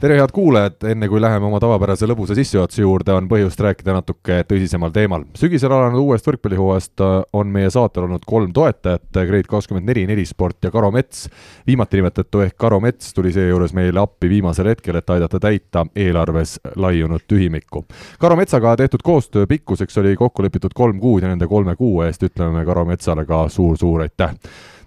tere, head kuulajad, enne kui läheme oma tavapärase lõbusa sissejuhatuse juurde, on põhjust rääkida natuke tõsisemal teemal. sügisel alanud uuest võrkpallihooajast äh, on meie saatel olnud kolm toetajat, Grade kakskümmend neli, Nelisport ja Karo Mets. viimati nimetatu ehk Karo Mets tuli seejuures meile appi viimasel hetkel, et aidata täita eelarves laiunud tühimikku. Karo Metsaga tehtud koostöö pikkuseks oli kokku lepitud kolm kuud ja nende kolme kuu eest ütleme me Karo Metsale ka suur-suur aitäh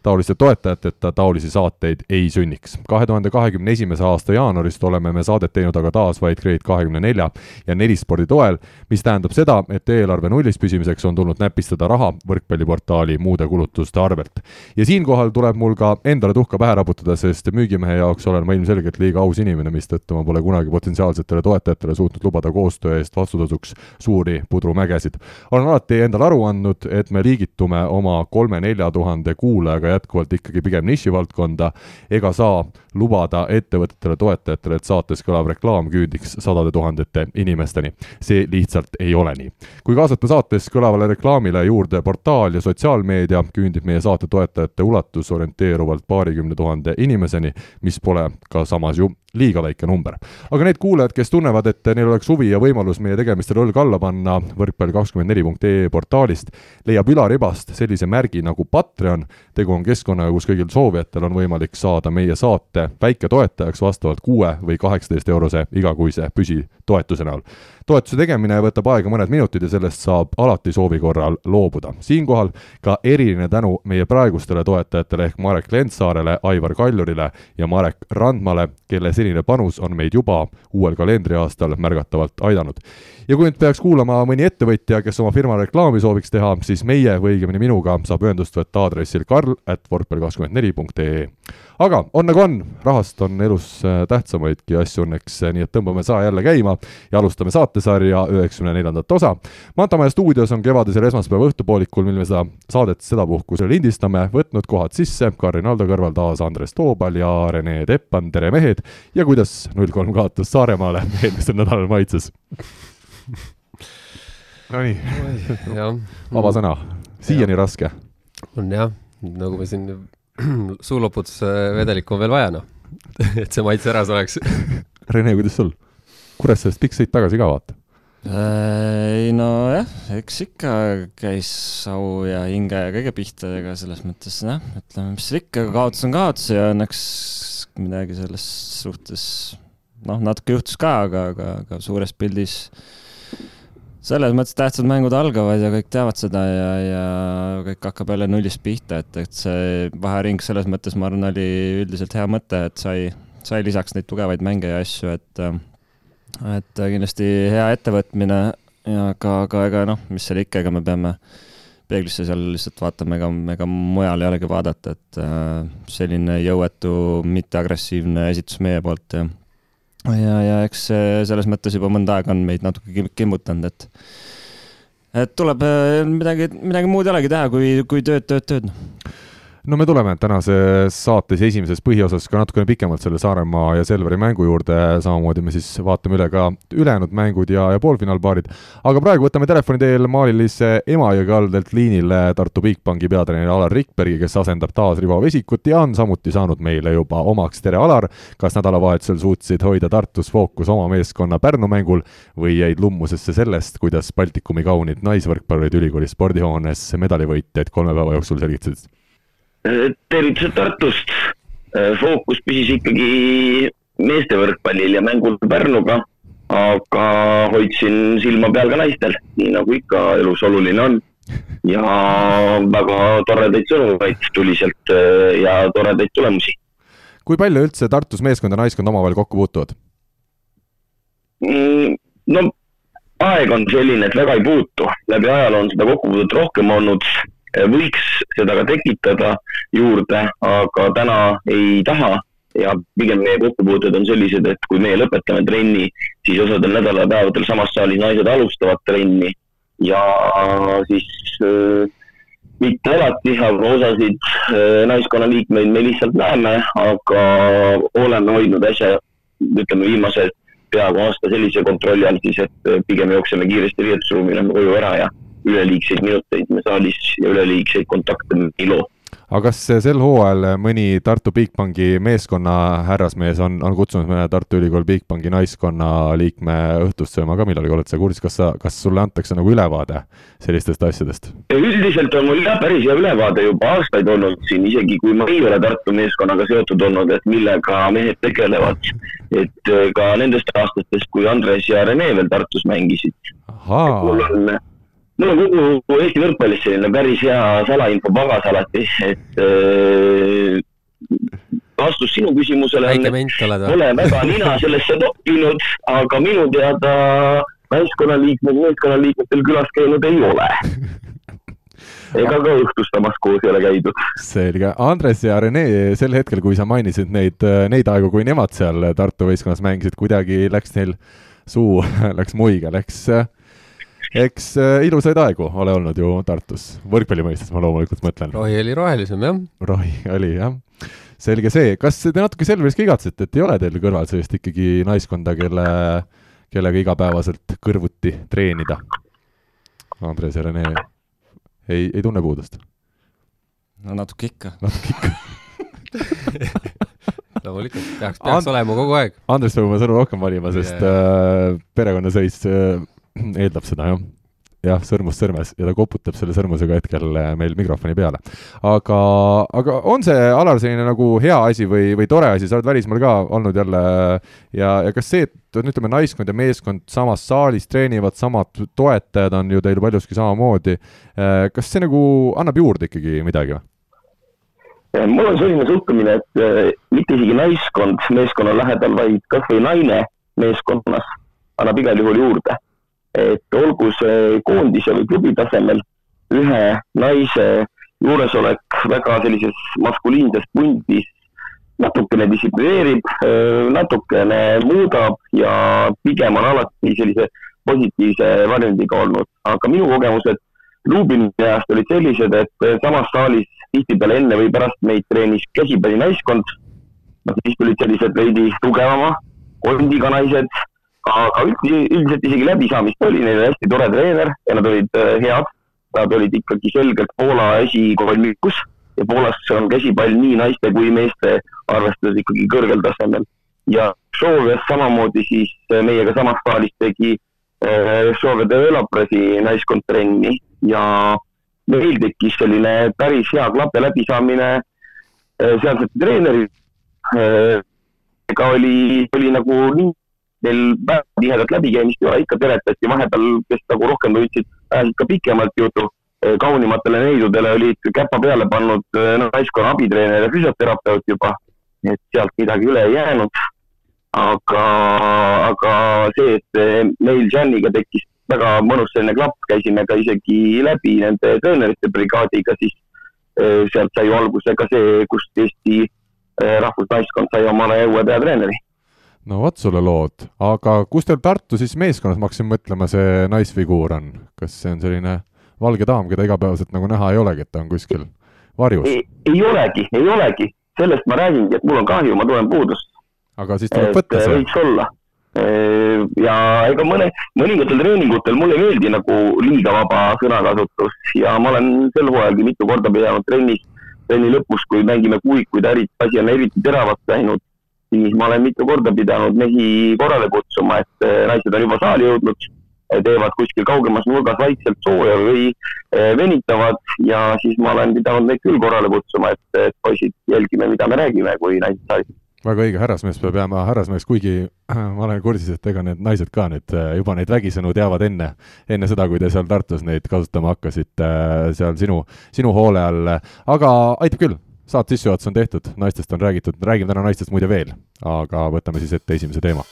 taoliste toetajateta taolisi saateid ei sünniks. kahe tuhande kahekümne esimese aasta jaanuarist oleme me saadet teinud aga taas vaid Grade kahekümne nelja ja nelispordi toel, mis tähendab seda, et eelarve nullis püsimiseks on tulnud näpistada raha võrkpalliportaali muude kulutuste arvelt. ja siinkohal tuleb mul ka endale tuhka pähe raputada, sest müügimehe jaoks olen ma ilmselgelt liiga aus inimene, mistõttu ma pole kunagi potentsiaalsetele toetajatele suutnud lubada koostöö eest vastutasuks suuri pudrumägesid. olen alati endale aru andnud, et me liigitume oma kolme-nelja tuhande kuulajaga jätkuvalt ikkagi pigem nišivaldkonda, ega saa lubada ettevõtetele, toetajatele, et saates kõlav reklaam küündiks sadade tuhandete inimesteni. see lihtsalt ei ole nii. kui kaasata saates kõlavale reklaamile juurde portaal ja sotsiaalmeedia, küündib meie saate toetajate ulatus orienteeruvalt paarikümne tuhande inimeseni, mis pole ka samas ju liiga väike number. aga need kuulajad, kes tunnevad, et neil oleks huvi ja võimalus meie tegemistele õlg alla panna, võrkpall24.ee portaalist leiab ülaribast sellise märgi nagu Patreon. tegu on keskkonnaga, kus kõigil soovijatel on võimalik saada meie saate väiketoetajaks vastavalt kuue või kaheksateist eurose igakuise püsitoetuse näol toetuse tegemine võtab aega mõned minutid ja sellest saab alati soovi korral loobuda. siinkohal ka eriline tänu meie praegustele toetajatele ehk Marek Lentsaarele, Aivar Kaljurile ja Marek Randmale, kelle senine panus on meid juba uuel kalendriaastal märgatavalt aidanud. ja kui nüüd peaks kuulama mõni ettevõtja, kes oma firma reklaami sooviks teha, siis meie või õigemini minuga saab ühendust võtta aadressil karl at võrkpall24.ee aga on nagu on, rahast on elus äh, tähtsamaidki asju õnneks, äh, nii et tõmbame saa jälle käima ja alustame saatesarja üheksakümne neljandat osa. Mantamaja stuudios on kevadisel esmaspäeva õhtupoolikul, mil me seda saadet sedapuhku lindistame, võtnud kohad sisse Karin Aldo kõrval taas Andres Toobal ja Rene Teppan, tere mehed! ja kuidas null kolm kaotas Saaremaale eelmisel nädalal maitses? Nonii, vaba sõna, siiani raske. on jah, nagu me siin suuloputusvedelikku on veel vaja, noh. et see maitse ära saaks Rene, kuidas sul? Kuressaarest pikk sõit tagasi ka, vaata. ei nojah, eks ikka käis au ja hinge ja kõige pihta, ega selles mõttes noh, ütleme, mis ikka, kaotus on kaotus ja õnneks midagi selles suhtes noh, natuke juhtus ka, aga, aga, aga suures pildis selles mõttes tähtsad mängud algavad ja kõik teavad seda ja, ja kõik hakkab jälle nullist pihta, et, et see vahering selles mõttes, ma arvan, oli üldiselt hea mõte, et sai, sai lisaks neid tugevaid mänge ja asju, et et kindlasti hea ettevõtmine ja ka, aga ega noh, mis seal ikka, ega me peame peeglisse seal lihtsalt vaatama, ega, ega mujal ei olegi vaadata, et selline jõuetu, mitteagressiivne esitus meie poolt ja ja, ja eks selles mõttes juba mõnda aega on meid natuke kimbutanud, et et tuleb äh, midagi, midagi muud ei olegi teha, kui, kui tööd, tööd, tööd no me tuleme tänases saates esimeses põhiosas ka natukene pikemalt selle Saaremaa ja Selveri mängu juurde, samamoodi me siis vaatame üle ka ülejäänud mängud ja, ja poolfinaalpaarid. aga praegu võtame telefoni teel maalilise Emajõe kaldalt liinile Tartu Bigbanki peatreeneri Alar Rikbergi, kes asendab taas Rivo Vesikut ja on samuti saanud meile juba omaks. tere, Alar! kas nädalavahetusel suutsid hoida Tartus fookus oma meeskonna Pärnu mängul või jäid lummusesse sellest, kuidas Baltikumi kaunid naisvõrkpallurid ülikooli spordihoones medalivõitjaid kolme päeva jooksul selgitasid? Tervitused Tartust. Äh, fookus püsis ikkagi meeste võrkpallil ja mängul Pärnuga, aga hoidsin silma peal ka naistel, nii nagu ikka elus oluline on. ja väga toredaid sõnumeid tuli sealt äh, ja toredaid tulemusi. kui palju üldse Tartus meeskond ja naiskond omavahel kokku puutuvad? Mm, no aeg on selline, et väga ei puutu, läbi ajaloo on seda kokkupuudet rohkem olnud võiks seda ka tekitada juurde, aga täna ei taha. Ja pigem meie kokkupuuted on sellised, et kui meie lõpetame trenni, siis osadel nädalapäevadel samas saalis naised alustavad trenni. Ja siis äh, mitte alati, aga osasid äh, naiskonnaliikmeid me lihtsalt näeme, aga oleme hoidnud äsja, ütleme viimase peaaegu aasta sellise kontrolli all siis, et pigem jookseme kiiresti riietusruumi, lähme koju ära ja üleliigseid minuteid me saalis ja üleliigseid kontakte me ei loo aga kas sel hooajal mõni Tartu Bigbanki meeskonna härrasmees on, on kutsunud mõne Tartu Ülikool Bigbanki naiskonna liikme õhtust sööma ka millalgi, oled sa kursis, kas sa, kas sulle antakse nagu ülevaade sellistest asjadest? üldiselt on mul jah, päris hea ülevaade juba aastaid olnud siin, isegi kui ma ei ole Tartu meeskonnaga seotud olnud, et millega mehed tegelevad. et äh, ka nendest aastatest, kui Andres ja Rene veel Tartus mängisid. mul on mul on kogu Eesti võrkpallis selline päris hea salainfo pagas alati, et äh, vastus sinu küsimusele oled või? Pole väga nina sellesse toppinud, aga minu teada naiskonnaliikmed meeskonnaliikmetel külas käinud ei ole ega ka õhtustamas koos ei ole käidud. selge, Andres ja Rene, sel hetkel, kui sa mainisid neid, neid aegu, kui nemad seal Tartu võistkonnas mängisid, kuidagi läks neil suu läks muiga, läks äh, eks äh, ilusaid aegu ole olnud ju Tartus, võrkpalli mõistes ma loomulikult mõtlen. rohi oli rohelisem, jah. rohi oli, jah. selge see, kas te natuke Selveris ka igatsete, et ei ole teil kõrval sellist ikkagi naiskonda, kelle, kellega igapäevaselt kõrvuti treenida? Andres ja Rene ei, ei tunne puudust? no natuke ikka. natuke ikka loomulikult, peaks, peaks And olema kogu aeg. Andres peab oma sõnu rohkem valima, sest yeah. äh, perekonnasõis äh, eeldab seda, jah jah, sõrmus sõrmes ja ta koputab selle sõrmusega hetkel äh, meil mikrofoni peale. aga, aga on see, Alar, selline nagu hea asi või, või tore asi, sa oled välismaal ka olnud jälle ja, ja kas see, et ütleme, naiskond ja meeskond samas saalis treenivad, samad toetajad on ju teil paljuski samamoodi, äh, kas see nagu annab juurde ikkagi midagi või? mul on selline suhtumine, et äh, mitte isegi naiskond meeskonna lähedal, vaid kas või naine meeskonnas annab igal juhul juurde et olgu see koondise või klubi tasemel ühe naise juuresolek väga sellises maskuliinses pundis natukene distsiplineerib, natukene muudab ja pigem on alati sellise positiivse varjundiga olnud, aga minu kogemused Lubini ajast olid sellised, et samas saalis tihtipeale enne või pärast meid treenis käsipallinaiskond, noh siis tulid sellised veidi tugevama kondiga naised aga üld, üldiselt isegi läbisaamist oli, neil oli hästi tore treener ja nad olid äh, head. Nad olid ikkagi selgelt Poola esikolmikus ja Poolas on käsipall nii naiste kui meeste arvestades ikkagi kõrgel tasemel. ja Šovias samamoodi siis äh, meiega samas saalis tegi äh, de Velapresi naiskond trenni ja meil tekkis selline päris hea klapp ja läbisaamine sealsete treeneri ega oli, oli nagu nii neil väga tihedat läbikäimist ei ole, ikka teletati vahepeal, kes nagu rohkem tundsid, ajasid ka pikemalt juttu. kaunimatele neidudele olid käpa peale pannud no, naiskonna abitreener ja füsioterapeut juba, et sealt midagi üle ei jäänud. aga, aga see, et meil Janiga tekkis väga mõnus selline klapp, käisime ka isegi läbi nende treenerite brigaadiga, siis sealt sai alguse ka see, kust Eesti rahvusnaiskond sai omale uue peatreeneri no vot sulle lood, aga kus teil Tartu siis meeskonnas, ma hakkasin mõtlema, see naisfiguur on, kas see on selline valge daam, keda igapäevaselt nagu näha ei olegi, et ta on kuskil varjus? ei olegi, ei olegi, sellest ma räägingi, et mul on kahju, ma tulen puudust. aga siis tuleb võtta see? võiks olla. ja ega mõne, mõningatel treeningutel mulle ei meeldi nagu liiga vaba sõnakasutus ja ma olen sel hooajalgi mitu korda pidanud trennis, trenni lõpus, kui mängime kuikuid, asi on eriti teravaks läinud siis ma olen mitu korda pidanud mehi korrale kutsuma, et eh, naised on juba saali jõudnud, eh, teevad kuskil kaugemas nurgas vaikselt sooja või eh, venitavad ja siis ma olen pidanud neid küll korrale kutsuma, et, et poisid, jälgime, mida me räägime, kui naised saalis väga õige, härrasmees peab jääma härrasmeheks, kuigi ma olen kursis, et ega need naised ka nüüd juba neid vägisõnu teavad enne, enne seda, kui te seal Tartus neid kasutama hakkasite seal sinu, sinu hoole all, aga aitab küll saate sissejuhatus on tehtud, naistest on räägitud, räägime täna naistest muide veel, aga võtame siis ette esimese teema.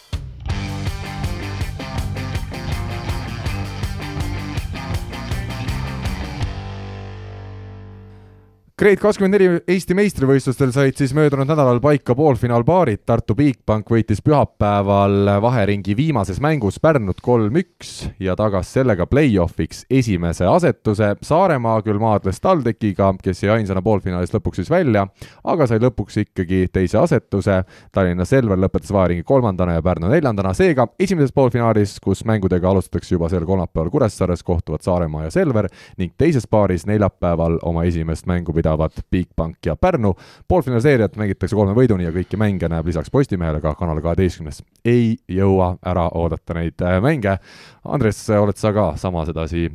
Grade kakskümmend neli Eesti meistrivõistlustel said siis möödunud nädalal paika poolfinaalpaarid, Tartu Bigbank võitis pühapäeval vaheringi viimases mängus Pärnut kolm-üks ja tagas sellega play-off'iks esimese asetuse. Saaremaa küll maadles TalTechiga, kes jäi ainsana poolfinaalis lõpuks siis välja, aga sai lõpuks ikkagi teise asetuse. Tallinna Selver lõpetas vaheringi kolmandana ja Pärnu neljandana, seega esimeses poolfinaalis, kus mängudega alustatakse juba sel kolmapäeval Kuressaares, kohtuvad Saaremaa ja Selver ning teises paaris neljapäeval oma esimest mängu pidavad võidavad Bigbank ja Pärnu. poolfinaalseeriat mängitakse kolme võiduni ja kõiki mänge näeb lisaks Postimehele ka Kanal kaheteistkümnes. ei jõua ära oodata neid äh, mänge. Andres, oled sa ka sama sedasi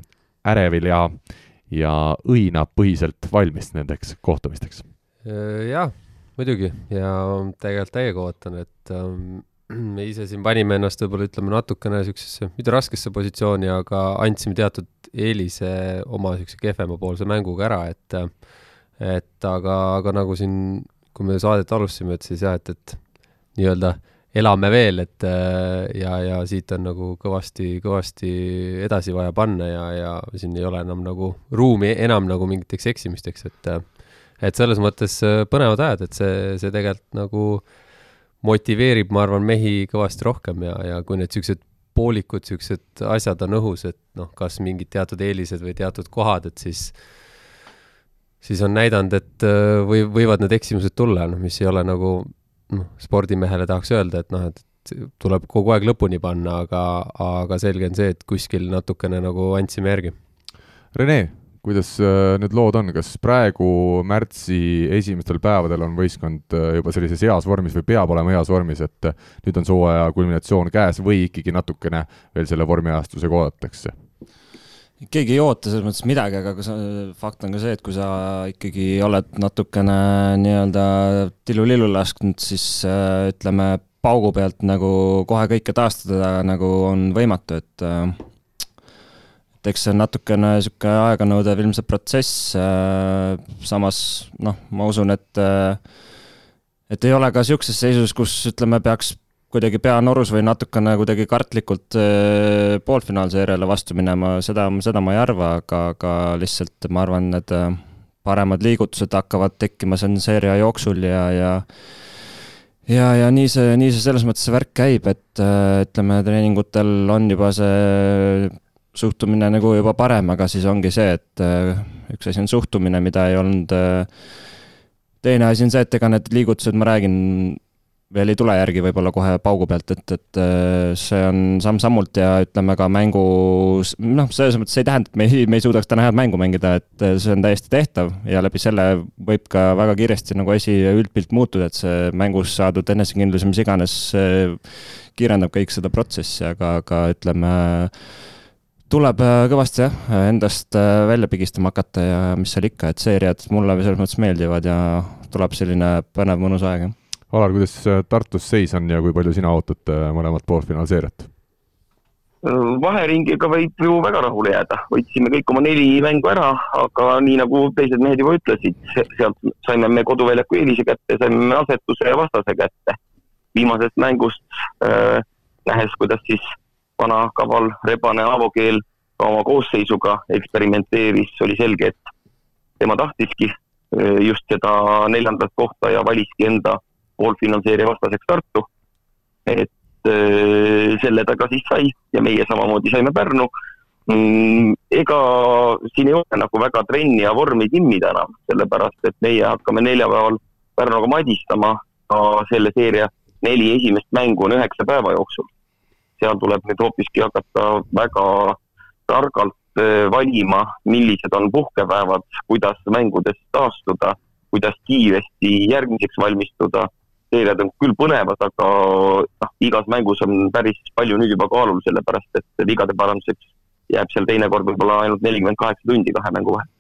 ärevil ja, ja õinapõhiselt valmis nendeks kohtumisteks? Äh, jah, muidugi ja tegelikult täiega ootan, et ähm, me ise siin panime ennast võib-olla ütleme natukene niisugusesse, mitte raskesse positsiooni, aga andsime teatud eelise oma niisuguse kehvemapoolse mänguga ära, et äh, et aga, aga nagu siin, kui me saadet alustasime, et siis jah, et, et nii-öelda elame veel, et äh, ja, ja siit on nagu kõvasti, kõvasti edasi vaja panna ja, ja siin ei ole enam nagu ruumi enam nagu mingiteks eksimisteks, et et selles mõttes äh, põnevad ajad, et see, see tegelikult nagu motiveerib, ma arvan, mehi kõvasti rohkem ja, ja kui need niisugused poolikud niisugused asjad on õhus, et noh, kas mingid teatud eelised või teatud kohad, et siis siis on näidanud, et äh, või võivad need eksimused tulla, noh, mis ei ole nagu noh, spordimehele tahaks öelda, et noh, et tuleb kogu aeg lõpuni panna, aga, aga selge on see, et kuskil natukene nagu andsime järgi. Rene, kuidas äh, need lood on, kas praegu märtsi esimestel päevadel on võistkond äh, juba sellises heas vormis või peab olema heas vormis, et nüüd on see hooaja kulminatsioon käes või ikkagi natukene veel selle vormiajastusega oodatakse? Keegi ei oota selles mõttes midagi, aga sa, fakt on ka see, et kui sa ikkagi oled natukene nii-öelda tillu-lillu lasknud, siis äh, ütleme, paugu pealt nagu kohe kõike taastada nagu on võimatu, et äh, et eks see on natukene niisugune aeganõudev ilmselt protsess äh,, samas noh, ma usun, et äh, et ei ole ka niisuguses seisus, kus ütleme, peaks kuidagi pea norus või natukene kuidagi kartlikult äh, poolfinaalseeriale vastu minema, seda, seda ma ei arva, aga, aga lihtsalt ma arvan, need äh, paremad liigutused hakkavad tekkima siin seeria jooksul ja, ja ja, ja nii see, nii see selles mõttes see värk käib, et äh, ütleme, treeningutel on juba see suhtumine nagu juba parem, aga siis ongi see, et üks asi on suhtumine, mida ei olnud teine asi on see, et ega need liigutused, ma räägin, veel ei tule järgi võib-olla kohe paugu pealt, et, et äh, see on samm-sammult ja ütleme ka mängus, noh, selles mõttes see ei tähenda, et me ei, me ei suudaks täna head mängu mängida, et äh, see on täiesti tehtav ja läbi selle võib ka väga kiiresti nagu asi, üldpilt muutuda, et see mängus saadud enesekindlus ja mis iganes kiirendab kõik seda protsessi, aga, aga ütleme, tuleb äh, kõvasti jah, endast välja pigistama hakata ja mis seal ikka, et seeriad mulle selles mõttes meeldivad ja tuleb selline põnev mõnus aeg, jah Alar, kuidas äh, Tartus seis on ja kui palju sina ootad äh, mõlemat poolfinaalseeriat? vaheringiga võib ju väga rahule jääda, võitsime kõik oma neli mängu ära, aga nii nagu teised mehed juba ütlesid, sealt saime me koduväljaku eelise kätte, saime asetuse vastase kätte. viimasest mängust äh, nähes, kuidas siis vana kaval rebane Aavo Keel oma koosseisuga eksperimenteeris, oli selge, et tema tahtiski äh, just seda neljandat kohta ja valiski enda poolfinantseerija vastaseks Tartu. et äh, selle ta ka siis sai ja meie samamoodi saime Pärnu mm,. ega siin ei ole nagu väga trenni ja vormi timmida enam, sellepärast et meie hakkame neljapäeval Pärnuga madistama ka selle seeria neli esimest mängu on üheksa päeva jooksul. seal tuleb nüüd hoopiski hakata väga targalt äh, valima, millised on puhkepäevad, kuidas mängudest taastuda, kuidas kiiresti järgmiseks valmistuda seeriad on küll põnevad, aga noh, igas mängus on päris palju nüüd juba kaalul, sellepärast et vigade paranduseks jääb seal teinekord võib-olla ainult nelikümmend kaheksa tundi kahe mängu vahel.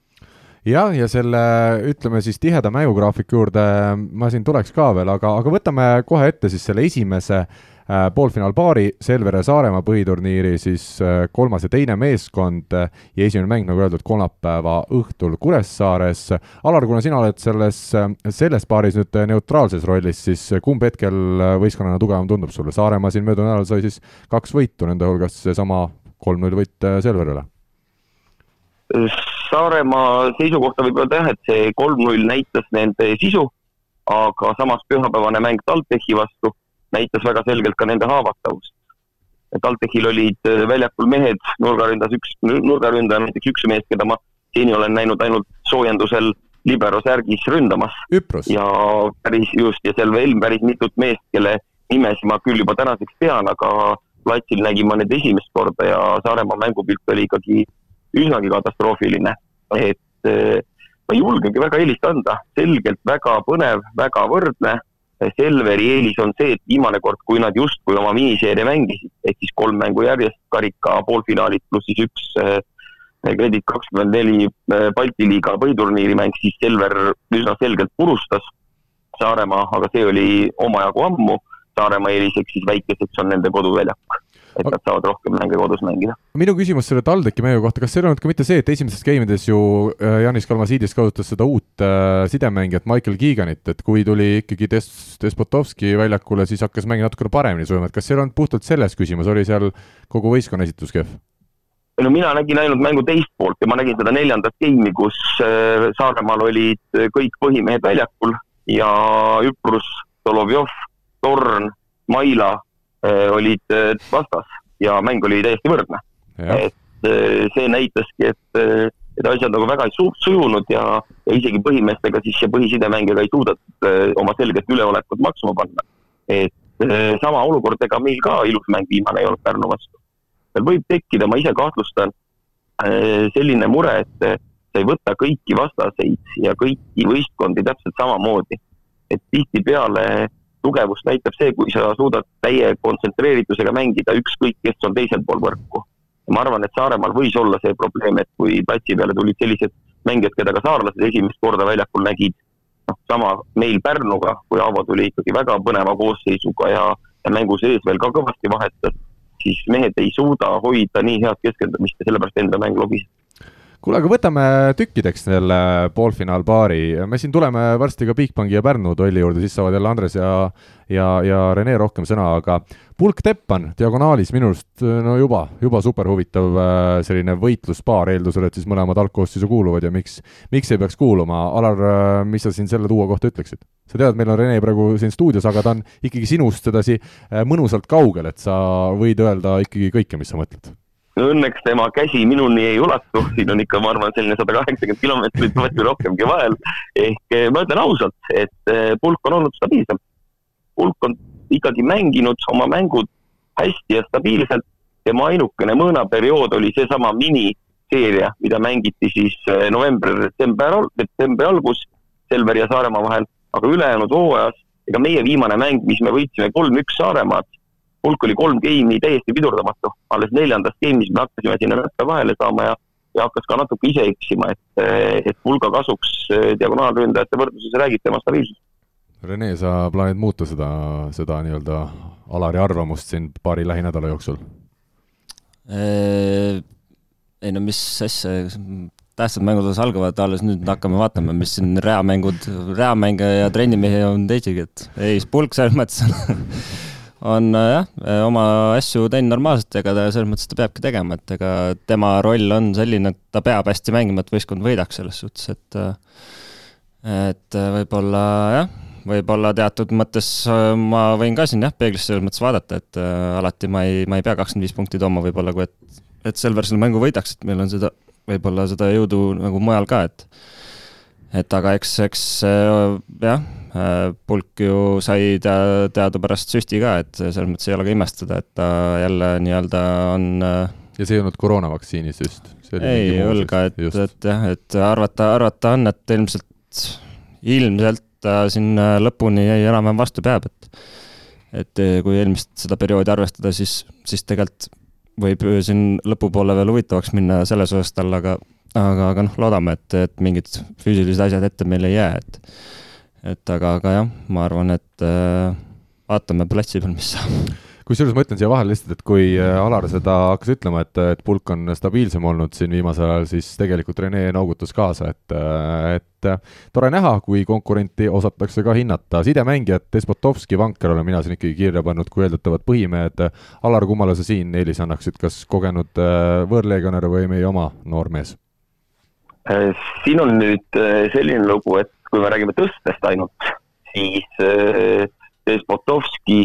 Jah, ja selle, ütleme siis tiheda mängugraafiku juurde ma siin tuleks ka veel, aga, aga võtame kohe ette siis selle esimese äh, poolfinaalpaari Selvere Saaremaa põhiturniiri siis äh, kolmas ja teine meeskond äh, ja esimene mäng, nagu öeldud, kolmapäeva õhtul Kuressaares. Alar, kuna sina oled selles, selles paaris nüüd neutraalses rollis, siis kumb hetkel võistkonnana tugevam tundub sulle? Saaremaa siin möödunud nädalal sai siis kaks võitu, nende hulgas seesama kolm-null võit Selverile Saaremaa seisukohta võib öelda jah, et see kolm-null näitas nende sisu, aga samas pühapäevane mäng TalTechi vastu näitas väga selgelt ka nende haavatavust. TalTechil olid väljakul mehed, nurgaründas üks, nurgaründaja näiteks üks mees, keda ma seni olen näinud ainult soojendusel libero särgis ründamas. ja päris just, ja seal veel päris mitut meest, kelle nimesid ma küll juba tänaseks tean, aga platsil nägin ma need esimest korda ja Saaremaa mängupilt oli ikkagi üsnagi katastroofiline. et eh, ma ei julgegi väga eelist anda, selgelt väga põnev, väga võrdne. Selveri eelis on see, et viimane kord, kui nad justkui oma miniseeria mängisid, ehk siis kolm mängu järjest, karika poolfinaalid pluss siis üks eh, Kredit kakskümmend neli eh, Balti liiga põhiturniiri mäng, siis Selver üsna selgelt purustas Saaremaa, aga see oli omajagu ammu. Saaremaa eeliseks siis väikeseks on nende koduväljak et nad saavad rohkem mänge kodus mängida. minu küsimus selle TalTechi mängu kohta, kas see ei olnud ka mitte see, et esimestes game'ides ju äh, Janis Kalmasiidis kasutas seda uut äh, sidemängijat Michael Keeganit, et kui tuli ikkagi Des-, Despotovski väljakule, siis hakkas mäng natukene paremini sujuma, et kas see ei olnud puhtalt selles küsimus, oli seal kogu võistkonna esitus kehv? no mina nägin ainult mängu teist poolt ja ma nägin seda neljandat game'i, kus äh, Saaremaal olid kõik põhimehed väljakul ja Üprus, Solovjov Torn, Maila äh, olid äh, vastas ja mäng oli täiesti võrdne. et äh, see näitaski, et, et asjad nagu väga ei su sujunud ja, ja isegi põhimeestega siis ja põhisidemängijad ei suudetud oma selget üleolekut maksma panna. et sama olukord, ega meil ka ilus mäng viimane ei olnud Pärnu vastu. seal võib tekkida, ma ise kahtlustan, selline mure, et sa ei võta kõiki vastaseid ja kõiki võistkondi täpselt samamoodi. et tihtipeale tugevust näitab see, kui sa suudad täie kontsentreeritusega mängida, ükskõik kes on teisel pool võrku. ma arvan, et Saaremaal võis olla see probleem, et kui platsi peale tulid sellised mängijad, keda ka saarlased esimest korda väljakul nägid, noh, sama meil Pärnuga, kui Aavo tuli ikkagi väga põneva koosseisuga ja, ja mängu sees veel ka kõvasti vahetas, siis mehed ei suuda hoida nii head keskendumist ja sellepärast enda mäng lobiseb kuule, aga võtame tükkideks selle poolfinaalpaari, me siin tuleme varsti ka Bigbanki ja Pärnu tolli juurde, siis saavad jälle Andres ja ja, ja Rene rohkem sõna, aga Pulk Teppan diagonaalis minu arust no juba, juba super huvitav äh, selline võitluspaar, eeldusel, et siis mõlemad algkoosseisu kuuluvad ja miks, miks ei peaks kuuluma, Alar, äh, mis sa siin selle duo kohta ütleksid? sa tead, meil on Rene praegu siin stuudios, aga ta on ikkagi sinust sedasi äh, mõnusalt kaugel, et sa võid öelda ikkagi kõike, mis sa mõtled õnneks tema käsi minuni ei ulatu, siin on ikka, ma arvan, selline sada kaheksakümmend kilomeetrit või rohkemgi vahel. ehk eh, ma ütlen ausalt, et eh, pulk on olnud stabiilsem. pulk on ikkagi mänginud oma mängud hästi ja stabiilselt. tema ainukene mõõnaperiood oli seesama miniseeria, mida mängiti siis eh, november-detsembri, detsembri algus Selveri ja Saaremaa vahel, aga ülejäänud hooajas, ega meie viimane mäng, mis me võitsime kolm-üks Saaremaad hulk oli kolm geimi täiesti pidurdamatu. alles neljandast geimist me hakkasime sinna näppe vahele saama ja, ja hakkas ka natuke ise eksima, et, et hulga kasuks eh, diagonaalründajate võrdluses räägib tema stabiilsus. Rene, sa plaanid muuta seda, seda nii-öelda Alari arvamust siin paari lähinädala jooksul? ei no mis asja, tähtsad mängud alles algavad, alles nüüd hakkame vaatama, mis siin reamängud, reamänge ja trennimehi on teisigi, et ei, pulk selles mõttes on äh, jah, äh, oma asju teinud normaalselt, ega ta selles mõttes ta peabki tegema, et ega tema roll on selline, et ta peab hästi mängima, et võistkond võidaks selles suhtes, et äh, et võib-olla jah, võib-olla teatud mõttes ma võin ka siin jah, peeglisse selles mõttes vaadata, et alati ma ei, ma ei pea kakskümmend viis punkti tooma võib-olla, kui et, et Selver selle mängu võidaks, et meil on seda, võib-olla seda jõudu nagu mujal ka, et et aga eks, eks jah, Äh, pulk ju sai tea, teadupärast süsti ka, et selles mõttes ei ole ka imestada, et ta jälle nii-öelda on äh, ja see ei olnud koroonavaktsiini süst? ei ka, et, et jah, et arvata, arvata on, et ilmselt, ilmselt ta siin äh, lõpuni enam-vähem vastu peab, et et kui eelmist seda perioodi arvestada, siis, siis tegelikult võib siin lõpupoole veel huvitavaks minna selles osas tal, aga aga, aga noh, loodame, et, et mingid füüsilised asjad ette meil ei jää, et et aga, aga jah, ma arvan, et äh, vaatame platsi peal, mis saab kusjuures ma ütlen siia vahele lihtsalt, et kui äh, Alar seda hakkas ütlema, et, et pulk on stabiilsem olnud siin viimasel ajal, siis tegelikult Rene noogutas kaasa, et, äh, et äh, tore näha, kui konkurenti osatakse ka hinnata. sidemängijad, Despotovski, Vanker olen mina siin ikkagi kirja pannud kui eeldatavad põhimehed. Alar, kummale sa siin eelise annaksid, kas kogenud võõrleegionär või meie oma noor mees? Äh, siin on nüüd äh, selline lugu, et kui me räägime tõstest ainult, siis Despotovski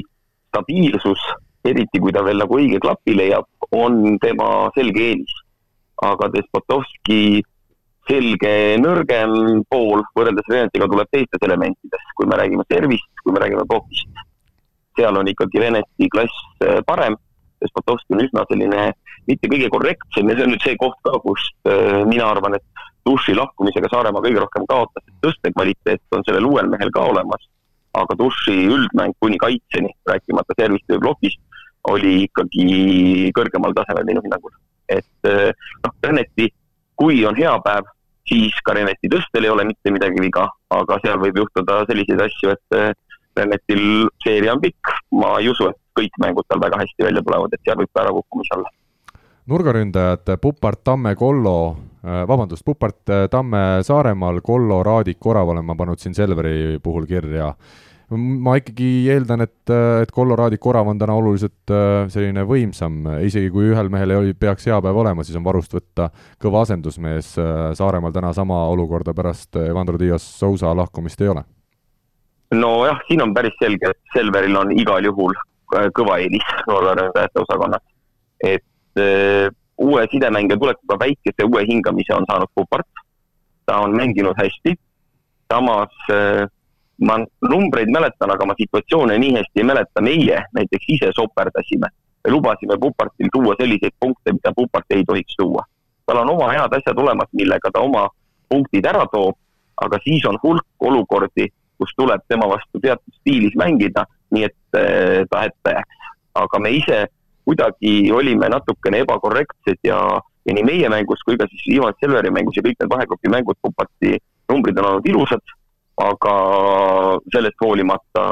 stabiilsus, eriti kui ta veel nagu õige klapi leiab, on tema selge eelis. aga Despotovski selge nõrgem pool võrreldes Venetiga tuleb teistes elementides, kui me räägime servist, kui me räägime blokist. seal on ikkagi Veneti klass parem Despotovski on üsna selline mitte kõige korrektsem ja see on nüüd see koht ka, kus äh, mina arvan, et duši lahkumisega Saaremaa kõige rohkem kaotas, et tõstekvaliteet on sellel uuel mehel ka olemas, aga duši üldmäng kuni kaitseni, rääkimata servist või plokist, oli ikkagi kõrgemal tasemel minu hinnangul. et äh, noh, Reneti, kui on hea päev, siis ka Reneti tõstel ei ole mitte midagi viga, aga seal võib juhtuda selliseid asju, et äh, Renetil seeria on pikk, ma ei usu, et kõik mängud tal väga hästi välja tulevad, et seal võib ka ärakukkumisi olla. nurgaründajad Pupart, Tamme, Kollo, vabandust, Pupart, äh, Tamme Saaremaal, Kollo, Raadik, Orav olen ma pannud siin Selveri puhul kirja. ma ikkagi eeldan, et, äh, et Kollo, Raadik, Orav on täna oluliselt selline võimsam, isegi kui ühel mehel ei, peaks hea päev olema, siis on varust võtta kõva asendusmees Saaremaal täna sama olukorda pärast Evandro Dias Sousa lahkumist ei ole nojah, siin on päris selge, et Selveril on igal juhul Äh, kõva eelis nurgaründajate osakonnas. et äh, uue sidemängija tulekuga väikese uue hingamise on saanud Pupart. ta on mänginud hästi. samas äh, ma numbreid mäletan, aga ma situatsioone nii hästi ei mäleta. meie näiteks ise soperdasime ja lubasime Pupartil tuua selliseid punkte, mida Pupart ei tohiks tuua. tal on oma head asjad olemas, millega ta oma punktid ära toob, aga siis on hulk olukordi, kus tuleb tema vastu teatud stiilis mängida nii et ta hätta jääks. aga me ise kuidagi olime natukene ebakorrektsed ja, ja nii meie mängus kui ka siis Ivan Selveri mängus ja kõik need vahegrupi mängud, Pupati numbrid on olnud ilusad, aga sellest hoolimata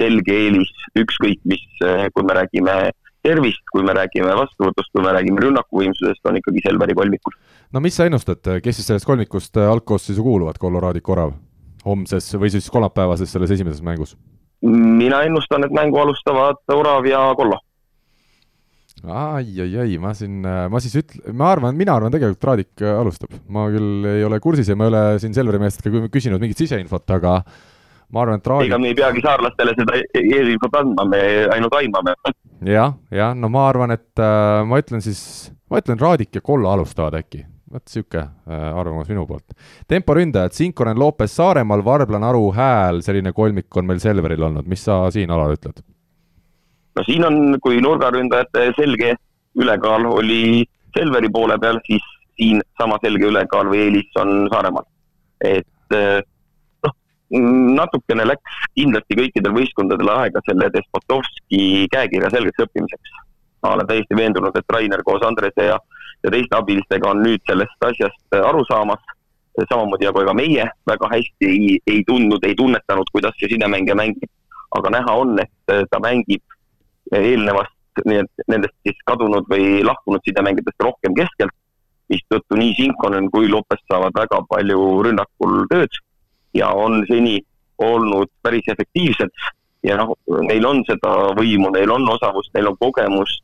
selge eelis, ükskõik mis, kui me räägime tervist, kui me räägime vastuvõtust, kui me räägime rünnakuvõimsusest, on ikkagi Selveri kolmikul. no mis sa ennustad, kes siis sellest kolmikust algkoosseisu kuuluvad, Colorado Korav, homses või siis kolmapäevases selles esimeses mängus? mina ennustan, et mängu alustavad Orav ja Kollo. Ai, ai, ai, ma siin, ma siis üt-, ma arvan, mina arvan tegelikult Raadik alustab. ma küll ei ole kursis ja ma ei ole siin Selveri meest ka küsinud mingit siseinfot, aga ma arvan, et Raadik ega me ei peagi saarlastele seda eelinfot andma, me ainult aimame ja,. jah, jah, no ma arvan, et äh, ma ütlen siis, ma ütlen Raadik ja Kollo alustavad äkki vot niisugune äh, arvamus minu poolt. temporündajad, Sinkonen, Lopes Saaremaal, Varblan, Aru, Hääl, selline kolmik on meil Selveril olnud, mis sa siin, Alar, ütled? No siin on, kui nurgaründajate selge ülekaal oli Selveri poole peal, siis siin sama selge ülekaal või eelis on Saaremaal. et äh, noh, natukene läks kindlasti kõikidel võistkondadel aega selle Despotovski käekirja selgeks õppimiseks. ma olen täiesti veendunud, et Rainer koos Andrese ja ja teiste abilistega on nüüd sellest asjast äh, aru saamas. samamoodi nagu ega meie väga hästi ei, ei tundnud, ei tunnetanud, kuidas see sidemängija mängib. aga näha on, et äh, ta mängib eelnevast, nendest siis kadunud või lahkunud sidemängijatest rohkem keskelt, mistõttu nii Sinkonen kui Lopes saavad väga palju rünnakul tööd ja on seni olnud päris efektiivsed. Ja noh, neil on seda võimu, neil on osavust, neil on kogemust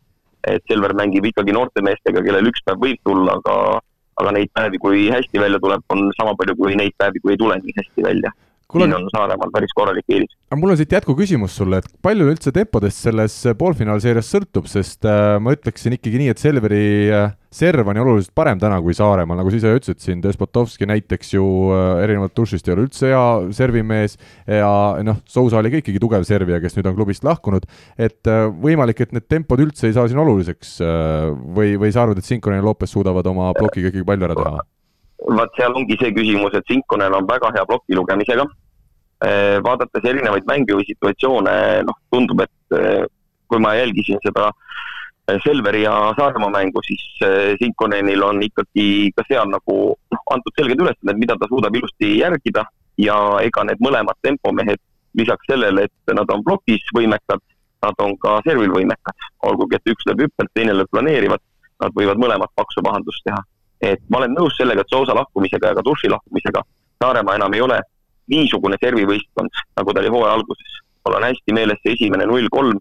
et Selver mängib ikkagi noorte meestega, kellel üks päev võib tulla, aga aga neid päevi, kui hästi välja tuleb, on sama palju kui neid päevi, kui ei tule nii hästi välja Kuule, siin on Saaremaal päris korralik eelis. aga mul on siit jätkuküsimus sulle, et palju üldse tempodest selles poolfinaalseerias sõltub, sest äh, ma ütleksin ikkagi nii, et Selveri äh, serv on ju oluliselt parem täna kui Saaremaal, nagu sa ise ütlesid siin, Despotovski näiteks ju äh, erinevalt Dušist ei ole üldse hea servimees ja noh, Sousa oli ka ikkagi tugev servija, kes nüüd on klubist lahkunud, et äh, võimalik, et need tempod üldse ei saa siin oluliseks äh, või, või sa arvad, et Sinkonen ja Lopes suudavad oma plokiga ikkagi palju ära teha? Vaat seal ongi see küsimus, et Sinkonen on väga hea ploki lugemisega. Eh, vaadates erinevaid mänge või situatsioone, noh, tundub, et eh, kui ma jälgisin seda eh, Selveri ja Saaremaa mängu, siis Sinkonenil on ikkagi ka seal nagu noh, antud selged ülesanded, mida ta suudab ilusti järgida. Ja ega need mõlemad tempomehed lisaks sellele, et nad on plokis võimekad, nad on ka servil võimekad, olgugi et üks lööb hüppelt, teine lööb planeerivat, nad võivad mõlemad paksu pahandust teha et ma olen nõus sellega, et Soosa lahkumisega ja ka Duši lahkumisega Saaremaa enam ei ole niisugune servivõistkond, nagu ta oli hooaja alguses. mul on hästi meeles see esimene null kolm,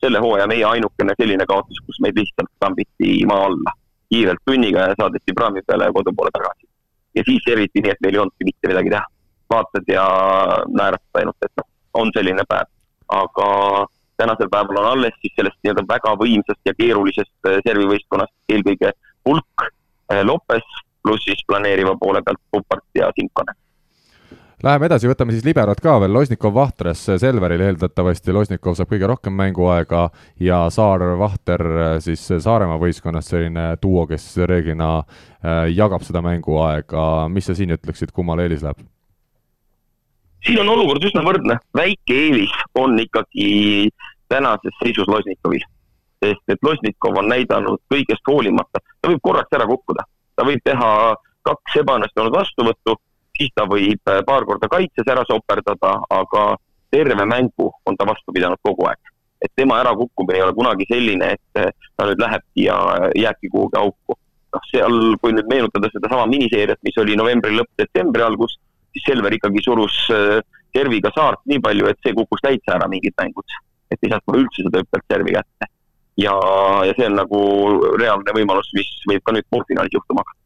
selle hooaja meie ainukene selline kaotus, kus meid lihtsalt tambiti maa alla kiirelt tunniga ja saadeti praami peale ja kodu poole tagasi. ja siis serviti nii, et meil ei olnudki mitte midagi teha. vaatad ja naeratad ainult, et noh, on selline päev. aga tänasel päeval on alles siis sellest nii-öelda väga võimsast ja keerulisest servivõistkonnast eelkõige Hulk, Lopes, pluss siis planeeriva poole pealt Pupart ja Simkonen Läheme edasi, võtame siis liberad ka veel, Losnikov Vahtres Selveril eeldatavasti, Losnikov saab kõige rohkem mänguaega ja Saar Vahter siis Saaremaa võistkonnast selline duo, kes reeglina äh, jagab seda mänguaega, mis sa siin ütleksid, kummale eelis läheb? siin on olukord üsna võrdne, väike eelis on ikkagi tänases seisus Losnikovil, sest et Losnikov on näidanud kõigest hoolimata, ta võib korraks ära kukkuda, ta võib teha kaks ebaõnnestunud vastuvõttu siis ta võib äh, paar korda kaitses ära soperdada, aga terve mängu on ta vastu pidanud kogu aeg. et tema ärakukkumine ei ole kunagi selline, et äh, ta nüüd lähebki ja äh, jääbki kuhugi auku. noh, seal, kui nüüd meenutada sedasama miniseeriat, mis oli novembri lõpp, detsembri algus, siis Selver ikkagi surus serviga Saart nii palju, et see kukkus täitsa ära mingid mängud. et ei saanud kohe üldse seda hüppelt servi kätte. Ja, ja see on nagu reaalne võimalus, mis võib ka nüüd poolfinaalis juhtuma hakata.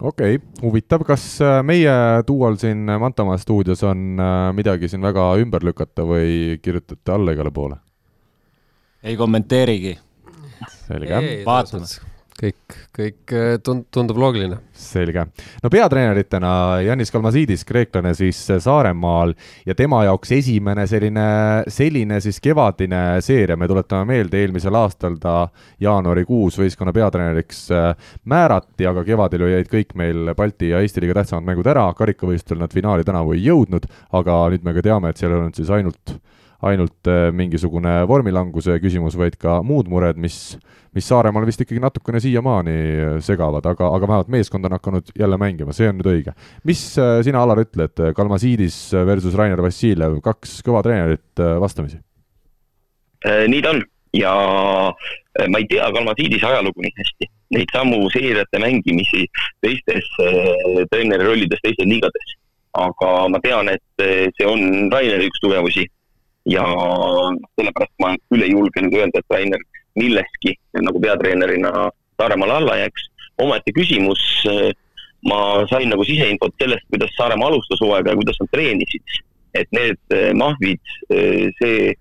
Okei okay,, huvitav, kas äh, meie duol siin Mantamaa stuudios on äh, midagi siin väga ümber lükata või kirjutate alla igale poole? ei kommenteerigi. selge, vaatame kõik, kõik äh, tund-, tundub loogiline. selge. no peatreeneritena Janis Kalmasiidis, kreeklane siis Saaremaal ja tema jaoks esimene selline, selline siis kevadine seeria, me tuletame meelde, eelmisel aastal ta jaanuarikuus võistkonna peatreeneriks äh, määrati, aga kevadel ju jäid kõik meil Balti ja Eesti liiga tähtsamad mängud ära, karikavõistlustel nad finaali tänavu ei jõudnud, aga nüüd me ka teame, et seal ei olnud siis ainult ainult äh, mingisugune vormilanguse küsimus, vaid ka muud mured, mis mis Saaremaal vist ikkagi natukene siiamaani segavad, aga, aga vähemalt meeskond on hakanud jälle mängima, see on nüüd õige. mis äh, sina, Alar, ütled, Kalmasiidis versus Rainer Vassiljev, kaks kõva treenerit äh, vastamisi? Äh, nii ta on ja ma ei tea Kalmasiidis ajalugu nii hästi, neid samu seeriate mängimisi teistes treeneri rollides teistes liigades. aga ma tean, et see on Raineri üks tugevusi ja sellepärast ma küll ei julge nüüd öelda, et Rainer milleski nagu peatreenerina Saaremaale alla jääks. omaette küsimus, eh, ma sain nagu siseinfot sellest, kuidas Saaremaa alustas hooaega ja kuidas nad treenisid. et need eh, mahvid, eh, see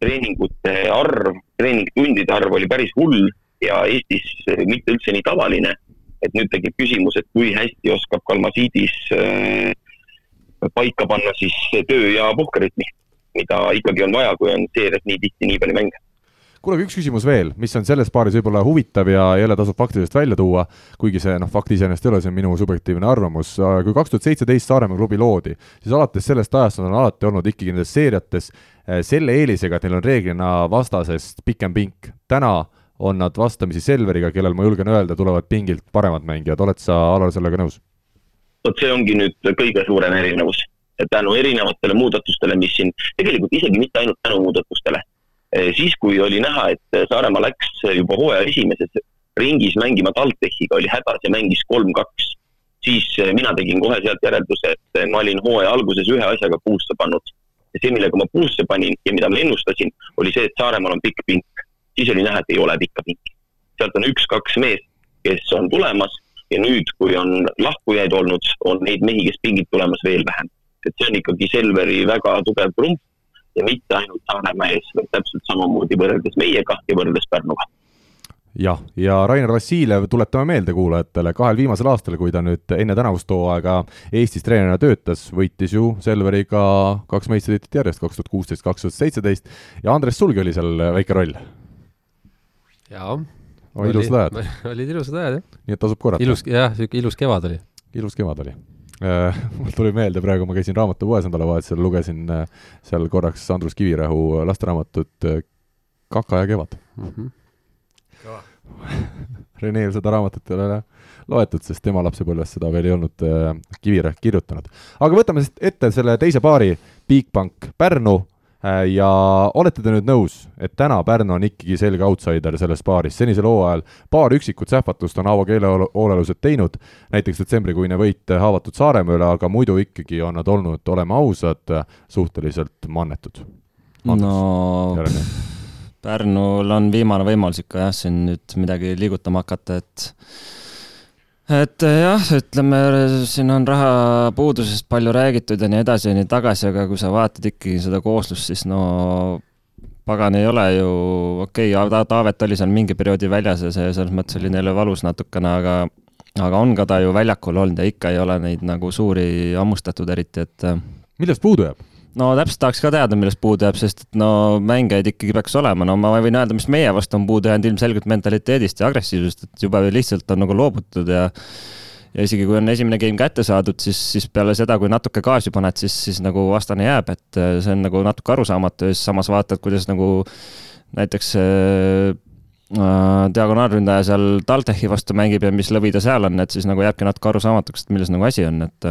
treeningute arv, treeningtundide arv oli päris hull ja Eestis mitte üldse nii tavaline. et nüüd tekib küsimus, et kui hästi oskab Kalmasiidis paika panna siis töö ja puhkeritmi, mida ikkagi on vaja, kui on seerias nii tihti nii palju mänge kuule, aga üks küsimus veel, mis on selles paaris võib-olla huvitav ja jälle tasub faktidest välja tuua, kuigi see noh, fakt iseenesest ei ole, see on minu subjektiivne arvamus, kui kaks tuhat seitseteist Saaremaa klubi loodi, siis alates sellest ajast nad on alati olnud ikkagi nendes seeriates eh, selle eelisega, et neil on reeglina vastasest pikem pink. täna on nad vastamisi Selveriga, kellel ma julgen öelda, tulevad pingilt paremad mängijad, oled sa, Alar, sellega nõus? vot see ongi nüüd kõige suurem erinevus. Tänu erinevatele muudatustele, mis siin, tegelikult isegi mitte ainult tänu muudatustele Eh, siis, kui oli näha, et Saaremaa läks juba hooaja esimeses ringis mängima TalTechiga, oli hädas ja mängis kolm-kaks, siis eh, mina tegin kohe sealt järelduse, et ma olin hooaja alguses ühe asjaga puusse pannud. ja see, millega ma puusse panin ja mida ma ennustasin, oli see, et Saaremaal on pikk pink. siis oli näha, et ei ole pikka pinki. sealt on üks-kaks meest, kes on tulemas ja nüüd, kui on lahkujaid olnud, on neid mehi, kes pingilt tulemas veel vähem. Et see on ikkagi Selveri väga tugev trump ja mitte ainult Saaremaa ees, vaid täpselt samamoodi võrreldes meiega ja võrreldes Pärnuga jah, ja Rainer Vassiljev, tuletame meelde kuulajatele, kahel viimasel aastal, kui ta nüüd enne tänavust hooaega Eestis treenerina töötas, võitis ju Selveriga kaks meistritiitlit järjest, kaks tuhat kuusteist, kaks tuhat seitseteist ja Andres Sulgi oli seal väike roll. jaa. ilusad ajad. olid ilusad ajad, jah. nii et tasub korrata. ilus, jah, niisugune ilus kevad oli. ilus kevad oli mul tuli meelde praegu, ma käisin raamatupoes nädalavahetusel, lugesin äh, seal korraks Andrus Kivirähu lasteraamatut äh, Kaka ja kevad mm. -hmm. Reneel seda raamatut ei ole loetud, sest tema lapsepõlves seda veel ei olnud Kivirähk kirjutanud. aga võtame ette selle teise paari, Bigbank Pärnu Äh, ja olete te nüüd nõus, et täna Pärnu on ikkagi selge outsider selles paaris, senisel hooajal paar üksikut sähvatust on Aavo keelehoolelused teinud, näiteks detsembrikuine võit haavatud Saaremaa üle, aga muidu ikkagi on nad olnud, oleme ausad, suhteliselt mannetud. no Pärnul on viimane võimalus ikka jah, siin nüüd midagi liigutama hakata, et et äh, jah, ütleme, siin on rahapuudusest palju räägitud ja nii edasi ja nii tagasi, aga kui sa vaatad ikkagi seda kooslust, siis no pagan ei ole ju, okei okay,, Taavet oli seal mingi perioodi väljas ja see selles mõttes oli neile valus natukene, aga aga on ka ta ju väljakul olnud ja ikka ei ole neid nagu suuri hammustatud eriti, et äh, millest puudu jääb? No täpselt tahaks ka teada, millest puudu jääb, sest et no mängijaid ikkagi peaks olema, no ma võin öelda, mis meie vastu on puudu jäänud ilmselgelt mentaliteedist ja agressiivsusest, et jube lihtsalt on nagu loobutud ja ja isegi kui on esimene game kätte saadud, siis, siis peale seda, kui natuke gaasi paned, siis, siis nagu vastane jääb, et äh, see on nagu natuke arusaamatu ja siis samas vaatad, kuidas nagu näiteks äh, äh, diagonaalründaja seal TalTechi vastu mängib ja mis lõvi ta seal on, et siis nagu jääbki natuke arusaamatuks, et milles nagu asi on, et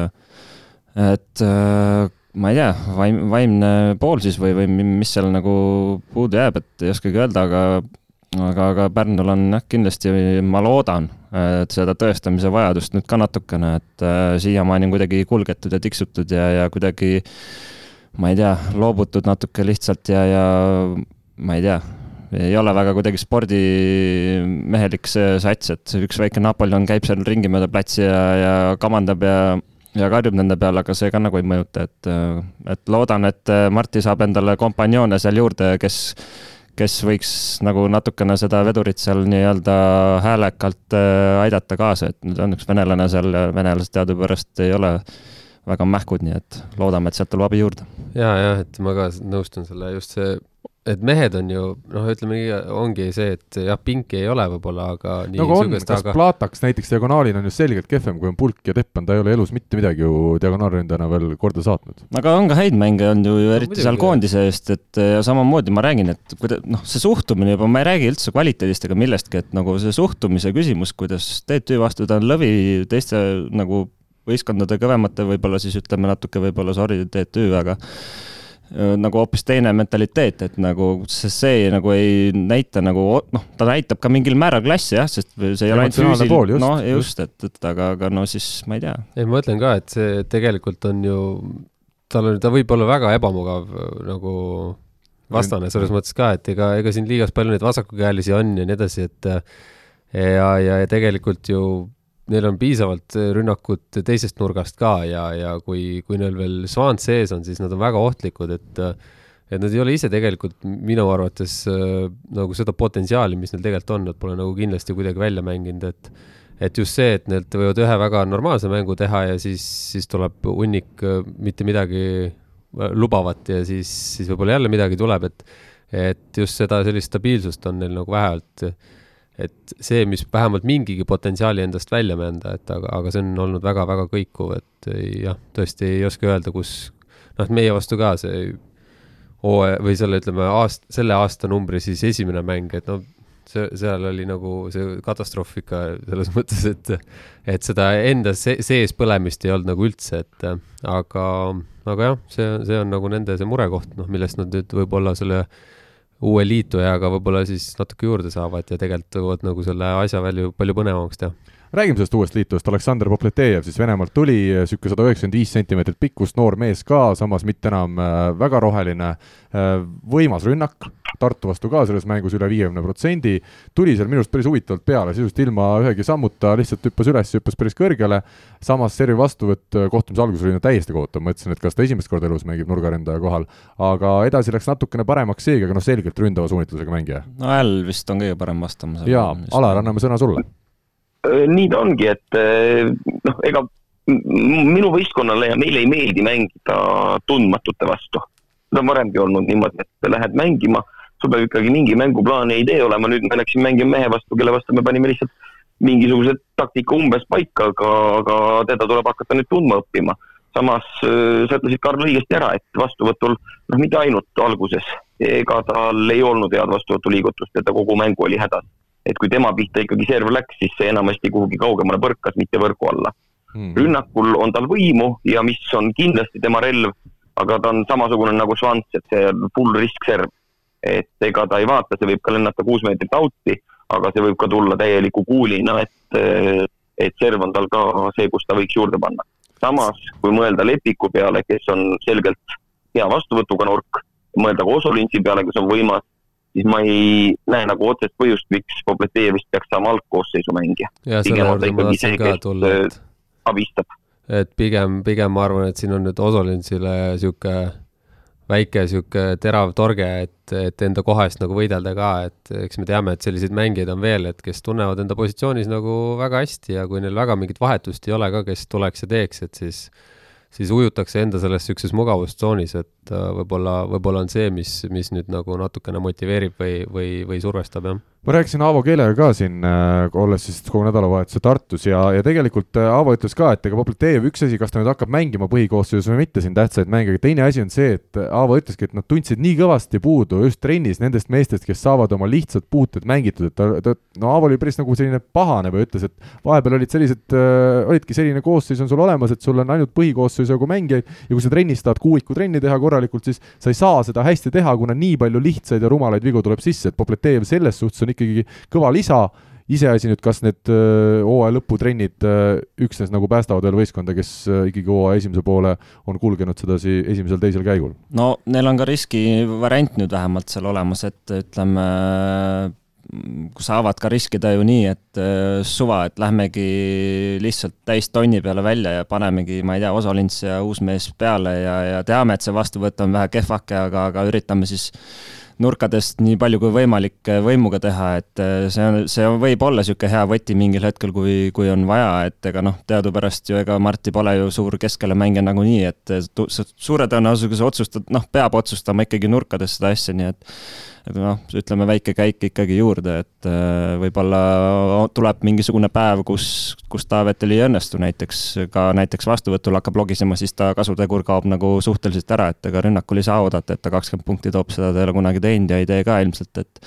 et äh, ma ei tea, vaim, vaimne pool siis või, või mis seal nagu puudu jääb, et ei oskagi öelda, aga aga, aga Pärnul on jah, kindlasti, ma loodan, et seda tõestamise vajadust nüüd ka natukene, et äh, siiamaani on kuidagi kulgetud ja tiksutud ja, ja kuidagi ma ei tea, loobutud natuke lihtsalt ja, ja ma ei tea, ei ole väga kuidagi spordimehelik see sats, et üks väike Napoleon käib seal ringi mööda platsi ja, ja kamandab ja ja karjub nende peale, aga see ka nagu ei mõjuta, et, et loodan, et Marti saab endale kompanjoone seal juurde, kes, kes võiks nagu natukene seda vedurit seal nii-öelda häälekalt äh, aidata kaasa, et nüüd on üks venelane seal ja venelased teadupärast ei ole väga mähkud, nii et loodame, et sealt tuleb abi juurde. ja, jah, et ma ka nõustun selle, just see et mehed on ju noh, ütleme nii, ongi see, et jah, pinki ei ole võib-olla, aga nii no kas aga... Plataks näiteks diagonaalil on ju selgelt kehvem, kui on Pulk ja Teppan, ta ei ole elus mitte midagi ju diagonaalründajana veel korda saatnud. aga on ka häid mänge olnud ju, ju eriti no, seal koondise eest, et ja samamoodi ma räägin, et kuida-, noh, see suhtumine juba, ma ei räägi üldse kvaliteedist ega millestki, et nagu see suhtumise küsimus, kuidas TTÜ vastu ta on lõvi teiste nagu võistkondade kõvemate, võib-olla siis ütleme natuke võib-olla sorry, TTÜ, aga nagu hoopis teine mentaliteet, et nagu see, see nagu ei näita nagu noh, ta näitab ka mingil määral klassi jah, sest see ei ole ainult füüsiline, no just, et, et aga, aga no siis ma ei tea. ei, ma mõtlen ka, et see tegelikult on ju, tal on, ta võib olla väga ebamugav nagu vastane selles mõttes ka, et ega, ega siin liigas palju neid vasakukäelisi on ja nii edasi, et ja, ja, ja tegelikult ju neil on piisavalt äh, rünnakut teisest nurgast ka ja, ja kui, kui neil veel Svant sees on, siis nad on väga ohtlikud, et äh, et nad ei ole ise tegelikult minu arvates äh, nagu seda potentsiaali, mis neil tegelikult on, nad pole nagu kindlasti kuidagi välja mänginud, et et just see, et nad võivad ühe väga normaalse mängu teha ja siis, siis tuleb hunnik mitte midagi lubavat ja siis, siis võib-olla jälle midagi tuleb, et et just seda sellist stabiilsust on neil nagu vähemalt et see, mis vähemalt mingigi potentsiaali endast välja mõelda, et aga, aga see on olnud väga-väga kõikuv, et jah, tõesti ei oska öelda, kus noh, meie vastu ka see hooaja või selle, ütleme aast-, selle aastanumbri siis esimene mäng, et noh, see, seal oli nagu see katastroof ikka selles mõttes, et et seda enda se sees põlemist ei olnud nagu üldse, et aga, aga jah, see, see on nagu nende see murekoht, noh, millest nad nüüd võib-olla selle uue liitujaga võib-olla siis natuke juurde saavad ja tegelikult võivad nagu selle asja palju, palju põnevamaks teha. Räägime sellest uuest liitujast, Aleksandr Popletejev siis Venemaalt tuli, niisugune sada üheksakümmend viis sentimeetrit pikkust, noor mees ka, samas mitte enam äh, väga roheline, äh, võimas rünnak, Tartu vastu ka selles mängus üle viiekümne protsendi, tuli seal minu arust päris huvitavalt peale, sisuliselt ilma ühegi sammuta, lihtsalt hüppas üles, hüppas päris kõrgele, samas servi vastuvõtt äh, kohtumise alguses oli täiesti kohutav, mõtlesin, et kas ta esimest korda elus mängib nurgaründaja kohal, aga edasi läks natukene paremaks seegi, aga noh, selgelt ründava suunitlusega mängija. no L vist on kõige parem vastama. jaa, Alar, anname sõna sulle Äh, nii ta ongi, et äh, noh, ega minu võistkonnale ja meile ei meeldi mängida tundmatute vastu. seda on varemgi olnud niimoodi, et lähed mängima, sul peab ikkagi mingi mänguplaan ja idee olema, nüüd me läksime mängima mehe vastu, kelle vastu me panime lihtsalt mingisuguse taktika umbes paika, aga, aga teda tuleb hakata nüüd tundma õppima. samas äh, sa ütlesid, Karl, õigesti ära, et vastuvõtul, noh, mitte ainult alguses, ega tal ei olnud head vastuvõtuliigutust ja ta kogu mängu oli hädas et kui tema pihta ikkagi serv läks, siis see enamasti kuhugi kaugemale põrkas, mitte võrgu alla hmm.. rünnakul on tal võimu ja mis on kindlasti tema relv, aga ta on samasugune nagu Svants, et see full risk serv. Et ega ta ei vaata, see võib ka lennata kuus meetrit out'i, aga see võib ka tulla täieliku kuulina, et, et serv on tal ka see, kus ta võiks juurde panna. samas, kui mõelda Lepiku peale, kes on selgelt hea vastuvõtuga nurk, mõelda ka Osolinsi peale, kes on võimas siis ma ei näe nagu otsest põhjust, miks Pobletejevist peaks saama algkoosseisu mängija. ja selle juurde ma tahtsin ka tulla, et abistab. et pigem, pigem ma arvan, et siin on nüüd Osolinsile niisugune väike niisugune terav torge, et, et enda koha eest nagu võidelda ka, et eks me teame, et selliseid mängijaid on veel, et kes tunnevad enda positsioonis nagu väga hästi ja kui neil väga mingit vahetust ei ole ka, kes tuleks ja teeks, et siis siis ujutakse enda selles niisuguses mugavustsoonis, et äh, võib-olla, võib-olla on see, mis, mis nüüd nagu natukene motiveerib või, või, või survestab, jah. Ma rääkisin Aavo Keelega ka siin äh,, olles siis kogu nädalavahetuse Tartus ja, ja tegelikult äh, Aavo ütles ka, et ega Popletejev, üks asi, kas ta nüüd hakkab mängima põhikoosseisus või mitte siin tähtsaid mänge, aga teine asi on see, et Aavo ütleski, et nad tundsid nii kõvasti puudu just trennis nendest meestest, kes saavad oma lihtsad puuted mängitud, et ta, ta, no Aavo oli päris nagu selline pahane või ütles, et vahepeal olid sellised äh,, olidki selline koosseis on sul olemas, et sul on ainult põhikoosseisu mängijaid ja kui sa trennis tahad kuuiku trenni teha korralikult, siis sa ei saa seda hästi teha, kuna nii palju lihtsaid ja rumalaid vigu tuleb sisse, et Popletejev selles suhtes on ikkagi kõva lisa, iseasi nüüd, kas need hooaja lõputrennid üksnes nagu päästavad veel võistkonda, kes ikkagi hooaja esimese poole on kulgenud sedasi esimesel-teisel käigul? no neil on ka riskivariant nüüd vähemalt seal olemas, et ütleme, saavad ka riskida ju nii, et suva, et lähmegi lihtsalt täis tonni peale välja ja panemegi, ma ei tea, Osolins ja uus mees peale ja, ja teame, et see vastuvõtt on vähe kehvake, aga, aga üritame siis nurkadest nii palju kui võimalik äh, võimuga teha, et äh, see on, see võib olla niisugune hea võti mingil hetkel, kui, kui on vaja, et ega noh, teadupärast ju ega Marti pole ju suur keskele mängija nagunii, et äh, suure tõenäosusega otsustad, noh, peab otsustama ikkagi nurkades seda asja, nii et et noh, ütleme väike käik ikkagi juurde, et võib-olla tuleb mingisugune päev, kus, kus Taavetel ei õnnestu. Näiteks, ka näiteks vastuvõtul hakkab logisema, siis ta kasutegur kaob nagu suhteliselt ära, et ega rünnakul ei saa oodata, et ta kakskümmend punkti toob, seda ta ei ole kunagi teinud ja ei tee ka ilmselt, et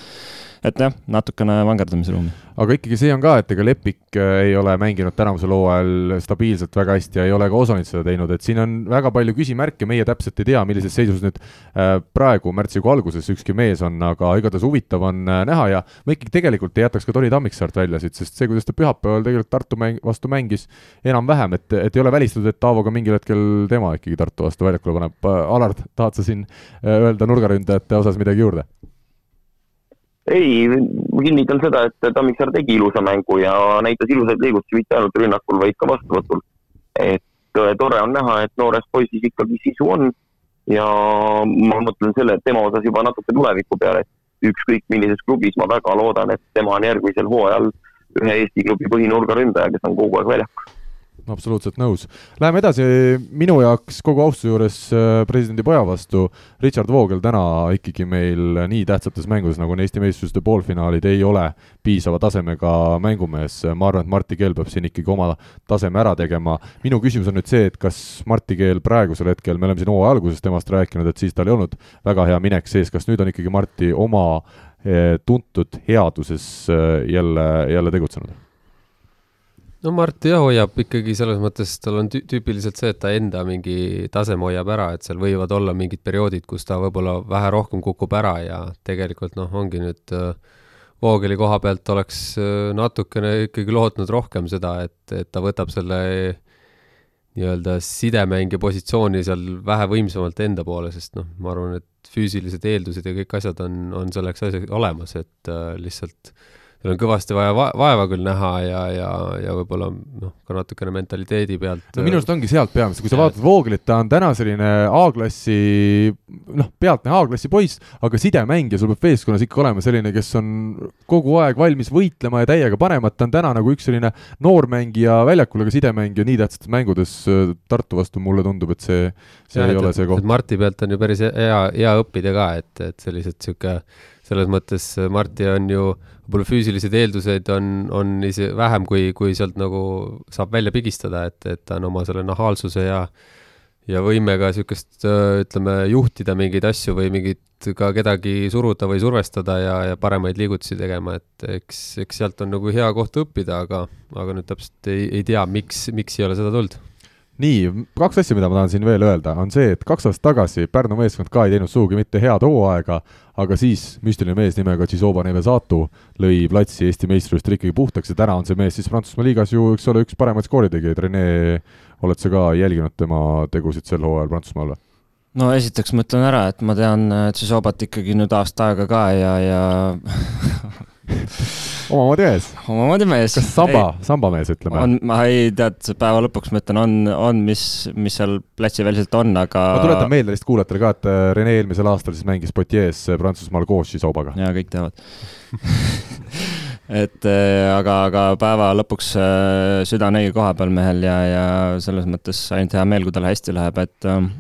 et jah, natukene vangerdamisruumi. aga ikkagi see on ka, et ega Lepik äh, ei ole mänginud tänavusel hooajal stabiilselt väga hästi ja ei ole ka Osonit seda teinud, et siin on väga palju küsimärke, meie täpselt ei tea, millises seisus nüüd äh, praegu märtsikuu alguses ükski mees on, aga igatahes huvitav on äh, näha ja ma ikkagi tegelikult ei jätaks ka Tori Tammiksaart välja siit, sest see, kuidas ta pühapäeval tegelikult Tartu mäng, vastu mängis, enam-vähem, et, et ei ole välistatud, et Taavo ka mingil hetkel tema ikkagi Tartu vastu väljakule paneb. Alar, tahad sa siin öelda nurgaründajate osas midagi juurde? Ei, ma kinnitan seda, et Tammiksaar tegi ilusa mängu ja näitas ilusaid liigutusi mitte ainult rünnakul, vaid ka vastuvõtul. et äh, tore on näha, et noores poisis ikkagi sisu on ja ma mõtlen selle, tema osas juba natuke tuleviku peale, et ükskõik millises klubis ma väga loodan, et tema on järgmisel hooajal ühe Eesti klubi põhinurgaründaja, kes on kogu aeg väljakul absoluutselt nõus. Läheme edasi, minu jaoks kogu austuse juures äh, presidendi poja vastu, Richard Voogel täna ikkagi meil nii tähtsates mängudes, nagu on Eesti meistrivõistluste poolfinaalid, ei ole piisava tasemega mängumees. ma arvan, et Martti Keel peab siin ikkagi oma taseme ära tegema. minu küsimus on nüüd see, et kas Martti Keel praegusel hetkel, me oleme siin hooaja alguses temast rääkinud, et siis tal ei olnud väga hea minek sees, kas nüüd on ikkagi Martti oma eh, tuntud headuses eh, jälle, jälle tegutsenud? No Mart jah, hoiab ikkagi selles mõttes, tal on tüüpiliselt see, et ta enda mingi taseme hoiab ära, et seal võivad olla mingid perioodid, kus ta võib-olla vähe rohkem kukub ära ja tegelikult noh, ongi nüüd äh, Voogeli koha pealt oleks äh, natukene ikkagi lootnud rohkem seda, et, et ta võtab selle nii-öelda sidemängija positsiooni seal vähe võimsamalt enda poole, sest noh, ma arvan, et füüsilised eeldused ja kõik asjad on, on selleks asjaks olemas, et äh, lihtsalt äh, seal on kõvasti vaja va vaeva küll näha ja, ja, ja võib-olla noh, ka natukene mentaliteedi pealt. no minu arust ongi sealt peamiselt, kui sa vaatad Vooglit, ta on täna selline A-klassi, noh, pealtnäha A-klassi poiss, aga sidemängija, sul peab meeskonnas ikka olema selline, kes on kogu aeg valmis võitlema ja täiega panema, et ta on täna nagu üks selline noormängija väljakul, aga sidemängija nii tähtsates mängudes äh, Tartu vastu mulle tundub, et see, see ja, ei et, ole see koht. Marti pealt on ju päris hea, hea õppida ka, et, et sellised niisugune selles mõttes Marti on ju, võib-olla füüsilised eeldused on, on ise vähem, kui, kui sealt nagu saab välja pigistada, et, et ta on oma selle nahaalsuse ja ja võimega niisugust, ütleme, juhtida mingeid asju või mingit ka kedagi suruda või survestada ja, ja paremaid liigutusi tegema, et eks, eks sealt on nagu hea koht õppida, aga, aga nüüd täpselt ei, ei tea, miks, miks ei ole seda tulnud nii, kaks asja, mida ma tahan siin veel öelda, on see, et kaks aastat tagasi Pärnu meeskond ka ei teinud sugugi mitte head hooaega, aga siis müstiline mees nimega Tšisoba Nevesatu lõi platsi Eesti meistrivõistlustel ikkagi puhtaks ja täna on see mees siis Prantsusmaa liigas ju, eks ole, üks paremaid skooritegijaid, Rene, oled sa ka jälginud tema tegusid sel hooajal Prantsusmaal või? no esiteks ma ütlen ära, et ma tean Tšižobat ikkagi nüüd aasta aega ka ja, ja omamoodi mees. omamoodi mees. kas samba, sambamees, ütleme? on, ma ei, tead, päeva lõpuks ma ütlen, on, on, mis, mis seal platsiväliselt on, aga. ma tuletan meelde lihtsalt kuulajatele ka, et äh, Rene eelmisel aastal siis mängis Poitiers äh, Prantsusmaal koos Šisobaga. jaa, kõik teavad et äh, aga, aga päeva lõpuks süda on õige koha peal mehel ja, ja selles mõttes ainult hea meel, kui tal hästi läheb, et äh,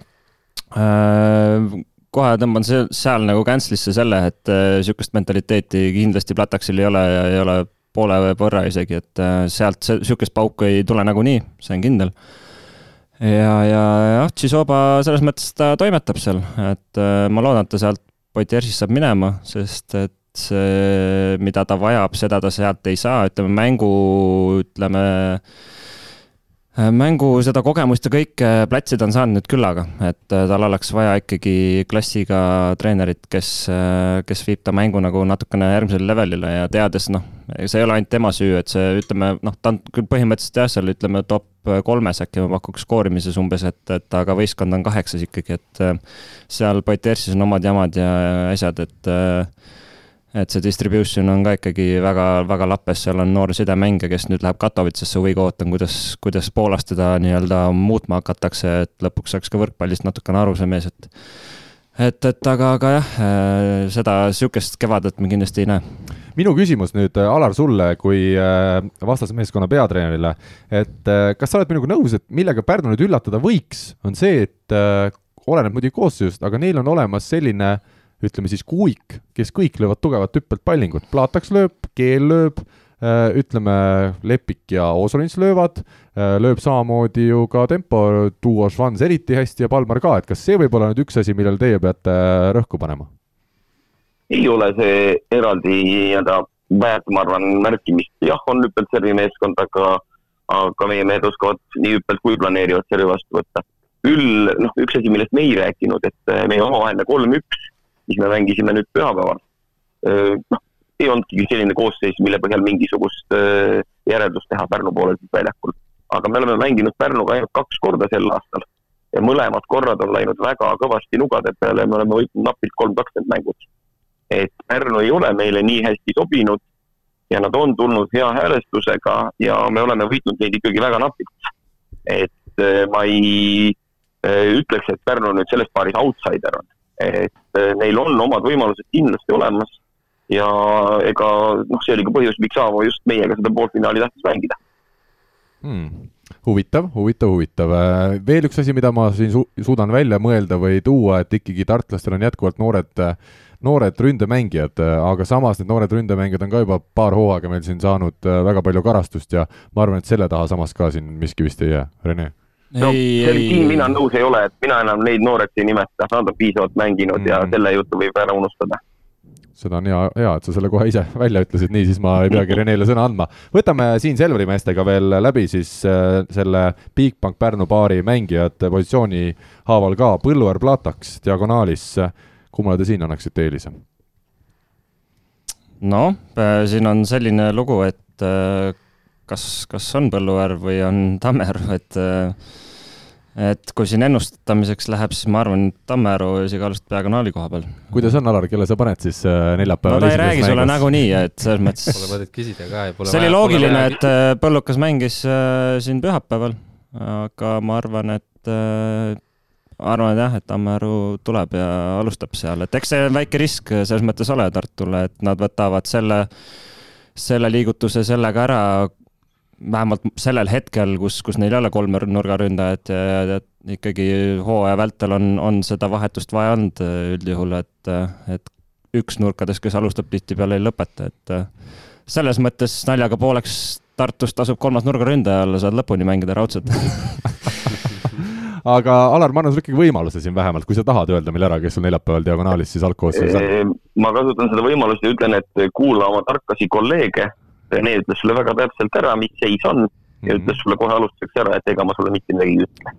kohe tõmban seal nagu cancel'isse selle, et niisugust mentaliteeti kindlasti Plataksil ei ole ja ei ole poole võrra isegi, et sealt niisugust pauku ei tule nagunii, see on kindel. ja, ja jah, Tšisoba selles mõttes ta toimetab seal, et ma loodan, et ta sealt Poitiersist saab minema, sest et see, mida ta vajab, seda ta sealt ei saa, ütleme mängu, ütleme Äh, mängu seda kogemust ja kõike platsid on saanud nüüd küllaga, et äh, tal oleks vaja ikkagi klassiga treenerit, kes, äh, kes viib ta mängu nagu natukene järgmisele levelile ja teades, noh, see ei ole ainult tema süü, et see, ütleme, noh, ta on küll põhimõtteliselt jah, seal ütleme top kolmes äkki ma pakuks skoorimises umbes, et, et aga võistkond on kaheksas ikkagi, et seal Poitersis on omad jamad ja asjad, et et see distribution on ka ikkagi väga, väga lappes, seal on noor sidemängija, kes nüüd läheb Katowicesse, huviga ootan, kuidas, kuidas Poolas teda nii-öelda muutma hakatakse, et lõpuks saaks ka võrkpallist natukene aru see mees, et et, et aga, aga jah, äh, seda sihukest kevadet me kindlasti ei näe. minu küsimus nüüd, äh, Alar, sulle kui äh, vastase meeskonna peatreenerile, et kas sa oled minuga nõus, et millega Pärnu nüüd üllatada võiks, on see, et oleneb muidugi koosseisust, aga neil on olemas selline äh, ütleme siis kuuik, kes kõik löövad tugevat hüppelpallingut, Plataks lööb, Keel lööb, äh, ütleme, Lepik ja Osolins löövad, äh, lööb samamoodi ju ka tempo duo Švans eriti hästi ja Palmar ka, et kas see võib olla nüüd üks asi, millele teie peate rõhku panema? ei ole see eraldi nii-öelda väärt, ma arvan, märkimist, jah, on hüppelt servi meeskond, aga aga meie mehed oskavad nii hüppelt kui planeerivad servi vastu võtta. küll noh, üks asi, millest me ei rääkinud, et meie omavaheline kolm-üks mis me mängisime nüüd pühapäeval. noh, ei olnudki selline koosseis, mille põhjal mingisugust järeldust teha Pärnu poolel siis väljakul. aga me oleme mänginud Pärnuga ainult kaks korda sel aastal ja mõlemad korrad on läinud väga kõvasti nugade peale, me oleme võitnud napilt kolm-kaks need mängud. et Pärnu ei ole meile nii hästi sobinud ja nad on tulnud hea häälestusega ja me oleme võitnud neid ikkagi väga napilt. et ma ei ütleks, et Pärnu nüüd selles paaris outsider on et eh, neil on omad võimalused kindlasti olemas. Ja ega noh, see oli ka põhjus, miks Aavo just meiega seda poolfinaali tahtis mängida. Hmm. Huvitav, huvitav, huvitav. Äh, veel üks asi, mida ma siin su suudan välja mõelda või tuua, et ikkagi tartlastel on jätkuvalt noored, noored ründemängijad, aga samas need noored ründemängijad on ka juba paar hooaega meil siin saanud äh, väga palju karastust ja ma arvan, et selle taha samas ka siin miski vist ei jää, Rene no siin mina nõus ei ole, et mina enam neid nooreks ei nimeta, nad on piisavalt mänginud mm. ja selle jutu võib ära unustada seda on hea, hea, et sa selle kohe ise välja ütlesid, nii siis ma ei peagi Renele sõna andma. võtame siin Selveri meestega veel läbi siis äh, selle Bigbank Pärnu paari mängijate positsiooni haaval ka, Põlluaar Plataks diagonaalis, kummale te siin annaksite eelise? noh, äh, siin on selline lugu, et äh, kas, kas on Põlluäär või on Tammer, et et kui siin ennustamiseks läheb, siis ma arvan, Tammearu isegi alustab diagonaali koha peal. kuidas on, Alar, kelle sa paned siis äh, neljapäeval? no ta ei räägi sulle nagunii, et selles mõttes Pole mõtet küsida ka ja pole see oli loogiline, et äh, Põllukas mängis äh, siin pühapäeval, aga ma arvan, et äh, arvan, et jah, et Tammearu tuleb ja alustab seal, et eks see väike risk selles mõttes ole Tartule, et nad võtavad selle, selle liigutuse sellega ära, vähemalt sellel hetkel, kus, kus neil ei ole kolme nurgaründajat ja, ja, ja ikkagi hooaja vältel on, on seda vahetust vaja olnud äh, üldjuhul, et, äh, et üks nurkadest, kes alustab, tihtipeale ei lõpeta, et äh, selles mõttes naljaga pooleks Tartus tasub kolmas nurgaründaja olla, saad lõpuni mängida raudselt aga Alar, ma annan sulle ikkagi võimaluse siin vähemalt, kui sa tahad öelda meile ära, kes sul neljapäeval diagonaalis siis algkoosseisus on. ma kasutan seda võimalust ja ütlen, et kuula oma tarkasi kolleege Rene ütles sulle väga täpselt ära, mis seis on ja mm -hmm. ütles sulle kohe alustuseks ära, et ega ma sulle mitte midagi ei ütle.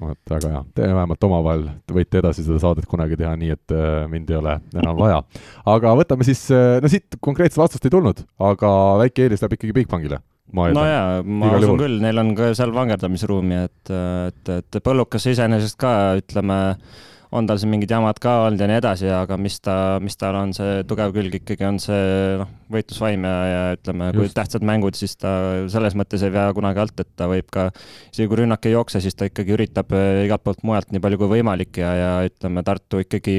vot väga hea, vähemalt omavahel võite edasi seda saadet kunagi teha nii, et äh, mind ei ole enam vaja. aga võtame siis, äh, no siit konkreetset vastust ei tulnud, aga väike eelis läheb ikkagi Bigbankile no jaa, ma Igal usun juhul. küll, neil on ka seal vangerdamisruumi, et, et, et Põllukas iseenesest ka ütleme, on tal siin mingid jamad ka olnud ja nii edasi, aga mis ta, mis tal on see tugev külg ikkagi on see noh, võitlusvaim ja, ja ütleme, kui tähtsad mängud, siis ta selles mõttes ei vea kunagi alt, et ta võib ka, isegi kui rünnak ei jookse, siis ta ikkagi üritab äh, igalt poolt mujalt nii palju kui võimalik ja, ja ütleme, Tartu ikkagi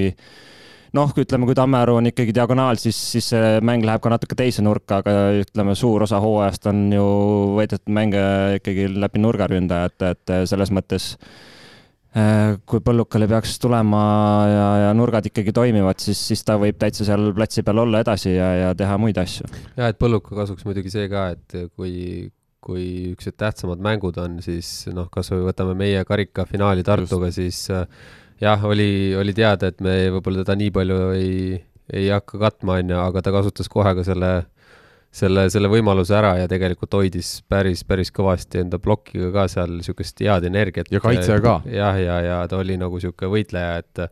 noh, ütleme, kui Tammearu on ikkagi diagonaal, siis, siis see mäng läheb ka natuke teise nurka, aga ütleme, suur osa hooajast on ju võidetud mänge ikkagi läbi nurgaründajate, et selles mõttes kui Põllukale peaks tulema ja, ja nurgad ikkagi toimivad, siis, siis ta võib täitsa seal platsi peal olla edasi ja, ja teha muid asju. ja et Põlluka kasuks muidugi see ka, et kui, kui niisugused tähtsamad mängud on, siis noh, kas või võtame meie karikafinaali Tartuga, siis äh, jah, oli, oli teada, et me võib-olla teda nii palju ei, ei hakka katma, on ju, aga ta kasutas kohe ka selle, selle, selle võimaluse ära ja tegelikult hoidis päris, päris kõvasti enda plokiga ka seal niisugust head energiat. ja kaitse ka. jah, ja, ja, ja ta oli nagu niisugune võitleja, et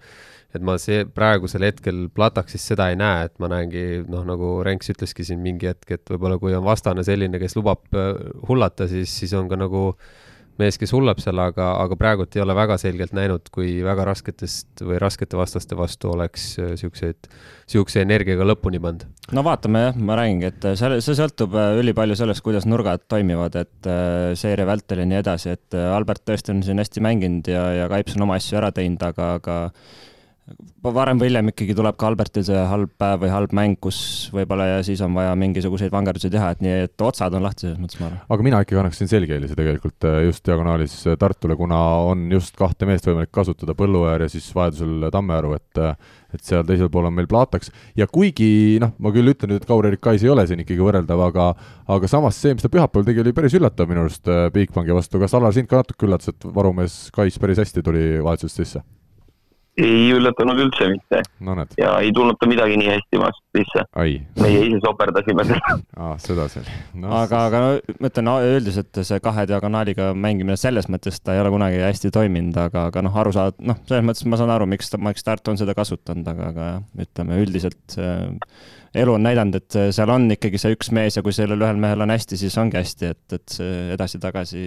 et ma see praegusel hetkel Plataksis seda ei näe, et ma näengi, noh, nagu Renks ütleski siin mingi hetk, et võib-olla kui on vastane selline, kes lubab äh, hullata, siis, siis on ka nagu äh, mees, kes hullab seal, aga, aga praegult ei ole väga selgelt näinud, kui väga rasketest või raskete vastaste vastu oleks äh, siukseid, siukse energiaga lõpuni pannud. no vaatame jah, ma räägingi, et äh, see, see sõltub äh, ülipalju sellest, kuidas nurgad toimivad, et seeria vältel ja nii edasi, et Albert tõesti on siin hästi mänginud ja, ja Kaips on oma asju ära teinud, aga, aga varem või hiljem ikkagi tuleb ka Albertil see halb päev või halb mäng, kus võib-olla ja siis on vaja mingisuguseid vangerdusi teha, et nii, et otsad on lahti selles mõttes, ma arvan. aga mina ikkagi annaksin selge eelise tegelikult äh, just diagonaalis äh, Tartule, kuna on just kahte meest võimalik kasutada, Põlluäär ja siis vajadusel Tammearu, et äh, et seal teisel pool on meil Plataks ja kuigi noh, ma küll ütlen nüüd, et Kaur-Erik Kais ei ole siin ikkagi võrreldav, aga aga samas see, mis ta pühapäeval tegi, oli päris üllatav minu arust Bigbanki vastu, kas Alar sind ka natuke üllatas, et varumees Kais päris hästi tuli vahetusest sisse? Ei üllatanud üldse mitte no,. ja ei tulnud ta midagi nii hästi vastu sisse. meie ise soperdasime seda ah,. sedasi oli no,. aga, aga no, ma ütlen no, üldiselt see kahe diagonaaliga mängimine selles mõttes ta ei ole kunagi hästi toiminud, aga, aga noh, aru saad, noh, selles mõttes ma saan aru, miks, miks Tartu on seda kasutanud, aga, aga ütleme üldiselt äh, elu on näidanud, et seal on ikkagi see üks mees ja kui sellel ühel mehel on hästi, siis ongi hästi, et, et see edasi-tagasi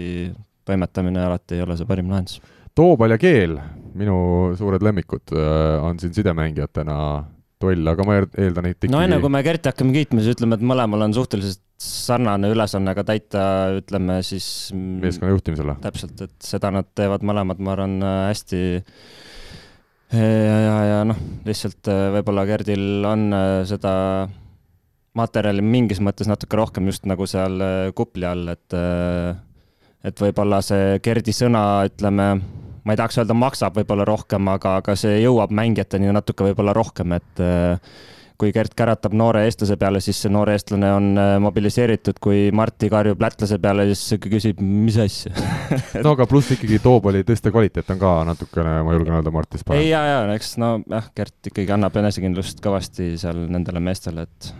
toimetamine alati ei ole see parim lahendus Toobal ja Keel, minu suured lemmikud, äh, on siin sidemängijatena duell, aga ma eeldan, et ikkagi no enne kui me Kerti hakkame kiitma, siis ütleme, et mõlemal on suhteliselt sarnane ülesanne ka täita, ütleme siis meeskonna juhtimisele. täpselt, et seda nad teevad mõlemad, ma arvan, hästi ja, ja, ja noh, lihtsalt äh, võib-olla Gerdil on äh, seda materjali mingis mõttes natuke rohkem just nagu seal kupli all, et et võib-olla see Gerdi sõna, ütleme ma ei tahaks öelda, maksab võib-olla rohkem, aga, aga see jõuab mängijateni natuke võib-olla rohkem, et äh, kui Gert käratab noore eestlase peale, siis see noor eestlane on äh, mobiliseeritud, kui Marti karjub lätlase peale, siis küsib, mis asja no aga pluss ikkagi Toobali tõste kvaliteet on ka natukene, ma julgen öelda, Martist parem. ei, ja, ja eks no jah, Gert ikkagi annab enesekindlust kõvasti seal nendele meestele, et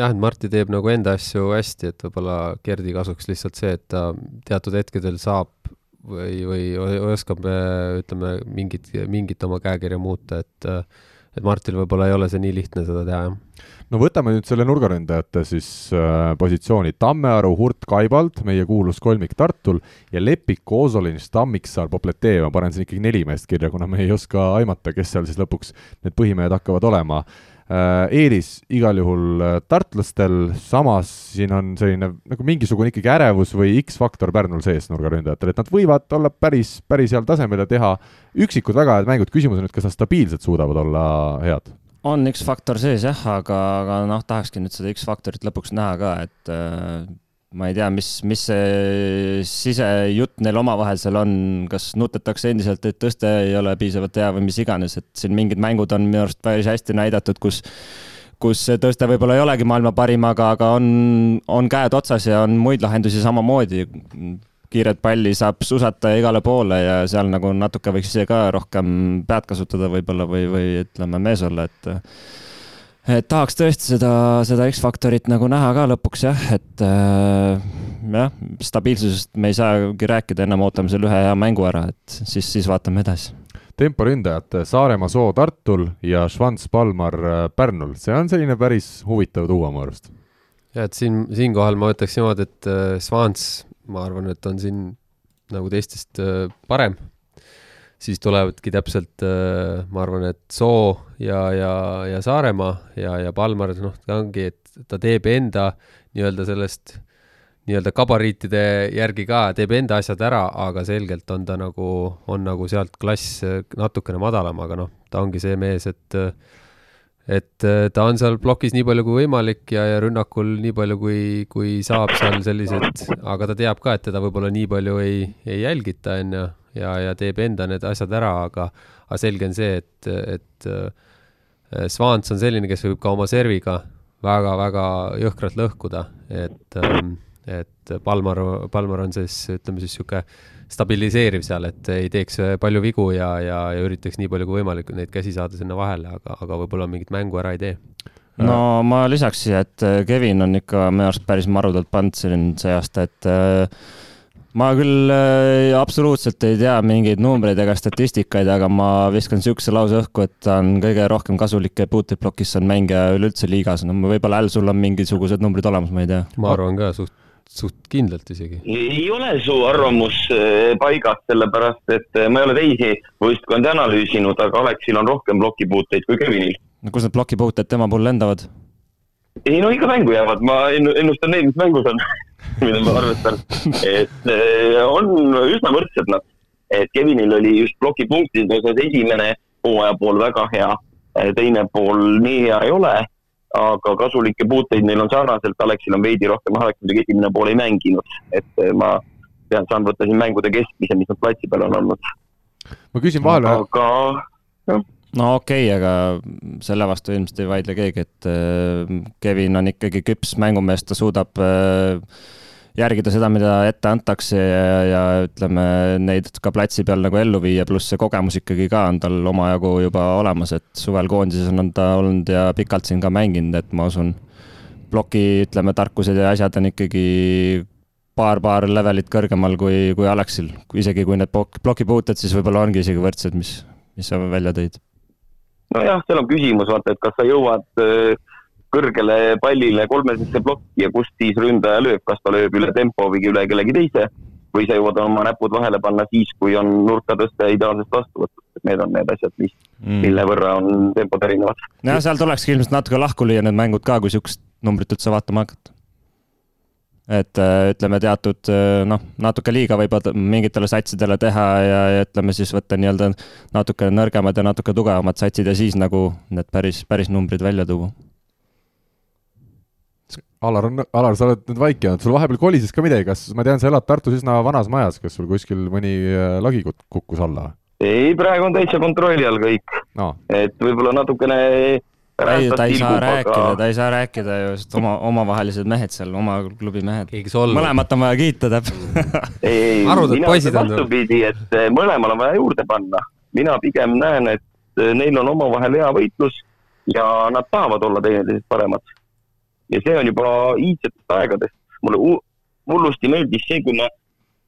jah, et Marti teeb nagu enda asju hästi, et võib-olla Gerdi kasuks lihtsalt see, et ta teatud hetkedel saab või, või oskab, ütleme, mingit, mingit oma käekirja muuta, et et Martil võib-olla ei ole see nii lihtne seda teha, jah. no võtame nüüd selle nurgaründajate siis äh, positsiooni, Tammearu, Hurt, Kaibald, meie kuulus kolmik Tartul ja Lepik, Ozolin, Tammiksaar, Popletee, ma panen siin ikkagi neli meest kirja, kuna me ei oska aimata, kes seal siis lõpuks need põhimehed hakkavad olema. Äh, eelis igal juhul äh, tartlastel, samas siin on selline nagu mingisugune ikkagi ärevus või X-faktor Pärnul sees nurgaründajatel, et nad võivad olla päris, päris heal tasemel ja teha üksikud väga head mängud, küsimus on nüüd, kas nad stabiilselt suudavad olla head? on X-faktor sees jah, aga, aga noh, tahakski nüüd seda X-faktorit lõpuks näha ka, et äh, ma ei tea, mis, mis see sisejutt neil omavahel seal on, kas nutetakse endiselt, et tõste ei ole piisavalt hea või mis iganes, et siin mingid mängud on minu arust päris hästi näidatud, kus kus tõste võib-olla ei olegi maailma parim, aga, aga on, on käed otsas ja on muid lahendusi samamoodi. kiiret palli saab susata igale poole ja seal nagu natuke võiks ise ka rohkem pead kasutada võib-olla või, või ütleme, mees olla, et et tahaks tõesti seda, seda X-faktorit nagu näha ka lõpuks jah, et äh, jah, stabiilsusest me ei saagi rääkida, ennem ootame selle ühe hea mängu ära, et siis, siis vaatame edasi. temporündajad Saaremaa Soo Tartul ja Švants Palmar äh, Pärnul, see on selline päris huvitav duo mu arust. ja et siin, siinkohal ma ütleks niimoodi, et äh, Švants, ma arvan, et on siin nagu teistest äh, parem siis tulevadki täpselt, ma arvan, et Soo ja, ja, ja Saaremaa ja, ja Palmar, noh, ta ongi, et ta teeb enda nii-öelda sellest nii-öelda gabariitide järgi ka teeb enda asjad ära, aga selgelt on ta nagu, on nagu sealt klass natukene madalam, aga noh, ta ongi see mees, et et ta on seal plokis nii palju kui võimalik ja, ja rünnakul nii palju, kui, kui saab seal sellised, aga ta teab ka, et teda võib-olla nii palju ei, ei jälgita, on ju, ja, ja teeb enda need asjad ära, aga, aga selge on see, et, et Svants on selline, kes võib ka oma serviga väga-väga jõhkralt lõhkuda, et ähm, et Palmar, Palmar on siis, ütleme siis niisugune stabiliseeriv seal, et ei teeks palju vigu ja, ja, ja üritaks nii palju kui võimalik neid käsi saada sinna vahele, aga, aga võib-olla mingit mängu ära ei tee. no ma lisaks siia, et Kevin on ikka minu arust päris marudalt pannud siin see aasta, et äh, ma küll äh, absoluutselt ei tea mingeid numbreid ega statistikaid, aga ma viskan niisuguse lause õhku, et ta on kõige rohkem kasulikke puuteplokis on mängija üleüldse liigas, no võib-olla Äl, sul on mingisugused numbrid olemas, ma ei tea. ma arvan ka suht suht kindlalt isegi. ei ole su arvamus äh, paigas, sellepärast et äh, ma ei ole teisi võistkondi analüüsinud, aga Aleksil on rohkem plokipuuteid kui Kevinil. no kus need plokipuuted tema puhul lendavad? ei no iga mängu jäävad, ma ennustan neid, mis mängus on mida ma arvestan, et äh, on üsna võrdsed nad. et Kevinil oli just plokipunktide osas esimene hooaja pool väga hea, teine pool nii hea ei ole aga kasulikke puuteid neil on sarnaselt, Aleksil on veidi rohkem, Aleks muidugi esimene pool ei mänginud, et eh, ma pean, saan võtta siin mängude keskmise, mis nad platsi peal on olnud. ma küsin vahele. aga, jah no okei okay,, aga selle vastu ilmselt ei vaidle keegi, et eh, Kevin on ikkagi küps mängumees, ta suudab äh, järgida seda, mida ette antakse ja, ja ütleme, neid ka platsi peal nagu ellu viia, pluss see kogemus ikkagi ka on tal omajagu juba olemas, et suvel koondises on ta olnud ja pikalt siin ka mänginud, et ma usun, ploki, ütleme, tarkused ja asjad on ikkagi paar-paar levelit kõrgemal kui, kui Aleksil, isegi kui need plokipuuted siis võib-olla ongi isegi võrdsed, mis, mis sa välja tõid. nojah, seal on küsimus, vaata, et kas sa jõuad äh kõrgele pallile kolmesesse plokki ja kust siis ründaja lööb, kas ta lööb üle tempo või üle kellegi teise või sa jõuad oma näpud vahele panna siis, kui on nurka tõsta ideaalsest vastuvõtust, et need on need asjad, mis mm., mille võrra on tempod erinevad. jah, seal tulekski ilmselt natuke lahku lüüa need mängud ka, kui niisugust numbrit üldse vaatama hakata. et äh, ütleme, teatud äh, noh, natuke liiga võib mingitele satsidele teha ja, ja ütleme siis võtta nii-öelda natuke nõrgemad ja natuke tugevamad satsid ja siis nagu need päris, päris numbrid välja tuua Alar on, Alar, sa oled nüüd vaiki jäänud, sul vahepeal kolises ka midagi, kas, ma tean, sa elad Tartus üsna vanas majas, kas sul kuskil mõni äh, lagi kukkus alla? ei, praegu on täitsa kontrolli all kõik. No.. et võib-olla natukene ei, ta ei saa rääkida aga..., ta ei saa rääkida ju, sest oma, omavahelised mehed seal, oma klubi mehed. mõlemat on vaja kiita, täpselt ei, ei, mina ütlen vastupidi, et äh, mõlemal on vaja juurde panna. mina pigem näen, et äh, neil on omavahel hea võitlus ja nad tahavad olla teineteisest paremad ja see on juba iidsetest aegadest. mulle hullusti meeldis see, kui ma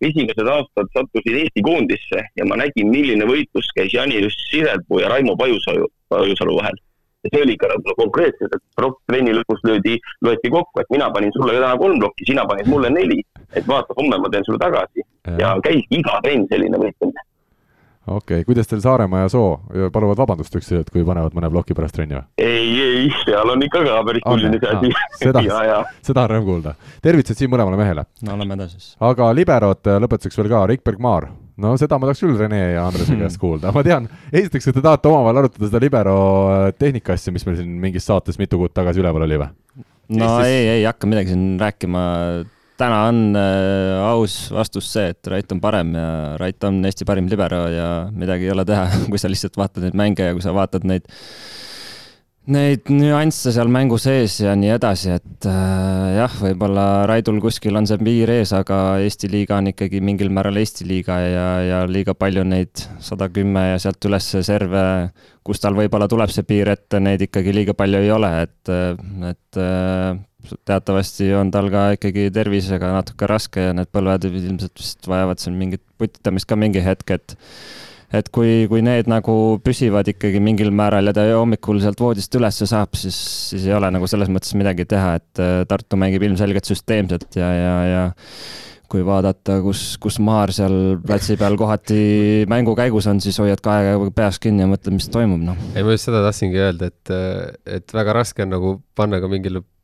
esimesed aastad sattusin Eesti koondisse ja ma nägin, milline võitlus käis Janis Sirelpuu ja Raimo Pajusalu, Pajusalu vahel. ja see oli ikka nagu konkreetselt, et plokk trenni lõpus löödi, loeti kokku, et mina panin sulle täna kolm plokki, sina panid mulle neli. et vaata, homme ma teen sulle tagasi. ja käiski iga trenn selline võitlemine okei okay., kuidas teil Saaremaa ja Soo paluvad vabandust üksteiselt, kui panevad mõne ploki pärast trenni või? ei, ei, seal on ikka ka päris kulline see asi. seda, seda on rõõm kuulda. tervitused siin mõlemale mehele. no oleme edasi siis. aga liberod lõpetuseks veel ka, Rikberg Maar. no seda ma tahaks küll Rene ja Andrese käest kuulda, ma tean, esiteks, et te tahate omavahel arutada seda libero äh, tehnika asja, mis meil siin mingis saates mitu kuud tagasi üleval oli või? no Eestis... ei, ei hakka midagi siin rääkima täna on äh, aus vastus see, et Rait on parem ja Rait on Eesti parim libero ja midagi ei ole teha kui sa lihtsalt vaatad neid mänge ja kui sa vaatad neid, neid nüansse seal mängu sees ja nii edasi, et äh, jah, võib-olla Raidul kuskil on see piir ees, aga Eesti liiga on ikkagi mingil määral Eesti liiga ja, ja liiga palju neid sada kümme ja sealt üles serve, kus tal võib-olla tuleb see piir ette, neid ikkagi liiga palju ei ole, et, et äh, teatavasti on tal ka ikkagi tervisega natuke raske ja need põlved ilmselt vist vajavad siin mingit putitamist ka mingi hetk, et et kui, kui need nagu püsivad ikkagi mingil määral ja ta hommikul sealt voodist üles saab, siis, siis ei ole nagu selles mõttes midagi teha, et äh, Tartu mängib ilmselgelt süsteemselt ja, ja, ja kui vaadata, kus, kus Maar seal platsi peal kohati mängu käigus on, siis hoiad kahe käega peas kinni ja mõtled, mis toimub, noh. ei, ma just seda tahtsingi öelda, et, et väga raske on nagu panna ka mingile äh,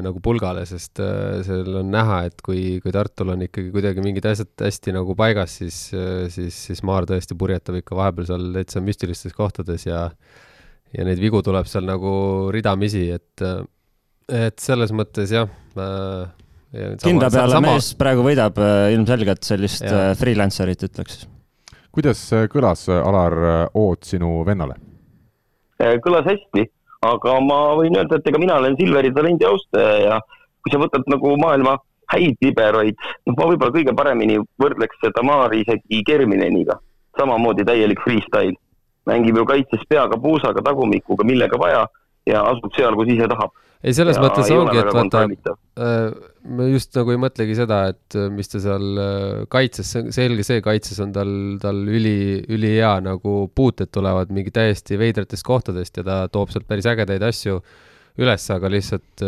nagu pulgale, sest äh, seal on näha, et kui, kui Tartul on ikkagi kuidagi mingid asjad hästi nagu paigas, siis äh,, siis, siis Maar tõesti purjetab ikka vahepeal seal täitsa müstilistes kohtades ja ja neid vigu tuleb seal nagu ridamisi, et, et selles mõttes jah äh, kindla peale sama... mees praegu võidab äh, ilmselgelt sellist ja. Äh, freelancerit, ütleks. kuidas äh, kõlas, Alar, ood sinu vennale? kõlas hästi, aga ma võin öelda, et ega mina olen Silveri talendi austaja ja kui sa võtad nagu maailma häid liberoid, noh, ma võib-olla kõige paremini võrdleks seda Maari isegi Kermineniga. samamoodi täielik freestyle. mängib ju kaitses peaga, puusaga, tagumikuga, millega vaja ja asub seal, kus ise tahab. Ei, selles ja mõttes ongi, et vaata, äh, me just nagu ei mõtlegi seda, et äh, mis ta seal äh, kaitses, selge see, kaitses on tal, tal üli, ülihea nagu puuted tulevad mingi täiesti veidratest kohtadest ja ta toob sealt päris ägedaid asju üles, aga lihtsalt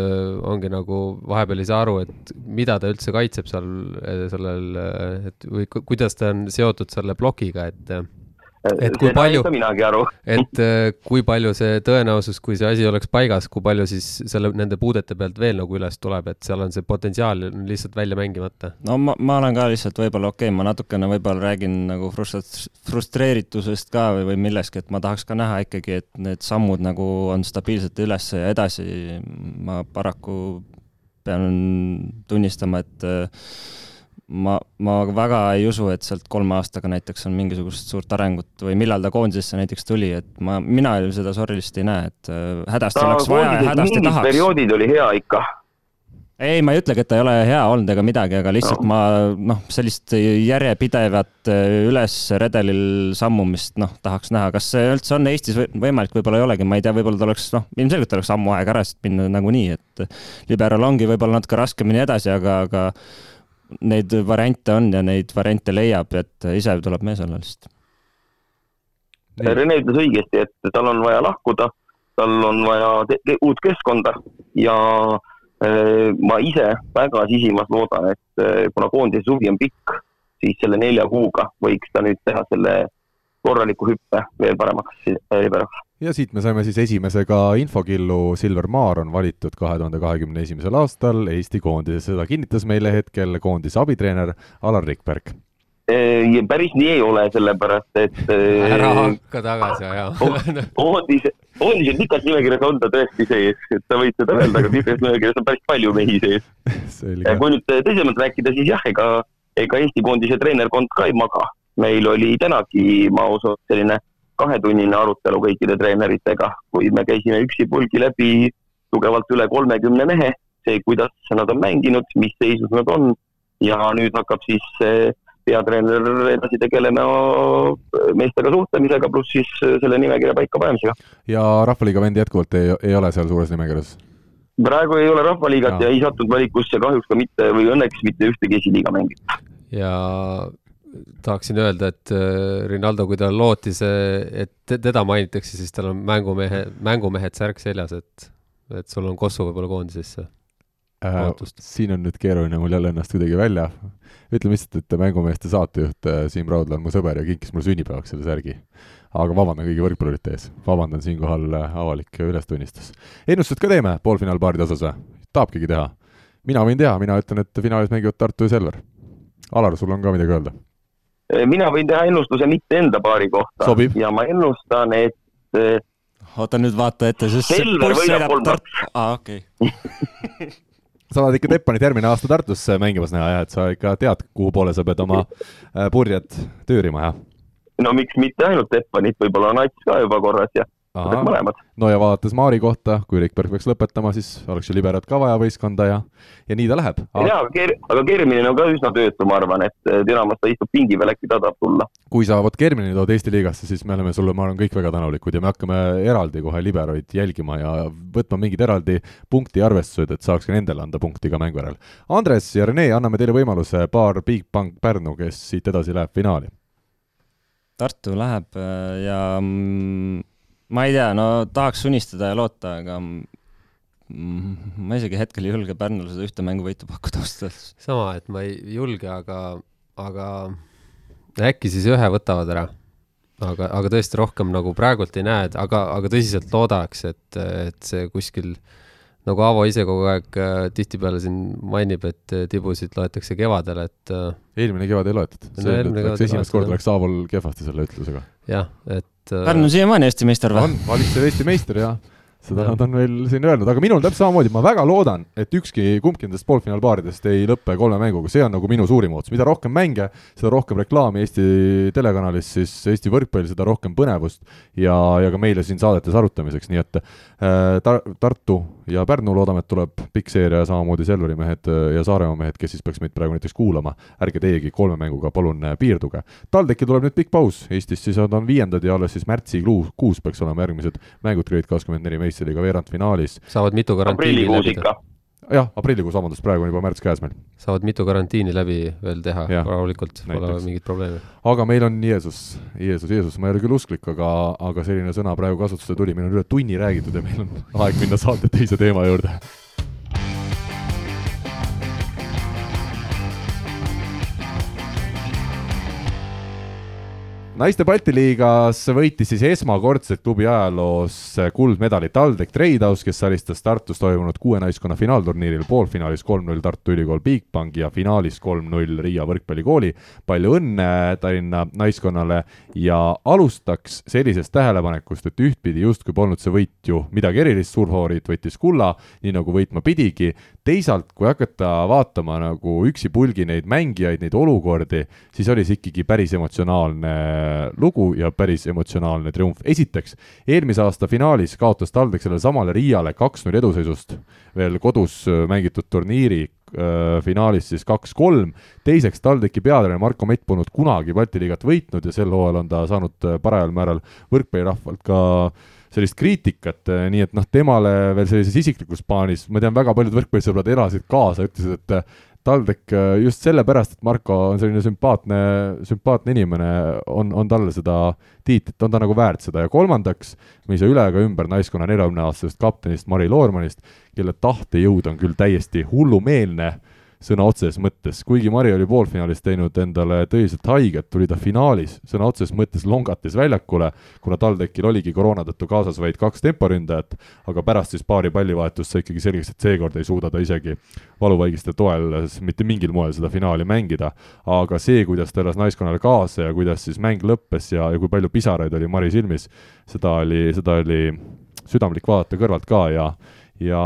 ongi nagu vahepeal ei saa aru, et mida ta üldse kaitseb seal sellel, et või kuidas ta on seotud selle plokiga, et et kui palju, et äh, kui palju see tõenäosus, kui see asi oleks paigas, kui palju siis selle, nende puudete pealt veel nagu üles tuleb, et seal on see potentsiaal lihtsalt välja mängimata? no ma, ma olen ka lihtsalt võib-olla okei okay,, ma natukene võib-olla räägin nagu frustra-, frustreeritusest ka või, või millestki, et ma tahaks ka näha ikkagi, et need sammud nagu on stabiilselt üles ja edasi. ma paraku pean tunnistama, et äh, ma, ma väga ei usu, et sealt kolme aastaga näiteks on mingisugust suurt arengut või millal ta koondisesse näiteks tuli, et ma, mina seda sorry lihtsalt ei näe, et äh, hädasti oleks vaja ja hädasti tahaks. perioodid oli hea ikka ei, ma ei ütlegi, et ta ei ole hea olnud ega midagi, aga lihtsalt no. ma noh, sellist järjepidevat äh, üles redelil sammumist noh, tahaks näha, kas see üldse on Eestis võimalik, võib-olla ei olegi, ma ei tea, võib-olla ta oleks noh, ilmselgelt oleks ammu aeg ära minna nagunii, et liberal ongi võib-olla natuke raskemini edasi, aga, aga neid variante on ja neid variante leiab, et ise tuleb mees olla lihtsalt. Rene ütles õigesti, et tal on vaja lahkuda, tal on vaja uut keskkonda ja äh, ma ise väga sisimas loodan, et äh, kuna koondise suvi on pikk, siis selle nelja kuuga võiks ta nüüd teha selle korraliku hüppe veel paremaks liberaks ja siit me saime siis esimese ka infokillu, Silver Maar on valitud kahe tuhande kahekümne esimesel aastal Eesti koondise, seda kinnitas meile hetkel koondise abitreener Alar Rikberg. päris nii ei ole, sellepärast et ära hakka tagasi ajama koondise, koondise pikas nimekirjas on ta tõesti sees, et sa võid seda öelda, aga pikas nimekirjas on päris palju mehi sees. kui nüüd tõsisemalt rääkida, siis jah, ega, ega Eesti koondise treenerkond ka ei maga. meil oli tänagi, ma usun, selline kahetunnine arutelu kõikide treeneritega, kui me käisime üksipulgi läbi tugevalt üle kolmekümne mehe, see, kuidas nad on mänginud, mis seisus nad on ja nüüd hakkab siis peatreener edasi tegelema meestega suhtlemisega, pluss siis selle nimekirja paikapanemisega. ja Rahvaliiga vend jätkuvalt ei, ei ole seal suures nimekirjas? praegu ei ole Rahvaliigat ja. ja ei sattunud valikusse kahjuks ka mitte või õnneks mitte ühtegi esiliiga mängijat. ja tahaksin öelda, et äh, Rinaldo, kui ta looti see, et teda mainitakse, siis tal on mängumehe, mängumehed särk seljas, et, et sul on Kosovo võib-olla koondisesse äh,. siin on nüüd keeruline mul jälle ennast kuidagi välja. ütleme lihtsalt, et mängumeeste saatejuht äh, Siim Raudla on mu sõber ja kinkis mulle sünnipäevaks selle särgi. aga vabandan kõigi võrkpallurite ees, vabandan siinkohal äh, avalik ülestunnistus. ennustused ka teeme poolfinaalpaaride osas või? tahabki teha? mina võin teha, mina ütlen, et finaalis mängivad Tartu ja Selver. Alar, sul on ka midagi öelda? Mina võin teha ennustuse mitte enda paari kohta Sobib. ja ma ennustan, et eh, oota nüüd vaata ette, sest Selver võidab kolm-kaks. aa, okei sa oled ikka Teppanit järgmine aasta Tartus mängimas näha jah, et sa ikka tead, kuhu poole sa pead oma äh, purjed tüürima, jah? no miks mitte ainult Teppanit, võib-olla on Ats ka juba korras ja mõlemad. no ja vaadates Maari kohta, kui Rikberg peaks lõpetama, siis oleks ju liberat ka vaja võistkonda ja, ja nii ta läheb. jaa, aga Ker-, aga Kerminen on ka üsna töötu, ma arvan, et eh, Dinamas ta istub pingi peal, äkki ta tahab tulla. kui sa vot Kerminini tood Eesti liigasse, siis me oleme sulle, ma arvan, kõik väga tänulikud ja me hakkame eraldi kohe liberoid jälgima ja võtma mingid eraldi punktiarvestused, et saaks ka nendele anda punkti ka mängu järel. Andres ja Rene, anname teile võimaluse, paar Bigbank Pärnu, kes siit edasi läheb finaali. Tartu läheb äh, ja mm, ma ei tea, no tahaks unistada ja loota, aga ma isegi hetkel ei julge Pärnule seda ühte mänguvõitu pakkuda ausalt öeldes. sama, et ma ei julge, aga, aga äkki siis ühe võtavad ära. aga, aga tõesti rohkem nagu praegult ei näe, et aga, aga tõsiselt loodaks, et, et see kuskil nagu Aavo ise kogu aeg äh, tihtipeale siin mainib, et äh, tibusid loetakse kevadel, et äh, eelmine kevad ei loetud. Esimest korda läks Aaval kehvasti selle ütlusega. jah, et Pärnu on siiamaani Eesti meister või? on, valitsev Eesti meister ja seda Jah. nad on veel siin öelnud, aga minul täpselt samamoodi, ma väga loodan, et ükski kumbki nendest poolfinaalpaaridest ei lõpe kolme mänguga, see on nagu minu suurim ootus, mida rohkem mänge, seda rohkem reklaami Eesti telekanalis, siis Eesti võrkpall, seda rohkem põnevust ja, ja ka meile siin saadetes arutamiseks, nii et äh, Tar-, Tartu ja Pärnu loodame, et tuleb pikk seeria ja samamoodi Selveri mehed äh, ja Saaremaa mehed, kes siis peaks meid praegu näiteks kuulama, ärge teiegi kolme mänguga palun äh, piirduge. TalTechi tuleb nüüd pikk paus, Eestis siis on viiendad ja alles siis märtsikuus kuus peaks olema järgmised mängud Grade kakskümmend neli meistriga veerandfinaalis. saavad mitu karantiini läbida. Jah, aprillikuus, vabandust, praegu on juba märts käes meil. saavad mitu karantiini läbi veel teha rahulikult, pole mingit probleemi. aga meil on Jeesus, Jeesus, Jeesus, ma ei ole küll usklik, aga, aga selline sõna praegu kasutusele tuli, meil on üle tunni räägitud ja meil on aeg minna saate teise teema juurde. Naiste Balti liigas võitis siis esmakordselt klubi ajaloos kuldmedali TalTech Treidhaus, kes alistas Tartus toimunud kuue naiskonna finaalturniiril poolfinaalis kolm-null Tartu Ülikool Bigbank ja finaalis kolm-null Riia võrkpallikooli. palju õnne Tallinna naiskonnale ja alustaks sellisest tähelepanekust, et ühtpidi justkui polnud see võit ju midagi erilist, suurfavoriit võitis kulla, nii nagu võitma pidigi, teisalt, kui hakata vaatama nagu üksipulgi neid mängijaid, neid olukordi, siis oli see ikkagi päris emotsionaalne lugu ja päris emotsionaalne triumf. esiteks, eelmise aasta finaalis kaotas TalTech sellele samale Riiale kaks-null eduseisust veel kodus äh, mängitud turniiri äh, finaalis siis kaks-kolm, teiseks TalTechi peatreener Marko Mett polnud kunagi Balti liigat võitnud ja sel hooajal on ta saanud äh, parajal määral võrkpallirahvalt ka sellist kriitikat, nii et noh, temale veel sellises isiklikus plaanis, ma tean, väga paljud võrkpallisõbrad elasid kaasa, ütlesid, et TalTech äh, just sellepärast, et Marko on selline sümpaatne, sümpaatne inimene, on, on talle seda tiitlit, on ta nagu väärt seda. Ja kolmandaks, me ei saa üle ega ümber naiskonna neljakümneaastasest kaptenist Mari Loormanist, kelle tahtejõud on küll täiesti hullumeelne sõna otseses mõttes, kuigi Mari oli poolfinaalis teinud endale tõeliselt haiget, tuli ta finaalis sõna otseses mõttes longates väljakule, kuna TalTechil oligi koroona tõttu kaasas vaid kaks temporündajat, aga pärast siis paari pallivahetust sai ikkagi selgeks, et seekord ei suuda ta isegi valuvaigiste toel mitte mingil moel seda finaali mängida. aga see, kuidas ta elas naiskonnale kaasa ja kuidas siis mäng lõppes ja, ja kui palju pisaraid oli Mari silmis, seda oli, seda oli südamlik vaadata kõrvalt ka ja ja,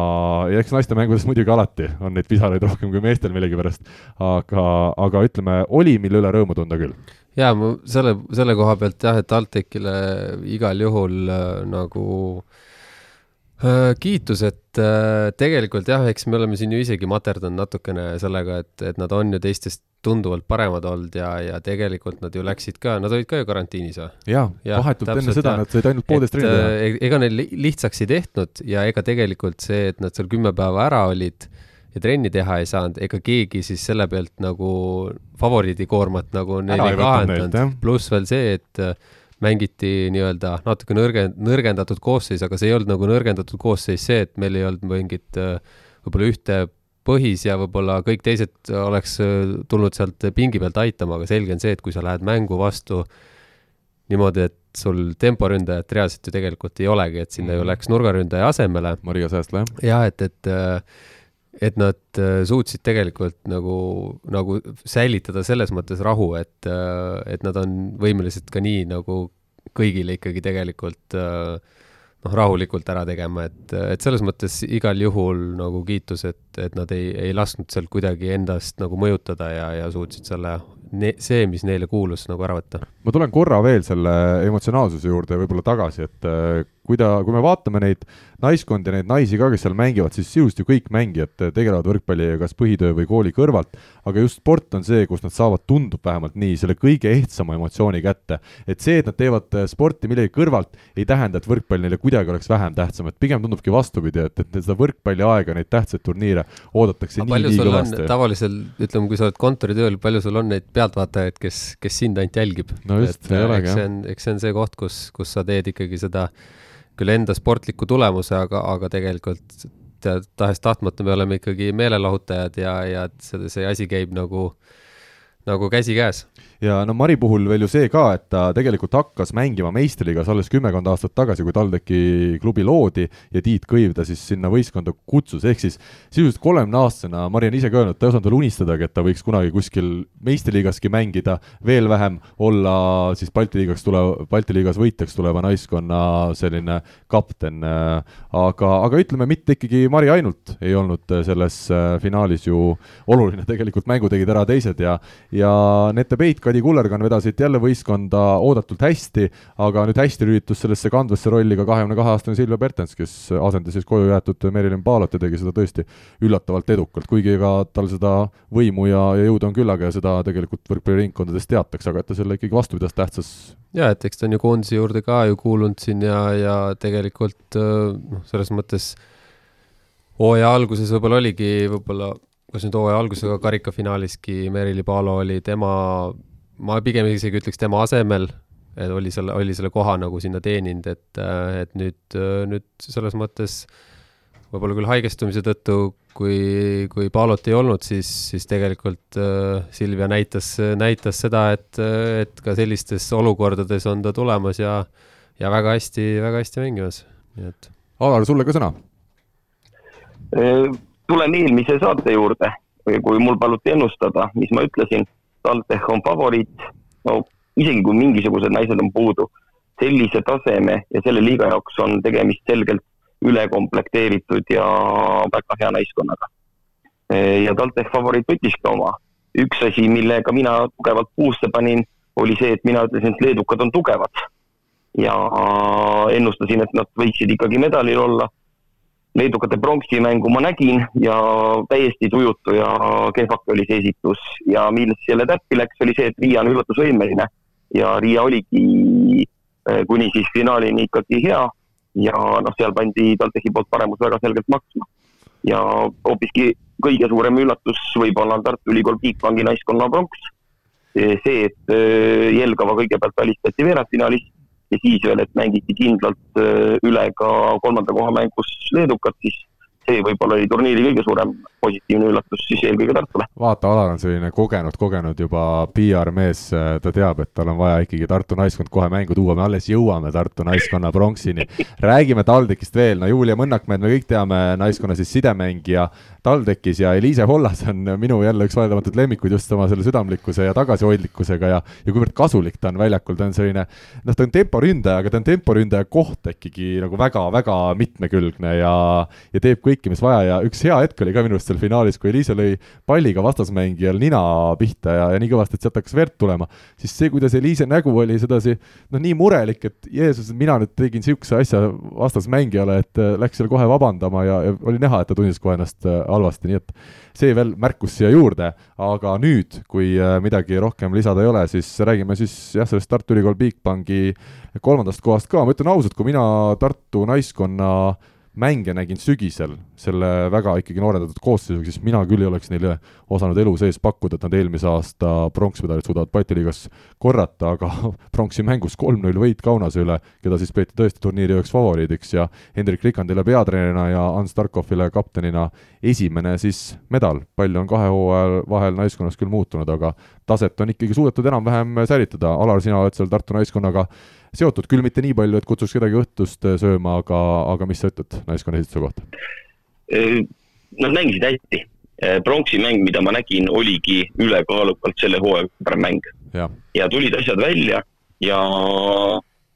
ja eks naiste mängudes muidugi alati on neid pisaraid rohkem kui meestel millegipärast, aga, aga ütleme, oli, mille üle rõõmu tunda küll. jaa, ma selle, selle koha pealt jah, et TalTechile igal juhul äh, nagu äh, kiitus, et äh, tegelikult jah, eks me oleme siin ju isegi materdanud natukene sellega, et, et nad on ju teistest tunduvalt paremad olnud ja, ja tegelikult nad ju läksid ka, nad olid ka ju karantiinis või? jaa ja, vahetult enne seda jah. nad said ainult poolteist trenni teha. äh, ega neil li- lihtsaks ei tehtud ja ega tegelikult see, et nad seal kümme päeva ära olid ja trenni teha ei saanud, ega keegi siis selle pealt nagu favoriidikoormat nagu neil Ära ei kahandanud pluss veel see, et äh, mängiti nii-öelda natuke nõrge, nõrgendatud koosseis, aga see ei olnud nagu nõrgendatud koosseis see, et meil ei olnud mingit äh, võib-olla ühte põhis ja võib-olla kõik teised oleks äh, tulnud sealt pingi pealt aitama, aga selge on see, et kui sa lähed mängu vastu niimoodi, et sul temporündajat reaalselt ju tegelikult ei olegi, et sinna ju Mhm. läks nurgaründaja asemele. Maria Säästla, jah. jah, et, et, et nad äh, suutsid tegelikult nagu, nagu säilitada selles mõttes rahu, et, et nad on võimelised ka nii nagu kõigile ikkagi tegelikult äh, noh, rahulikult ära tegema, et, et selles mõttes igal juhul nagu kiitus, et, et nad ei, ei lasknud sealt kuidagi endast nagu mõjutada ja, ja suutsid selle, see, mis neile kuulus, nagu ära võtta. ma tulen korra veel selle emotsionaalsuse juurde võib-olla tagasi, et kui ta, kui me vaatame neid naiskondi ja neid naisi ka, kes seal mängivad, siis sisuliselt ju kõik mängijad tegelevad võrkpalliga kas põhitöö või kooli kõrvalt, aga just sport on see, kus nad saavad, tundub vähemalt nii, selle kõige ehtsama emotsiooni kätte. et see, et nad teevad äh, sporti millegi kõrvalt, ei tähenda, et võrkpall neile kuidagi oleks vähem tähtsam, et pigem tundubki vastupidi, et, et seda võrkpalliaega, neid tähtsaid turniire oodatakse aga nii, nii kõvasti. tavaliselt, ütleme, kui sa oled kontoritööl, palju sul on neid pealtvaatajaid, kes, kes sind ainult jälgib? No just, ei olegi, eks jah. see on, eks see on see koht, kus, kus sa teed ikkagi seda küll enda sportliku tulemuse, aga, aga tegelikult võitjad, tahes-tahtmata me oleme ikkagi meelelahutajad ja, ja see, see asi käib nagu, nagu käsikäes ja no Mari puhul veel ju see ka, et ta tegelikult hakkas mängima meistriliigas alles kümmekond aastat tagasi, kui TalTechi klubi loodi ja Tiit Kõiv ta siis sinna võistkonda kutsus, ehk siis sisuliselt kolmekümne-aastasena, Mari on ise ka öelnud, ta ei osanud unistadagi, et ta võiks kunagi kuskil meistriliigaski mängida, veel vähem olla siis Balti liigaks tulev, Balti liigas võitjaks tuleva naiskonna selline kapten, aga, aga ütleme, mitte ikkagi Mari ainult ei olnud selles finaalis ju oluline, tegelikult mängu tegid ära teised ja, ja Nete Peit Kadi Kullergan vedasid jälle võistkonda oodatult hästi, aga nüüd hästi lülitus sellesse kandvasse rolli ka kahekümne kahe aastane Silvia Bertens, kes asendas siis koju jäetud Merilin Paalot ja tegi seda tõesti üllatavalt edukalt, kuigi ega tal seda võimu ja, ja jõudu on küllaga ja seda tegelikult võrkpalliringkondades teatakse, aga et ta selle ikkagi vastu pidas tähtsas jaa, et eks ta on ju koondise juurde ka ju kuulunud siin ja, ja tegelikult noh, selles mõttes hooaja alguses võib-olla oligi võib-olla kas nüüd hooaja alguses, aga karikafinaaliski Merili Paalo oli tema ma pigem isegi ütleks tema asemel, et oli selle, oli selle koha nagu sinna teeninud, et, et nüüd, nüüd selles mõttes võib-olla küll haigestumise tõttu, kui, kui Palot ei olnud, siis, siis tegelikult äh, Silvia näitas, näitas seda, et, et ka sellistes olukordades on ta tulemas ja, ja väga hästi, väga hästi mängimas, nii et. Alar, sulle ka sõna? tulen eelmise saate juurde, kui mul paluti ennustada, mis ma ütlesin TalTech on favoriit, no isegi kui mingisugused naised on puudu, sellise taseme ja selle liiga jaoks on tegemist selgelt ülekomplekteeritud ja väga hea naiskonnaga. ja TalTech favoriit võttiski oma. üks asi, millega mina tugevalt puusse panin, oli see, et mina ütlesin, et leedukad on tugevad ja ennustasin, et nad võiksid ikkagi medalil olla leedukate pronksimängu ma nägin ja täiesti tujutu ja kehvake oli see esitus ja milles selle täppi läks, oli see, et Riia on üllatusvõimeline ja Riia oligi eh, kuni siis finaalini ikkagi hea ja noh, seal pandi TalTechi poolt paremus väga selgelt maksma. ja hoopiski kõige suurem üllatus võib-olla on Tartu Ülikool Bigbanki naiskonna pronks. see, et eh, Jelgava kõigepealt välistati veerandfinaalis ja siis veel, et mängiti kindlalt äh, üle ka kolmanda koha mängus leedukad, siis see võib-olla oli turniiri kõige suurem positiivne üllatus siis eelkõige Tartule. vaata, Alar on selline kogenud, kogenud juba PR-mees, ta teab, et tal on vaja ikkagi Tartu naiskond kohe mängu tuua, me alles jõuame Tartu naiskonna pronksini. räägime TalTechist veel, no Julia Mõnnakmäed me kõik teame, naiskonna siis sidemängija TalTechis ja Eliise Hollas on minu jälle üks vaieldamatut lemmikuid just oma selle südamlikkuse ja tagasihoidlikkusega ja, ja kuivõrd kasulik ta on väljakul, ta on selline, noh, ta on temporündaja, aga ta on temporündaja koht ikkagi nagu väga-väga mitmekülgne ja, ja teeb kõike, mis vaja. Ja üks hea hetk oli ka minu arust seal finaalis, kui Eliise lõi palliga vastasmängijal nina pihta ja, ja nii kõvasti, et sealt hakkas verd tulema, siis see, kuidas Eliise nägu oli sedasi noh, nii murelik, et Jeesus, mina nüüd tegin niisuguse asja vastasmängijale, et äh, läks seal kohe vabandama ja, ja oli näha, et ta tundis kohe ennast äh, halvasti, nii et see veel märkus siia juurde, aga nüüd, kui äh, midagi rohkem lisada ei ole, siis räägime siis jah, sellest Tartu Ülikool Bigbanki kolmandast kohast ka, ma ütlen ausalt, kui mina Tartu naiskonna mänge nägin sügisel selle väga ikkagi noorendatud koosseisuga, siis mina küll ei oleks neile osanud elu sees pakkuda, et nad eelmise aasta pronksmedalit suudavad Balti liigas korrata, aga pronksi mängus kolm-null võit Kaunase üle, keda siis peeti tõesti turniiri üheks favoriidiks ja Hendrik Rikandile peatreenerina ja Hans Tarkovile kaptenina esimene siis medal. palju on kahe hooaja vahel naiskonnas küll muutunud, aga taset on ikkagi suudetud enam-vähem säilitada, Alar, sina oled seal Tartu naiskonnaga seotud, küll mitte nii palju, et kutsuks kedagi õhtust äh, sööma, aga, aga mis sa ütled naiskonna esituse kohta? Äh, nad mängisid hästi. Äh, pronksi mäng, mida ma nägin, oligi ülekaalukalt selle hooaja parem mäng. ja tulid asjad välja ja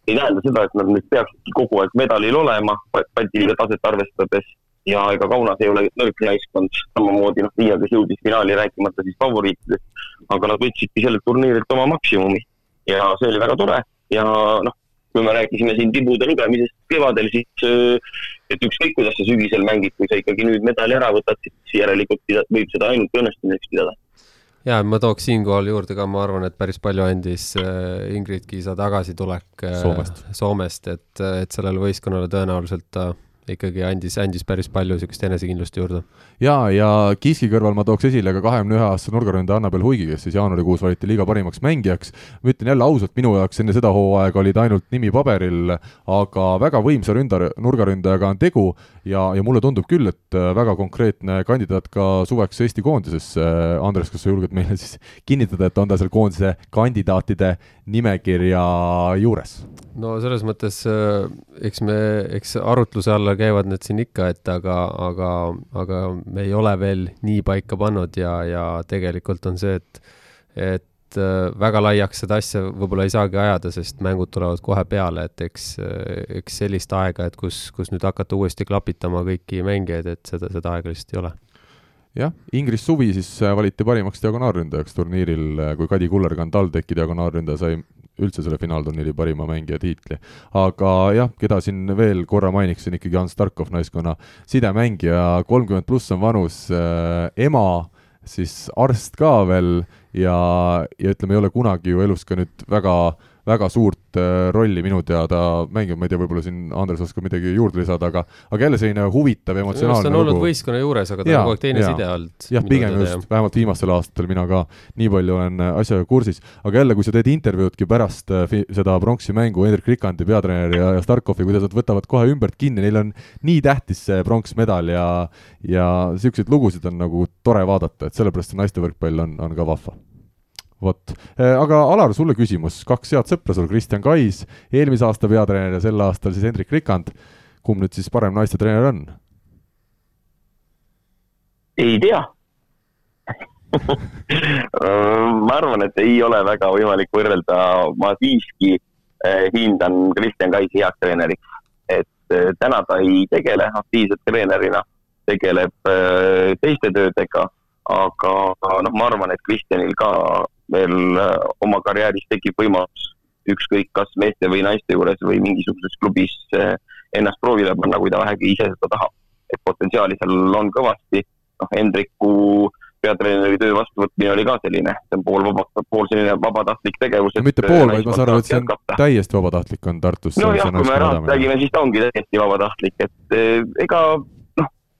ei tähenda seda, et nad nüüd peaksidki kogu aeg medalil olema, Balti liiga taset arvestades ja ega Kaunas ei ole nõrk naiskond, samamoodi noh, Riia, kes jõudis finaali, rääkimata siis favoriitidest, aga nad võtsidki sellelt turniirilt oma maksimumi ja see oli väga tore ja noh, kui me rääkisime siin tibude lugemisest kevadel, siis äh, et ükskõik, kuidas sa sügisel mängid, kui sa ikkagi nüüd medali ära võtad, siis järelikult võib seda ainult õnnestumiseks pidada. ja ma tooks siinkohal juurde ka, ma arvan, et päris palju andis äh, Ingrid Kiisa tagasitulek äh, Soomest, Soomest, et, et sellele võistkonnale tõenäoliselt ta ikkagi andis, andis päris palju niisugust enesekindlust juurde. jaa, ja Kiski kõrval ma tooks esile ka kahekümne ühe aastase nurgaründaja Annabel Huigi, kes siis jaanuarikuus valiti liiga parimaks mängijaks. ma ütlen jälle ausalt, minu jaoks enne seda hooaega oli ta ainult nimi paberil, aga väga võimsa ründa, nurgaründajaga on tegu ja, ja mulle tundub küll, et väga konkreetne kandidaat ka suveks Eesti koondisesse. Andres, kas sa julged meile siis kinnitada, et on ta seal koondise kandidaatide nimekirja juures? no selles mõttes äh, eks me, eks arutluse alla käivad need siin ikka, et aga, aga, aga me ei ole veel nii paika pannud ja, ja tegelikult on see, et, et äh, väga laiaks seda asja võib-olla ei saagi ajada, sest mängud tulevad kohe peale, et eks, eks sellist aega, et kus, kus nüüd hakata uuesti klapitama kõiki mängijaid, et seda, seda aega lihtsalt ei ole jah, Ingris Suvi siis äh, valiti parimaks diagonaalründajaks turniiril, kui Kadi Kullergan TalTechi diagonaalründaja sai üldse selle finaalturniiri parima mängija tiitli. aga jah, keda siin veel korra mainiksin, ikkagi Ants Tarkov, naiskonna sidemängija, kolmkümmend pluss on vanus äh,, ema, siis arst ka veel ja, ja ütleme, ei ole kunagi ju elus ka nüüd väga äh, väga suurt äh, rolli minu teada mänginud, ma ei tea, võib-olla siin Andres oskab midagi juurde lisada, aga aga jälle selline huvitav, emotsionaalne lugu. ta on olnud võistkonna juures, aga ta on kogu aeg teine ja. side olnud. jah, pigem just, jah. vähemalt viimastel aastatel mina ka nii palju olen äh, asjaga kursis, aga jälle, kui sa teed intervjuudki pärast äh, seda pronksi mängu Hendrik Rikandi, peatreeneri ja, ja Starkovi, kuidas nad võtavad kohe ümbert kinni, neil on nii tähtis see pronksmedal ja ja niisuguseid lugusid on nagu tore vaadata, et sellepärast see naiste võrkpall on, on ka vahva vot, äh, aga Alar, sulle küsimus, kaks head sõpra sul, Kristjan Kais, eelmise aasta peatreener ja sel aastal siis Hendrik Rikand. kumb nüüd siis parem naiste treener on? ei tea. Ma arvan, et ei ole väga võimalik võrrelda, ma siiski äh, hindan Kristjan Kaisi heaks treeneriks, et äh, täna ta ei tegele aktiivselt treenerina, tegeleb teiste töödega, aga noh, ma arvan, et Kristjanil ka veel äh, oma karjääris tekib võimalus ükskõik kas meeste või naiste juures või mingisuguses klubis äh, ennast proovile panna, kui ta vähegi ise seda tahab. et potentsiaali seal on kõvasti, noh, Hendriku peatreeneri töö vastuvõtmine oli ka selline, see on pool vaba, pool selline vabatahtlik tegevus. mitte pool, vaid ma saan aru, et see on jätkata. täiesti vabatahtlik on Tartus. nojah, kui me rahast räägime, siis ta ongi täiesti vabatahtlik, et äh, ega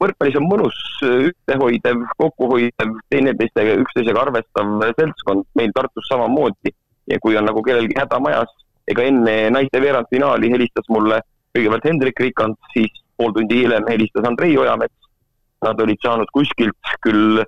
võrkpallis on mõnus, ühtehoidev, kokkuhoidev, teineteistega, üksteisega arvestav seltskond, meil Tartus samamoodi. ja kui on nagu kellelgi häda majas, ega enne naiste veerandfinaali helistas mulle kõigepealt Hendrik Rikand, siis pool tundi hiljem helistas Andrei Ojamets. Nad olid saanud kuskilt küll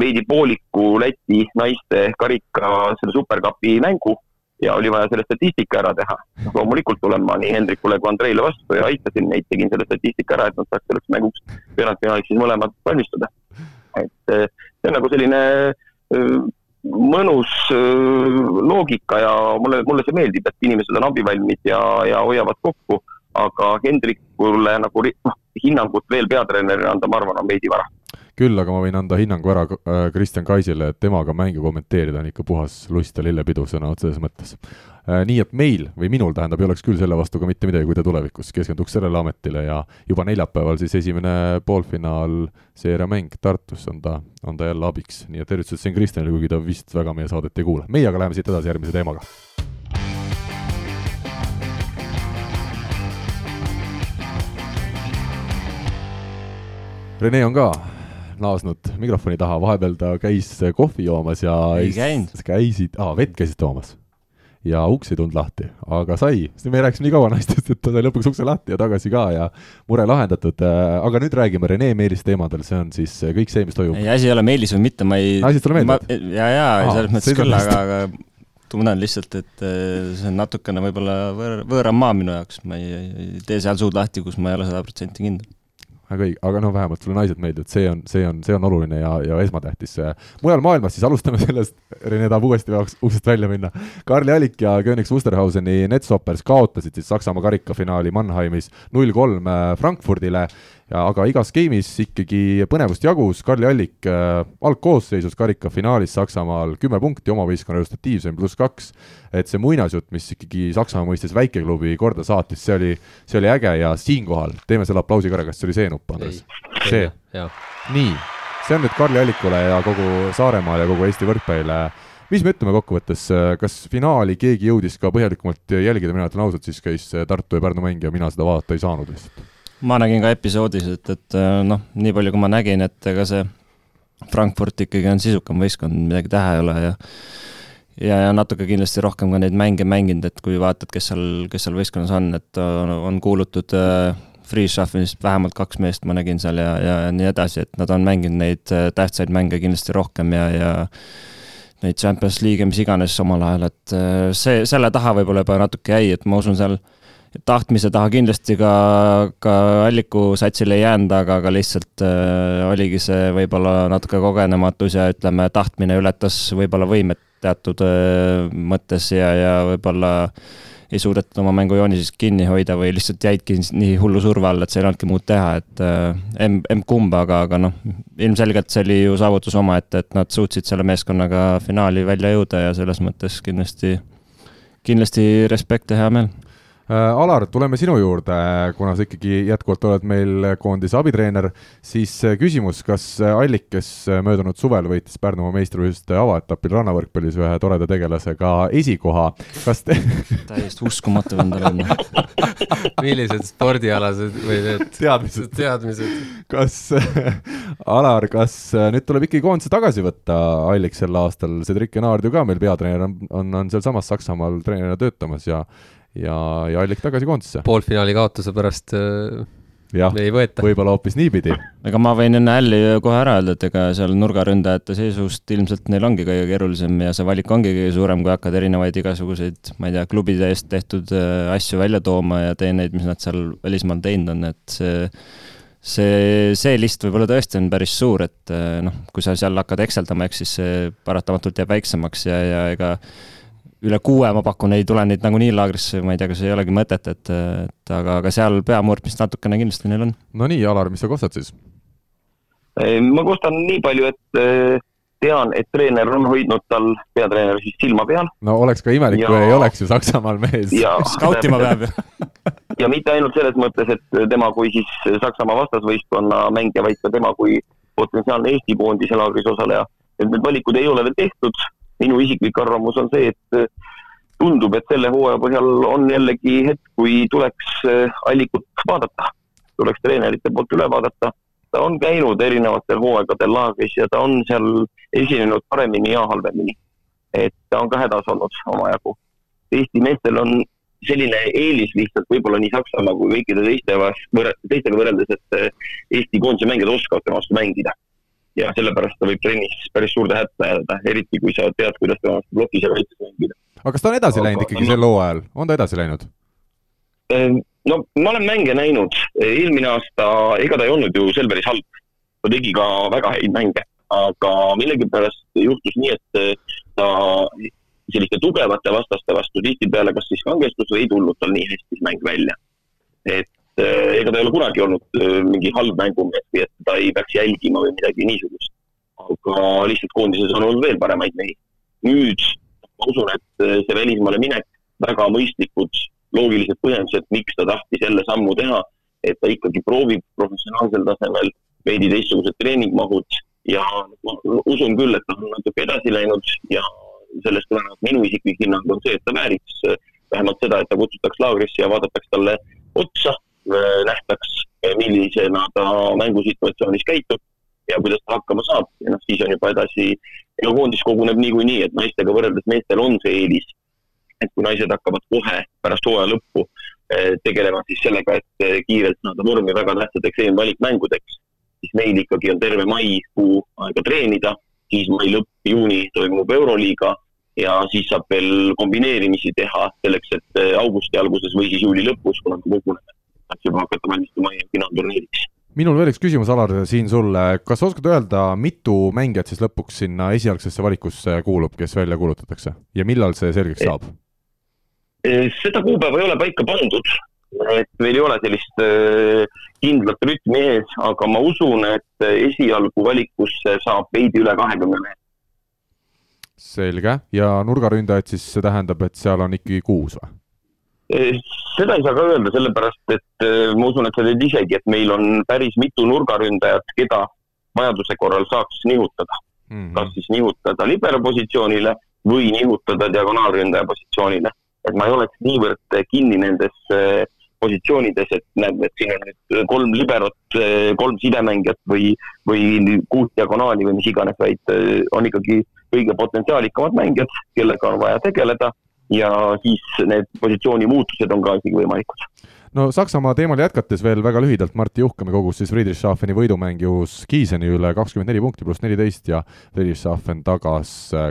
veidi pooliku Läti naiste karika selle superkapi mängu ja oli vaja selle statistika ära teha. noh, loomulikult tulen ma nii Hendrikule kui Andreile vastu ja aitasin neid, tegin selle statistika ära, et nad saaks selleks mänguks veerandfinaaliks siis mõlemad valmistuda. et eh, see on nagu selline eh, mõnus eh, loogika ja mulle, mulle see meeldib, et inimesed on abivalmid ja, ja hoiavad kokku, aga Hendrikule nagu noh, hinnangut veel peatreenerina anda, ma arvan, on veidi vara küll aga ma võin anda hinnangu ära äh, Kristjan Kaisile, et temaga mänge kommenteerida on ikka puhas lust ja lillepidu sõna otseses mõttes. Äh, nii et meil või minul tähendab, ei oleks küll selle vastu ka mitte midagi, kui ta tulevikus keskenduks sellele ametile ja juba neljapäeval siis esimene poolfinaal seeriamäng Tartus on ta, on ta jälle abiks, nii et tervitused siin Kristjanile, kuigi ta vist väga meie saadet ei kuule. meie aga läheme siit edasi järgmise teemaga Rene on ka naasnud mikrofoni taha, vahepeal ta käis kohvi joomas ja ei käinud. käisid, aa, vett käisid toomas. ja uks ei tulnud lahti, aga sai, sest me rääkisime nii kaua naistest, et ta sai lõpuks ukse lahti ja tagasi ka ja mure lahendatud. aga nüüd räägime Rene Meelis teemadel, see on siis kõik see, mis toimub. ei, asi ei ole Meelis või mitte, ma ei. asi sulle meeldib? ja, ja selles mõttes küll, aga, aga tunnen lihtsalt, et äh, see on natukene võib-olla võõr, võõram maa minu jaoks, ma ei, ei tee seal suud lahti, kus ma ei ole sada protsenti kindel väga õige, aga noh, vähemalt sulle naised meeldivad, see on, see on, see on oluline ja, ja esmatähtis. mujal maailmas siis alustame sellest, Rene tahab uuesti uksest välja minna. Karli Allik ja Königs Wusterhauseni Netsoppers kaotasid siis Saksamaa karikafinaali Mannheimis null kolm äh, Frankfurdile aga igas game'is ikkagi põnevust jagus, Karli Allik äh, algkoosseisus karikafinaalis Saksamaal kümme punkti, oma võistkonna resultatiivsem pluss kaks. et see muinasjutt, mis ikkagi Saksamaa mõistes väikeklubi korda saatis, see oli, see oli äge ja siinkohal teeme selle aplausi ka ära, kas see oli see nupp, Andres? see, nii, see on nüüd Karli Allikule ja kogu Saaremaale ja kogu Eesti võrkpallile. Mis me ütleme kokkuvõttes, kas finaali keegi jõudis ka põhjalikumalt jälgida, mina ütlen ausalt, siis käis Tartu ja Pärnu mäng ja mina seda vaadata ei saanud lihtsalt ma nägin ka episoodis, et, et noh, nii palju, kui ma nägin, et ega see Frankfurt ikkagi on sisukam võistkond, midagi teha ei ole ja ja, ja natuke kindlasti rohkem ka neid mänge mänginud, et kui vaatad, kes seal, kes seal võistkonnas on, et on, on kuulutud äh, Freeshuffle'ist vähemalt kaks meest ma nägin seal ja, ja nii edasi, et nad on mänginud neid äh, tähtsaid mänge kindlasti rohkem ja, ja neid Champions League'e, mis iganes omal ajal, et äh, see, selle taha võib-olla juba natuke jäi, et ma usun seal tahtmise taha kindlasti ka, ka Alliku satsile ei jäänud, aga, aga lihtsalt äh, oligi see võib-olla natuke kogenematus ja ütleme, tahtmine ületas võib-olla võimet teatud äh, mõttes ja, ja võib-olla ei suudetud oma mängujoonisest kinni hoida või lihtsalt jäidki nii hullu surve all, et seal ei olnudki muud teha, et äh, M, M-kumb, aga, aga noh, ilmselgelt see oli ju saavutus omaette, et nad suutsid selle meeskonnaga finaali välja jõuda ja selles mõttes kindlasti, kindlasti respekt ja hea meel. Äh, Alar, tuleme sinu juurde, kuna sa ikkagi jätkuvalt oled meil koondise abitreener, siis äh, küsimus, kas äh, Allik, kes möödunud suvel võitis Pärnumaa meistrivõistluste avaetapil rannavõrkpallis ühe toreda tegelasega esikoha, kas te täiesti uskumatu endale on. millised spordialased või need teadmised, teadmised.? kas Alar, kas nüüd tuleb ikkagi koondise tagasi võtta Allik sel aastal, Cedric Enard ju ka meil peatreener on, on, on sealsamas Saksamaal treenerina töötamas ja ja, ja Allik tagasi koondisesse. poolfinaali kaotuse pärast äh, jah, võib-olla hoopis niipidi. ega ma võin enne Alli kohe ära öelda, et ega seal nurgaründajate seisust ilmselt neil ongi kõige keerulisem ja see valik ongi kõige suurem, kui hakkad erinevaid igasuguseid, ma ei tea, klubide eest tehtud äh, asju välja tooma ja teeneid, mis nad seal välismaal teinud on, et see see, see list võib-olla tõesti on päris suur, et äh, noh, kui sa seal hakkad ekseldama, eks siis see paratamatult jääb väiksemaks ja, ja ega üle kuue, ma pakun, ei tule neid nagunii laagrisse, ma ei tea, kas ei olegi mõtet, et, et aga, aga seal peamurdmist natukene kindlasti neil on. no nii, Alar, mis sa kostad siis? ma kostan nii palju, et eh, tean, et treener on hoidnud tal, peatreener siis silma peal. no oleks ka imelik ja..., kui ei oleks ju Saksamaal mees. skautima peab ju ja mitte ainult selles mõttes, et tema kui siis Saksamaa vastasvõistkonna mängija, vaid ka tema kui potentsiaalne Eesti koondise laagris osaleja. et need valikud ei ole veel tehtud minu isiklik arvamus on see, et äh, tundub, et selle hooaja põhjal on jällegi hetk, kui tuleks äh, allikut vaadata, tuleks treenerite poolt üle vaadata. ta on käinud erinevatel hooaegadel laagris ja ta on seal esinenud paremini ja halvemini. et ta on ka hädas olnud omajagu. Eesti meestel on selline eelis lihtsalt võib-olla nii Saksamaa kui kõikide teiste teistega võrreldes, et äh, Eesti koondise mängijad oskavad tema vastu mängida ja sellepärast ta võib trennis päris suurde hätta jääda, eriti kui sa tead, kuidas tema plokis ja kaitses mängida. aga kas ta on edasi aga, läinud ikkagi sel hooajal, on ta edasi läinud? Ehm, no ma olen mänge näinud, eelmine aasta, ega ta ei olnud ju Selveris halb. ta tegi ka väga häid mänge, aga millegipärast juhtus nii, et eh, ta selliste tugevate vastaste vastu tihtipeale kas siis kangestus või ei tulnud tal nii hästi mäng välja. et ega ta ei ole kunagi olnud eh, mingi halb mängumees või et ta ei peaks jälgima või midagi niisugust. aga lihtsalt koondises on olnud veel paremaid mehi. nüüd ma usun, et eh, see välismaale minek, väga mõistlikud loogilised põhjendused, miks ta tahtis jälle sammu teha, et ta ikkagi proovib professionaalsel tasemel veidi teistsugused treeningmahud ja usun küll, et ta on natuke edasi läinud ja sellest tulenevalt minu isiklik hinnang on see, et ta vääriks vähemalt seda, et ta kutsutaks laagrisse ja vaadatakse talle otsa nähtaks, millisena ta mängusituatsioonis käitub ja kuidas ta hakkama saab ja noh, siis on juba edasi, ega koondis koguneb niikuinii, et naistega võrreldes meestel on see eelis. et kui naised hakkavad kohe pärast hooaja lõppu eh, tegelema siis sellega, et eh, kiirelt saada vormi väga tähtsateks eelvalikmängudeks, siis meil ikkagi on terve maikuu aega treenida, siis mai lõpp, juuni toimub Euroliiga ja siis saab veel kombineerimisi teha selleks, et augusti alguses või siis juuli lõpus, kuna me koguneme saaks juba hakata valmistuma finaalturniiriks. minul veel üks küsimus, Alar, siin sulle, kas sa oskad öelda, mitu mängijat siis lõpuks sinna esialgsesse valikusse kuulub, kes välja kuulutatakse ja millal see selgeks saab? E, seda kuupäeva ei ole paika pandud, et meil ei ole sellist e, kindlat rütmi ees, aga ma usun, et esialgu valikusse saab veidi üle kahekümne mehe. selge, ja nurgaründajad siis, see tähendab, et seal on ikkagi kuus või? Seda ei saa ka öelda, sellepärast et äh, ma usun, et sa tead isegi, et meil on päris mitu nurgaründajat, keda vajaduse korral saaks nihutada mm. -hmm. kas siis nihutada libero positsioonile või nihutada diagonaalründaja positsioonile. et ma ei oleks niivõrd kinni nendes äh, positsioonides, et näed, et siin on nüüd kolm liberot, kolm sidemängijat või, või kuus diagonaali või mis iganes, vaid on ikkagi kõige potentsiaalikamad mängijad, kellega on vaja tegeleda ja siis need positsiooni muutused on ka isegi võimalikud. No Saksamaa teemal jätkates veel väga lühidalt, Martti Juhkami kogus siis Friedrichshafeni võidumängus Kiiseni üle kakskümmend neli punkti pluss neliteist ja Friedrichshafen tagas äh,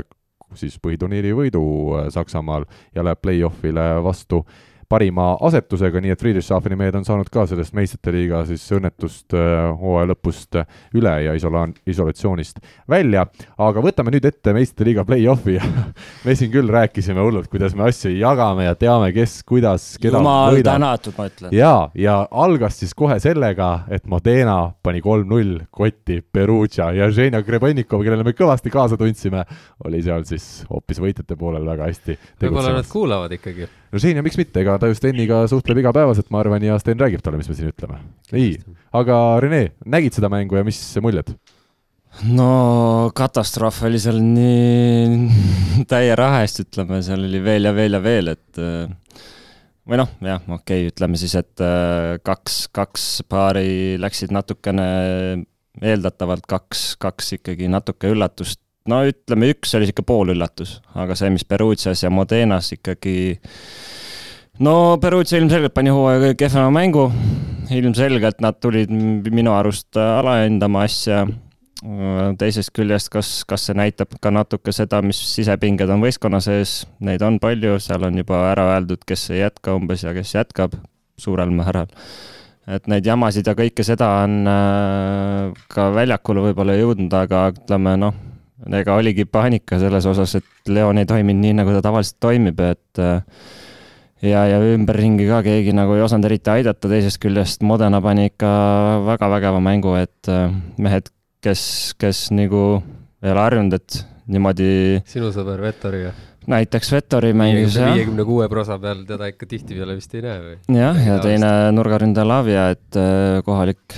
siis põhiturniiri võidu äh, Saksamaal ja läheb play-off'ile vastu parima asetusega, nii et Friedrichshafeni mehed on saanud ka sellest meistrite liiga siis õnnetust äh, hooaja lõpust üle ja isola-, isolatsioonist välja. aga võtame nüüd ette meistrite liiga play-off'i me siin küll rääkisime hullult, kuidas me asju jagame ja teame, kes, kuidas, keda jumal tänatud, ma ütlen. ja, ja algas siis kohe sellega, et Modena pani kolm-null kotti Perugia ja Ženja Grebennikov, kellele me kõvasti kaasa tundsime, oli seal siis hoopis võitjate poolel väga hästi võib-olla nad kuulavad ikkagi no Ženja, miks mitte, ega ta ju Steniga suhtleb igapäevaselt, ma arvan, ja Sten räägib talle, mis me siin ütleme. nii, aga Rene, nägid seda mängu ja mis muljed? no katastroof oli seal nii täie raha eest, ütleme, seal oli veel ja veel ja veel, et äh, või noh, jah, okei okay,, ütleme siis, et äh, kaks, kaks paari läksid natukene eeldatavalt, kaks, kaks ikkagi natuke üllatust no ütleme, üks oli sihuke poolüllatus, aga see, mis Perugias ja Modenas ikkagi no Perugia ilmselgelt pani hooaja kõige kehvema mängu, ilmselgelt nad tulid minu arust alahendama asja. teisest küljest, kas, kas see näitab ka natuke seda, mis sisepinged on võistkonna sees, neid on palju, seal on juba ära öeldud, kes ei jätka umbes ja kes jätkab suurel määral. Et neid jamasid ja kõike seda on äh, ka väljakule võib-olla jõudnud, aga ütleme noh ega oligi paanika selles osas, et Leon ei toiminud nii, nagu ta tavaliselt toimib, et äh, ja, ja ümberringi ka keegi nagu ei osanud eriti aidata, teisest küljest Modena pani ikka väga vägeva mängu, et äh, mehed, kes, kes nagu ei ole harjunud, et niimoodi. sinu sõber Vettori, jah? näiteks Vettori mängis jah. viiekümne kuue prosa peal teda ikka tihtipeale vist ei näe või? jah, ja teine nurgaründaja Lavia, et äh, kohalik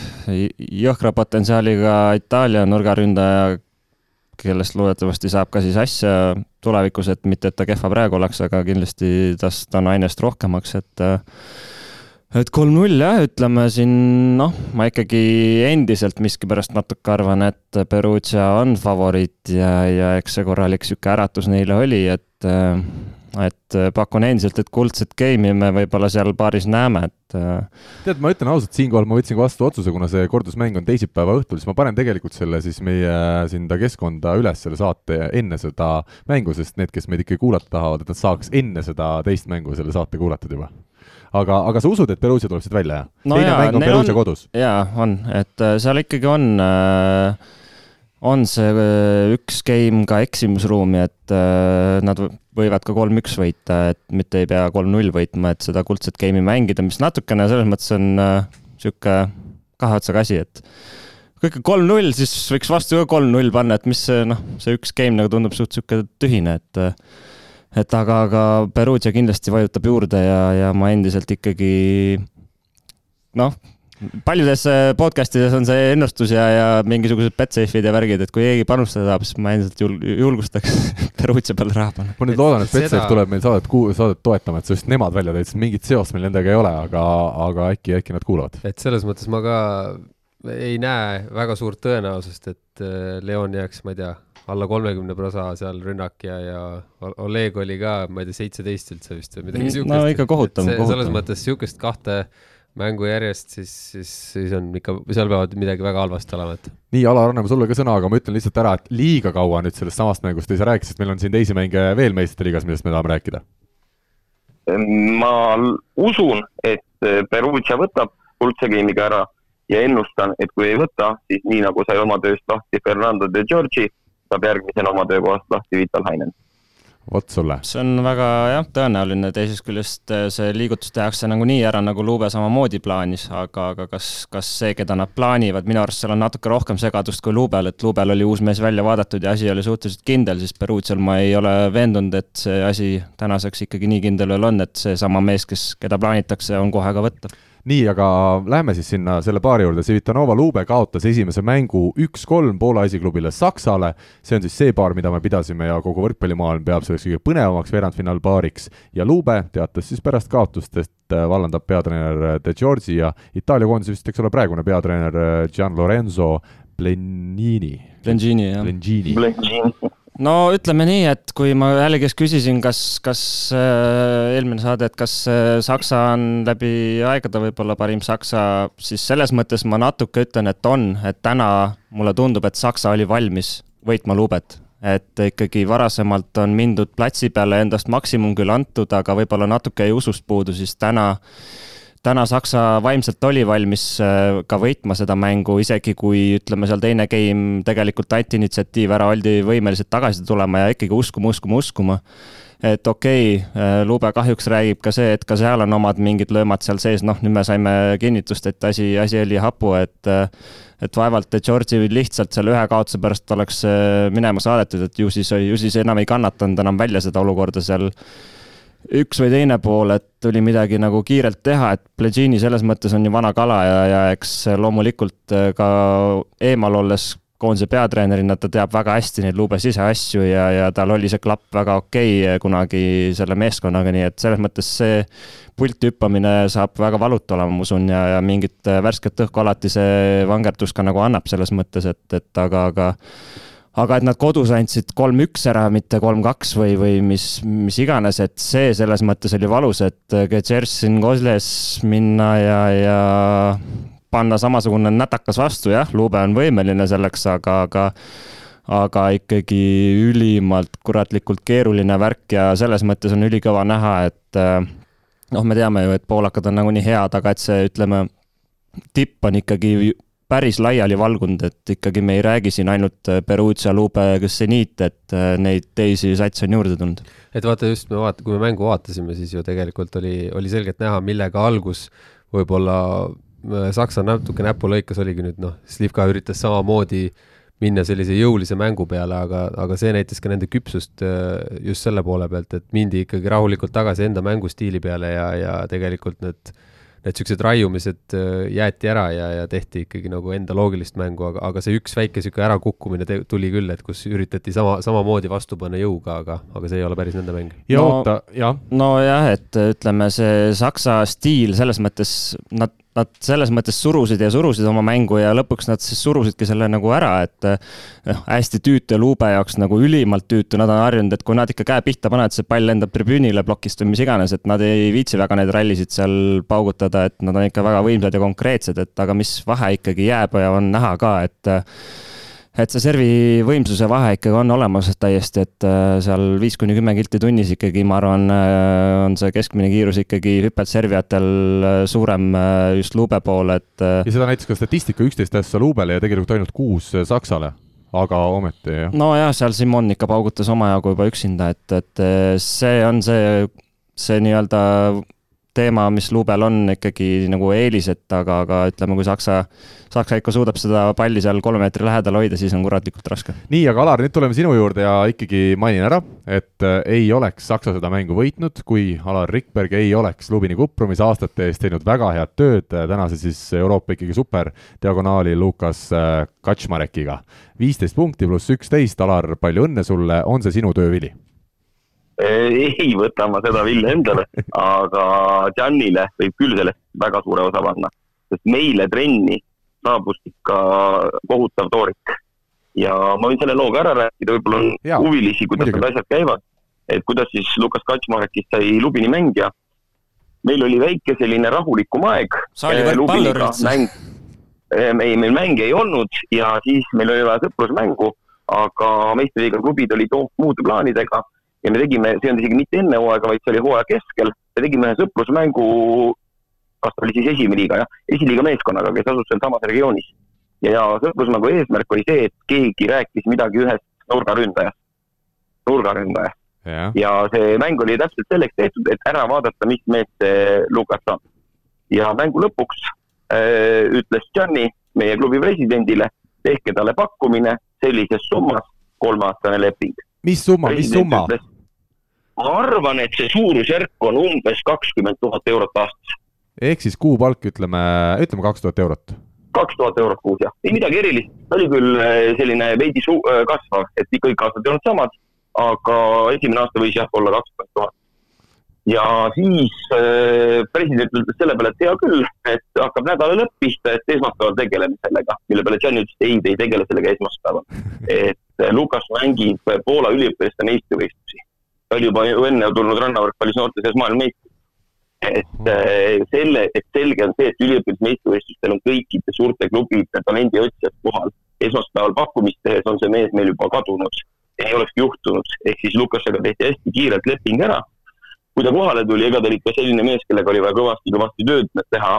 jõhkra potentsiaaliga Itaalia nurgaründaja, kellest loodetavasti saab ka siis asja tulevikus, et mitte, et ta kehva praegu oleks, aga kindlasti tast on ainest rohkemaks, et et kolm-null jah, ütleme siin noh, ma ikkagi endiselt miskipärast natuke arvan, et Perugia on favoriit ja, ja eks see korralik sihuke äratus neile oli, et et äh, pakun endiselt, et kuldset game'i me võib-olla seal paaris näeme, et. Äh, tead, ma ütlen ausalt, siinkohal ma võtsin vastu otsuse, kuna see kordusmäng on teisipäeva õhtul, siis ma panen tegelikult selle siis meie sinna keskkonda üles, selle saate enne seda mängu, sest need, kes meid ikkagi kuulata tahavad, et nad saaks enne seda teist mängu selle saate kuulatud juba aga, aga sa usud, et Perugia tuleb siit välja, jah no? teine jaa, mäng on Perugia kodus? jaa, on, et äh, seal ikkagi on äh, on see äh, üks game ka eksimusruumi, et äh, nad võivad ka kolm-üks võita, et mitte ei pea kolm-null võitma, et seda kuldset game'i mängida, mis natukene selles mõttes on äh, sihuke kahe otsaga asi, et kui ikka kolm-null, siis võiks vastu ka kolm-null panna, et mis see noh, see üks game nagu tundub suht sihuke tühine, et et aga, aga Perugia kindlasti vajutab juurde ja, ja ma endiselt ikkagi noh paljudes äh, podcast ides on see ennustus ja, ja mingisugused Betsafe'id ja värgid, et kui keegi panustada tahab, siis ma endiselt jul-, julgustaks Perugia peale raha panna. ma nüüd loodan, et Betsafe seda... tuleb meil saadet saadet toetama, et just nemad välja tõid, sest mingit seost meil nendega ei ole, aga, aga äkki, äkki nad kuulavad. et selles mõttes ma ka ei näe väga suurt tõenäosust, et äh, Leon jääks, ma ei tea, alla kolmekümne prosa seal rünnak ja, ja Oleg oli ka, ma ei tea, seitseteist üldse vist või midagi siukest. no ikka kohutav, kohutav. selles mõttes siukest kahte mängu järjest, siis, siis, siis on ikka, seal peavad midagi väga halvasti olema, et. nii, Alar, anname sulle ka sõna, aga ma ütlen lihtsalt ära, et liiga kaua nüüd sellest samast mängust ei saa rääkida, sest meil on siin teisi mänge veel meistrite liigas, millest me tahame rääkida. ma usun, et Perugia võtab kuldse game'iga ära ja ennustan, et kui ei võta, siis nii nagu sai oma tööst lahti Fernando de Giorgi, saab järgmisena oma töökohast lahti Vital Hainen vot sulle. see on väga jah, tõenäoline, teisest küljest eh, see liigutus tehakse nagunii ära, nagu Lube samamoodi plaanis, aga, aga kas, kas see, keda nad plaanivad, minu arust seal on natuke rohkem segadust kui Lubel, et Lubel oli uus mees välja vaadatud ja asi oli suhteliselt kindel, siis Peruutsial ma ei ole veendunud, et see asi tänaseks ikkagi nii kindel veel on, et seesama mees, kes, keda plaanitakse, on kohe ka võtta nii, aga lähme siis sinna selle paari juurde, Civitanova Lube kaotas esimese mängu üks-kolm Poola esiklubile Saksale, see on siis see paar, mida me pidasime ja kogu võrkpallimaailm peab selleks kõige põnevamaks veerandfinaalpaariks. Ja Lube teatas siis pärast kaotust, et äh, vallandab peatreener De Giorgi ja Itaalia koondise vist, eks ole, praegune peatreener äh, Gian Lorenzo Plenini. Plengini, jah. Plengini no ütleme nii, et kui ma jällegis küsisin, kas, kas äh, eelmine saade, et kas äh, Saksa on läbi aegade võib-olla parim Saksa, siis selles mõttes ma natuke ütlen, et on, et täna mulle tundub, et Saksa oli valmis võitma Lubet. et ikkagi varasemalt on mindud platsi peale endast maksimum küll antud, aga võib-olla natuke usust puudu, siis täna täna Saksa vaimselt oli valmis äh, ka võitma seda mängu, isegi kui ütleme, seal teine game tegelikult anti initsiatiiv ära, oldi võimelised tagasi tulema ja ikkagi uskuma, uskuma, uskuma. et okei okay,, äh, Lube kahjuks räägib ka see, et ka seal on omad mingid löömad seal sees, noh, nüüd me saime kinnitust, et asi, asi oli hapu, et äh, et vaevalt, et Georgi lihtsalt selle ühe kaotuse pärast oleks minema saadetud, et ju siis, ju siis enam ei kannatanud enam välja seda olukorda seal üks või teine pool, et oli midagi nagu kiirelt teha, et Plegini selles mõttes on ju vana kala ja, ja eks loomulikult äh, ka eemal olles koondise peatreenerina ta teab väga hästi neid luube siseasju ja, ja tal oli see klapp väga okei okay kunagi selle meeskonnaga, nii et selles mõttes see pulti hüppamine saab väga valutu olema, ma usun, ja, ja mingit värsket õhku alati see vangerdus ka nagu annab selles mõttes, et, et aga, aga aga et nad kodus andsid kolm-üks ära, mitte kolm-kaks või, või mis, mis iganes, et see selles mõttes oli valus, et Getšersin Kozles minna ja, ja panna samasugune nätakas vastu, jah, Lube on võimeline selleks, aga, aga aga ikkagi ülimalt kuratlikult keeruline värk ja selles mõttes on ülikõva näha, et noh, me teame ju, et poolakad on nagunii head, aga et see, ütleme, tipp on ikkagi päris laiali valgunud, et ikkagi me ei räägi siin ainult äh, Perugia, Lube, Seniit, et äh, neid teisi satse on juurde tulnud. et vaata just, me vaata, kui me mängu vaatasime, siis ju tegelikult oli, oli selgelt näha, millega algus võib-olla äh, Saksa natuke näpu lõikas oligi nüüd noh, Slivka üritas samamoodi minna sellise jõulise mängu peale, aga, aga see näitas ka nende küpsust just selle poole pealt, et mindi ikkagi rahulikult tagasi enda mängustiili peale ja, ja tegelikult need need niisugused raiumised äh, jäeti ära ja, ja tehti ikkagi nagu enda loogilist mängu, aga, aga see üks väike niisugune ärakukkumine tuli küll, et kus üritati sama, samamoodi vastu panna jõuga, aga, aga see ei ole päris nende mäng. ja no, oota, jah. nojah, et ütleme, see Saksa stiil selles mõttes, nad nad selles mõttes surusid ja surusid oma mängu ja lõpuks nad siis surusidki selle nagu ära, et noh, hästi tüütu ja luube jaoks nagu ülimalt tüütu, nad on harjunud, et kui nad ikka käe pihta panevad, see pall lendab tribüünile plokist või mis iganes, et nad ei viitsi väga neid rallisid seal paugutada, et nad on ikka väga võimsad ja konkreetsed, et aga mis vahe ikkagi jääb ja on näha ka, et et see servi võimsuse vahe ikkagi on olemas täiesti, et äh, seal viis kuni kümme kilti tunnis ikkagi, ma arvan, äh, on see keskmine kiirus ikkagi hüppelt servijatel äh, suurem just luube poole, et. ja seda näitas ka statistika, üksteist ässa luubele ja tegelikult ainult kuus Saksale aga ometi jah. nojah, seal Simon ikka paugutas omajagu juba üksinda, et, et see on see, see nii-öelda teema, mis luubel on ikkagi nagu eelis, et aga, aga ütleme, kui Saksa, Saksa ikka suudab seda palli seal kolme meetri lähedal hoida, siis on kuratlikult raske. nii, aga Alar, nüüd tuleme sinu juurde ja ikkagi mainin ära, et äh, ei oleks Saksa seda mängu võitnud, kui Alar Rikberg ei oleks Lubini Kuprumis aastate eest teinud väga head tööd äh, tänase siis Euroopa ikkagi super diagonaali Lukas äh, Kaczmarekiga. viisteist punkti pluss üksteist, Alar, palju õnne sulle, on see sinu töövili? Ei võta ma seda vilja endale, aga Giannile võib küll sellest väga suure osa panna, sest meile trenni saabus ikka kohutav toorik. ja ma võin selle loo ka ära rääkida, võib-olla on ja, huvilisi, kuidas need asjad käivad. et kuidas siis Lukas Kaczmarekist sai Lubini mängija. meil oli väike selline rahulikum aeg. mäng, ei, meil mänge ei olnud ja siis meil oli vaja sõprusmängu, aga meistriliiga klubid olid muude plaanidega ja me tegime, see on isegi mitte enne hooaega, vaid see oli hooaja keskel, me tegime ühe sõprusmängu, kas ta oli siis esimene liiga, jah, esiliiga meeskonnaga, kes asus sealsamas regioonis. ja, ja sõprusmängu eesmärk oli see, et keegi rääkis midagi ühest nurgaründajast, nurgaründajast. Ja. ja see mäng oli täpselt selleks tehtud, et ära vaadata, mis mees see Lukas on. ja mängu lõpuks äh, ütles Gianni meie klubi presidendile, tehke talle pakkumine sellises summas, kolmeaastane leping. Mis summa, mis summa? ma arvan, et see suurusjärk on umbes kakskümmend tuhat eurot aastas. ehk siis kuupalk, ütleme, ütleme kaks tuhat eurot kaks tuhat eurot kuus jah, ei midagi erilist, oli küll äh, selline veidi su-, äh, kasvav, et kõik aastad ei olnud samad, aga esimene aasta võis jah olla kakskümmend tuhat. ja siis äh, president ütles selle peale, et hea küll, et hakkab nädala lõpp pihta, et esmaspäeval tegeleme sellega, mille peale Gianni ütles, ei, te ei tegele sellega esmaspäeval. et äh, Lukas mängib Poola üliõpilaste meistrivõistlusi. ta oli juba ju enne tulnud rannavõrkpallis noorte seas maailmameistriks et äh, selle, et selge on see, et üliõpilaste meistrivõistlustel on kõikide suurte klubide talendiotsijad kohal. esmaspäeval pakkumist tehes on see mees meil juba kadunud, ei olekski juhtunud, ehk siis Lukasega tehti hästi kiirelt leping ära. kui ta kohale tuli, ega ta oli ikka selline mees, kellega oli vaja kõvasti-kõvasti tööd teha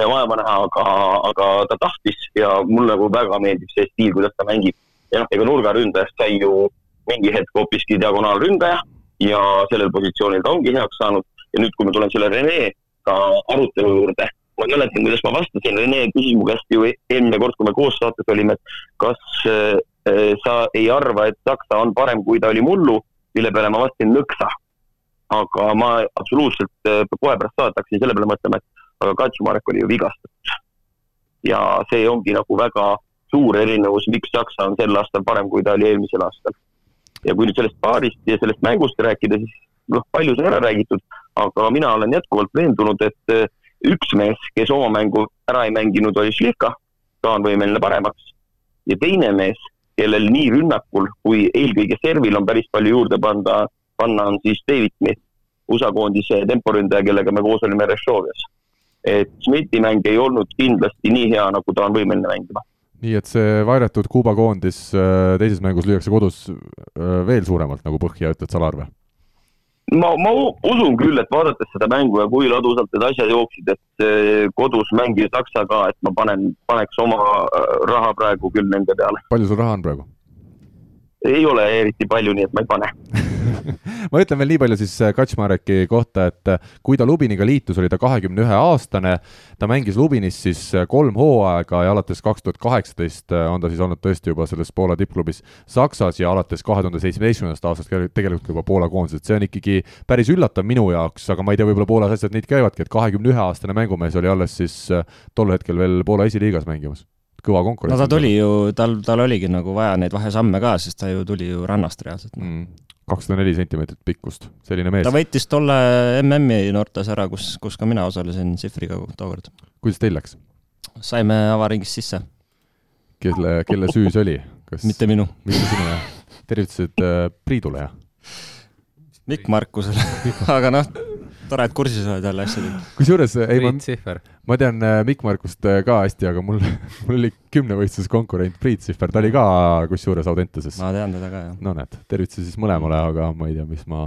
ja vaeva näha, aga, aga ta tahtis ja mulle nagu väga meeldib see stiil, kuidas ta mängib. Ja noh, ega nurgaründajast sai ju mingi hetk hoopiski diagonaalründaja ja sellel positsioonil ta ongi heaks saanud ja nüüd, kui ma tulen selle Rene ka arutelu juurde, ma mäletan, kuidas ma vastasin, Rene küsis mu käest ju eelmine kord, kui me koos saates olime, et kas äh, sa ei arva, et Saksa on parem, kui ta oli mullu, mille peale ma vastasin nõksa. aga ma absoluutselt äh, kohe pärast saadet hakkasin selle peale mõtlema, et aga Kaczmarek oli ju vigastatud. ja see ongi nagu väga suur erinevus, miks Saksa on sel aastal parem, kui ta oli eelmisel aastal. ja kui nüüd sellest paarist ja sellest mängust rääkida, siis noh, palju sai ära räägitud, aga mina olen jätkuvalt veendunud, et eh, üks mees, kes oma mängu ära ei mänginud, oli Šlihka, ta on võimeline paremaks. ja teine mees, kellel nii rünnakul kui eelkõige servil on päris palju juurde panda, panna, on siis David Smith, USA koondise temporündaja, kellega me koos olime Rešovias. et Smithi mäng ei olnud kindlasti nii hea, nagu ta on võimeline mängima nii et see varjatud Kuuba koondis eh, teises mängus lüüakse kodus eh, veel suuremalt nagu põhja, ütled sa, Alar või? ma, ma usun küll, et vaadates seda mängu ja kui ladusalt need asjad jooksid, et kodus mängida Saksa ka, et ma panen, paneks oma äh, raha praegu küll nende peale. palju sul raha on praegu? Ei ole eriti palju, nii et ma ei pane. Ma ütlen veel nii palju siis äh, Kaczmareki kohta, et äh, kui ta Lubiniga liitus, oli ta kahekümne ühe aastane, ta mängis Lubinis siis äh, kolm hooaega ja alates kaks tuhat kaheksateist on ta siis olnud tõesti juba selles Poola tippklubis Saksas ja alates kahe tuhande seitsmeteistkümnendast aastast tegelikult juba Poola koondises, et see on ikkagi päris üllatav minu jaoks, aga ma ei tea, võib-olla Poolas asjad nii käivadki, et kahekümne ühe aastane mängumees oli alles siis tol hetkel veel Poola esiliigas mängimas kõva konkurents. no ta tuli ju, tal, tal oligi nagu vaja neid vahesamme ka, sest ta ju tuli ju rannast reaalselt mm kakssada neli sentimeetrit pikkust, selline mees. ta võitis tolle MM-i noortes ära, kus, kus ka mina osalesin Sifriga tookord. kuidas teil läks? saime avaringist sisse. kelle, kelle süü see oli? kas mitte minu. mitte sinu, jah? tervitused äh, Priidule, jah? Mikk Markusele aga noh, tore, et kursis oled jälle asjadega. kusjuures, ei ma, ma tean äh, Mikk Markust äh, ka hästi, aga mul, mul oli kümnevõistluses konkurent Priit Sihver, ta oli ka kusjuures Audenteses. ma tean teda ka, jah. no näed, tervitusi siis mõlemale, aga ma ei tea, mis ma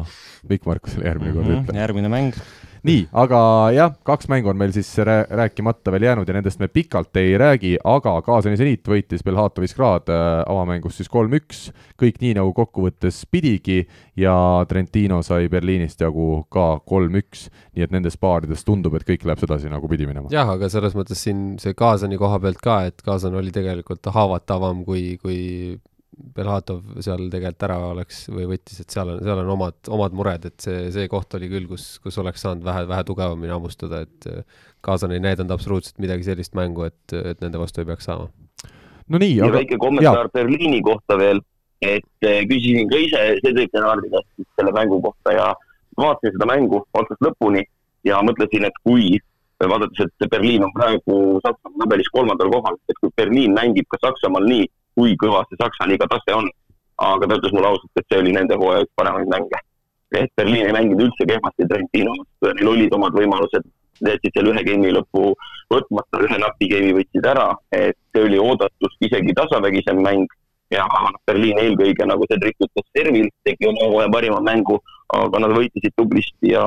Mikk Markusele järgmine mm -hmm, kord ütlen. järgmine mäng nii, aga jah, kaks mängu on meil siis rääkimata veel jäänud ja nendest me pikalt ei räägi, aga Kaasani seniit võitis Belhatovis Grad äh, avamängus siis kolm-üks, kõik nii, nagu kokkuvõttes pidigi ja Trentino sai Berliinist jagu ka kolm-üks, nii et nendes paarides tundub, et kõik läheb sedasi, nagu pidi minema. Jah, aga selles mõttes siin see Kaasani koha pealt ka, et Kaasan oli tegelikult haavatavam kui, kui Belhatov seal tegelikult ära oleks või võttis, et seal on, seal on omad, omad mured, et see, see koht oli küll, kus, kus oleks saanud vähe, vähe tugevamini hammustada, et Kaasan ei näidanud absoluutselt midagi sellist mängu, et, et nende vastu ei peaks saama. no nii, aga väike kommentaar Berliini kohta veel, et eh, küsisin ka ise Cedric Denardi käest selle mängu kohta ja vaatasin seda mängu otsast lõpuni ja mõtlesin, et kui vaadates, et Berliin on praegu Saksamaa tabelis kolmandal kohal, et kui Berliin mängib ka Saksamaal nii, kui kõva see Saksa liiga tase on. aga ta ütles mulle ausalt, et see oli nende hooaja üks paremaid mänge. et Berliin ei mänginud üldse kehvasti Trentino vastu ja neil olid omad võimalused, jätsid seal ühe game'i lõppu võtmata, ühe napi game'i võtsid ära, et see oli oodatust isegi tasavägisem mäng ja Berliin eelkõige, nagu Cedric ütles, servil tegi oma hooaja parima mängu, aga nad võitlesid tublisti ja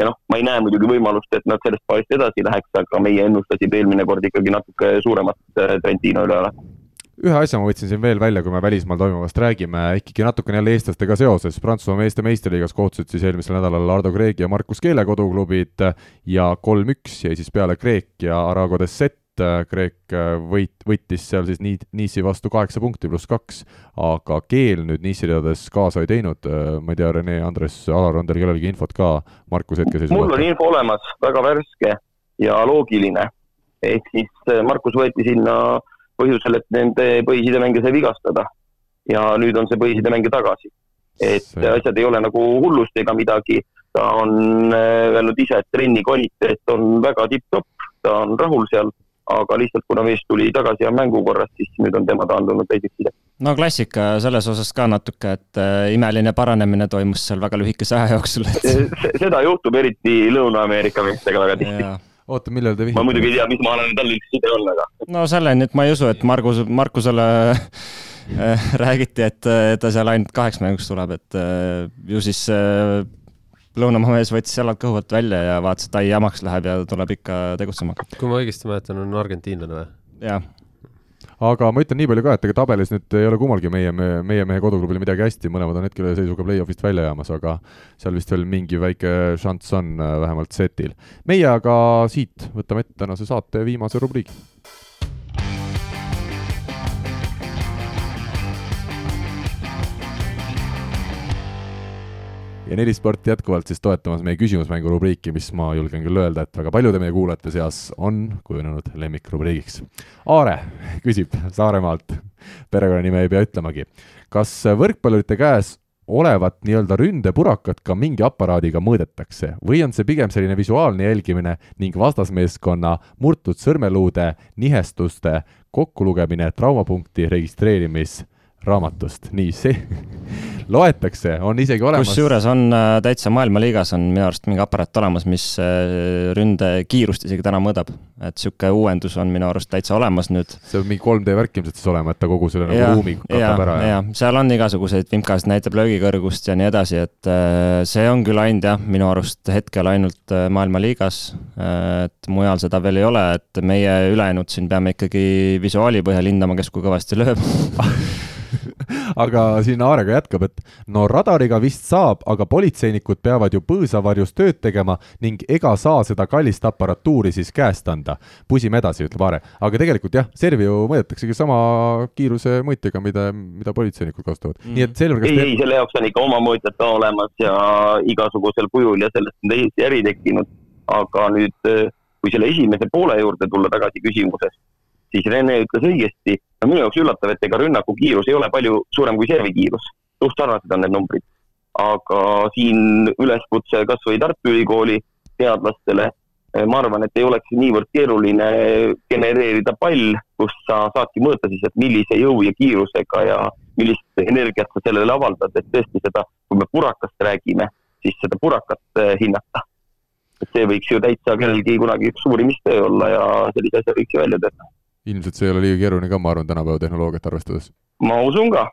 ja noh, ma ei näe muidugi võimalust, et nad sellest paarist edasi läheks, aga meie ennustasime eelmine kord ikkagi natuke suuremat äh, Trentino üle ühe asja ma võtsin siin veel välja, kui me välismaal toimuvast räägime, ikkagi natukene jälle eestlastega seoses, Prantsusmaa meeste meistriliigas kohtusid siis eelmisel nädalal Ardo Kreegi ja Markus Keele koduklubid ja kolm-üks jäi siis peale Kreek ja Arago Desset, Kreek võit, võitis seal siis nii, Nice'i vastu kaheksa punkti pluss kaks, aga Keel nüüd Nice'i ridades kaasa ei teinud, ma ei tea, Rene, Andres, Alar, on teil kellelgi infot ka Markuse hetkeseisukohta? mul on info olemas, väga värske ja loogiline. ehk siis Markus võeti sinna põhjusel, et nende põhisidemängija sai vigastada. ja nüüd on see põhisidemängija tagasi. et see. asjad ei ole nagu hullust ega midagi, ta on öelnud ise, et trenni kvaliteet on väga tipp-topp, ta on rahul seal aga lihtsalt kuna mees tuli tagasi ja mängukorras, siis nüüd on tema taandunud teiseks side. no klassika selles osas ka natuke, et äh, imeline paranemine toimus seal väga lühikese aja jooksul et... seda juhtub eriti Lõuna-Ameerika meestega väga tihti oota, millal te vihjate? ma muidugi ei tea, mis maalane tal üldse side on, aga. no selleni, et ma ei usu, et Margus, Markusele äh, räägiti, et ta seal ainult kaheks mänguks tuleb, et äh, ju siis lõunamaa mees võttis jalad kõhu alt välja ja vaatas, et ai, jamaks läheb ja tuleb ikka tegutsema. kui ma õigesti mäletan, on argentiinlane või? jah. aga ma ütlen nii palju ka, et ega tabelis nüüd ei ole kummalgi meie, meie mehe koduklubil midagi hästi, mõlemad on hetkeseisuga play-off'ist välja jäämas, aga seal vist veel mingi väike šanss on äh, vähemalt setil. meie aga siit võtame ette tänase saate viimase rubriigi ja neli sporti jätkuvalt siis toetamas meie küsimusmängu rubriiki, mis ma julgen küll öelda, et väga paljude meie kuulajate seas on kujunenud lemmikrubriigiks. Aare küsib Saaremaalt, perekonnanime ei pea ütlemagi. kas võrkpallurite käes olevat nii-öelda ründepurakat ka mingi aparaadiga mõõdetakse või on see pigem selline visuaalne jälgimine ning vastasmeeskonna murtud sõrmeluude nihestuste kokkulugemine traumapunkti registreerimisraamatust, nii see loetakse, on isegi olemas. kusjuures on äh, täitsa maailmaliigas on minu arust mingi aparaat olemas, mis äh, ründekiirust isegi täna mõõdab. et sihuke uuendus on minu arust täitsa olemas nüüd. see peab mingi 3D värk ilmselt siis olema, et ta kogu selle nagu ruumi katab ära ja, ja seal on igasuguseid vimkasid, näitab löögikõrgust ja nii edasi, et äh, see on küll ainult jah, minu arust hetkel ainult maailmaliigas. et mujal seda veel ei ole, et meie ülejäänud siin peame ikkagi visuaali põhjal hindama, kes kui kõvasti lööb aga siin Aare ka jätkab, et no radariga vist saab, aga politseinikud peavad ju põõsavarjus tööd tegema ning ega saa seda kallist aparatuuri siis käest anda. pusime edasi, ütleb Aare. aga tegelikult jah, servi ju mõõdetaksegi sama kiiruse mõõtjaga, mida, mida politseinikud kasutavad mm.. nii et Selver, kas ei ei, selle jaoks on ikka oma mõõtjad ka olemas ja igasugusel kujul ja sellest on täiesti äri tekkinud. aga nüüd, kui selle esimese poole juurde tulla tagasi küsimuses siis Rene ütles õigesti, no minu jaoks üllatav, et ega rünnaku kiirus ei ole palju suurem kui servi kiirus, suht sarnased on need numbrid. aga siin üleskutse kas või Tartu Ülikooli teadlastele, eh, ma arvan, et ei oleks niivõrd keeruline genereerida pall, kus sa saadki mõõta siis, et millise jõu ja kiirusega ja millist energiat sa sellele avaldad, et tõesti seda, kui me purakast räägime, siis seda purakat eh, hinnata. et see võiks ju täitsa kellelgi kunagi üks uurimistöö olla ja sellise asja võiks ju välja töötada ilmselt see ei ole liiga keeruline ka, ma arvan, tänapäeva tehnoloogiat arvestades. ma usun ka.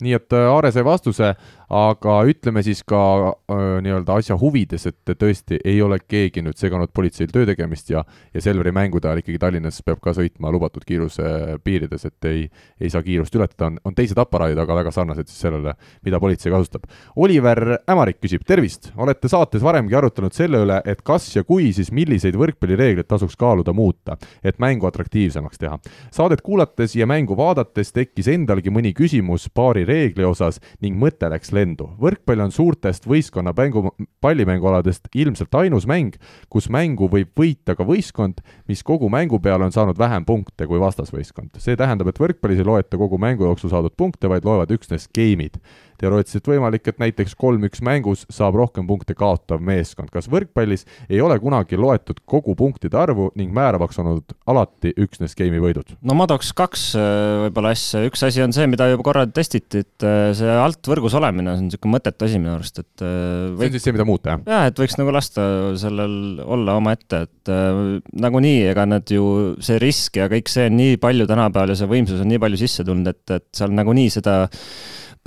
nii et äh, Aare sai vastuse, aga ütleme siis ka äh, nii-öelda asja huvides, et tõesti ei ole keegi nüüd seganud politseil töö tegemist ja, ja Selveri mängude ajal ikkagi Tallinnas peab ka sõitma lubatud kiiruse piirides, et ei, ei saa kiirust ületada, on, on teised aparaadid, aga väga sarnased siis sellele, mida politsei kasutab. Oliver Ämarik küsib, tervist, olete saates varemgi arutanud selle üle, et kas ja kui, siis milliseid võrkpallireegleid tasuks kaaluda muuta, et mängu atraktiivsemaks teha. Saadet kuulates ja mängu vaadates tekkis endalgi mõni küsimus paari reegli osas ning mõte läks lendu. võrkpall on suurtest võistkonna mängu, pallimängualadest ilmselt ainus mäng, kus mängu võib võita ka võistkond, mis kogu mängu peale on saanud vähem punkte kui vastasvõistkond. see tähendab, et võrkpallis ei loeta kogu mängu jooksul saadud punkte, vaid loevad üksnes game'id teoreetiliselt võimalik, et näiteks kolm-üks mängus saab rohkem punkte kaotav meeskond. kas võrkpallis ei ole kunagi loetud kogu punktide arvu ning määravaks olnud alati üksnes game'i võidud? no ma tooks kaks äh, võib-olla asja, üks asi on see, mida juba korra testiti, et äh, see alt võrgus olemine on niisugune mõttetu asi minu arust, et võib... Äh, see on siis see, mida muuta, jah? jah, et võiks nagu lasta sellel olla omaette, et äh, nagunii, ega nad ju, see risk ja kõik see on nii palju tänapäeval ja see võimsus on nii palju sisse tulnud, et, et seal nagunii seda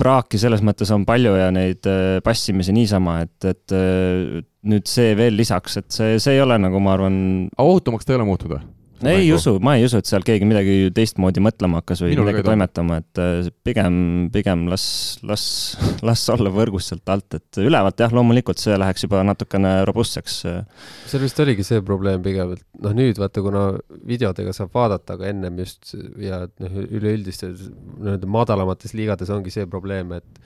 praaki selles mõttes on palju ja neid äh, passimisi niisama, et, et äh, nüüd see veel lisaks, et see, see ei ole nagu ma arvan. ohutumaks ta ei ole muutunud või? Ei usu, ma ei usu, et seal keegi midagi teistmoodi mõtlema hakkas või Minul midagi toimetama, et äh, pigem, pigem las, las, las olla võrgus sealt alt, et ülevalt jah, loomulikult see läheks juba natukene robustseks. seal vist oligi see probleem pigem, et noh, nüüd vaata, kuna videodega saab vaadata, aga ennem just ja noh, üleüldistes nii-öelda madalamates liigades ongi see probleem, et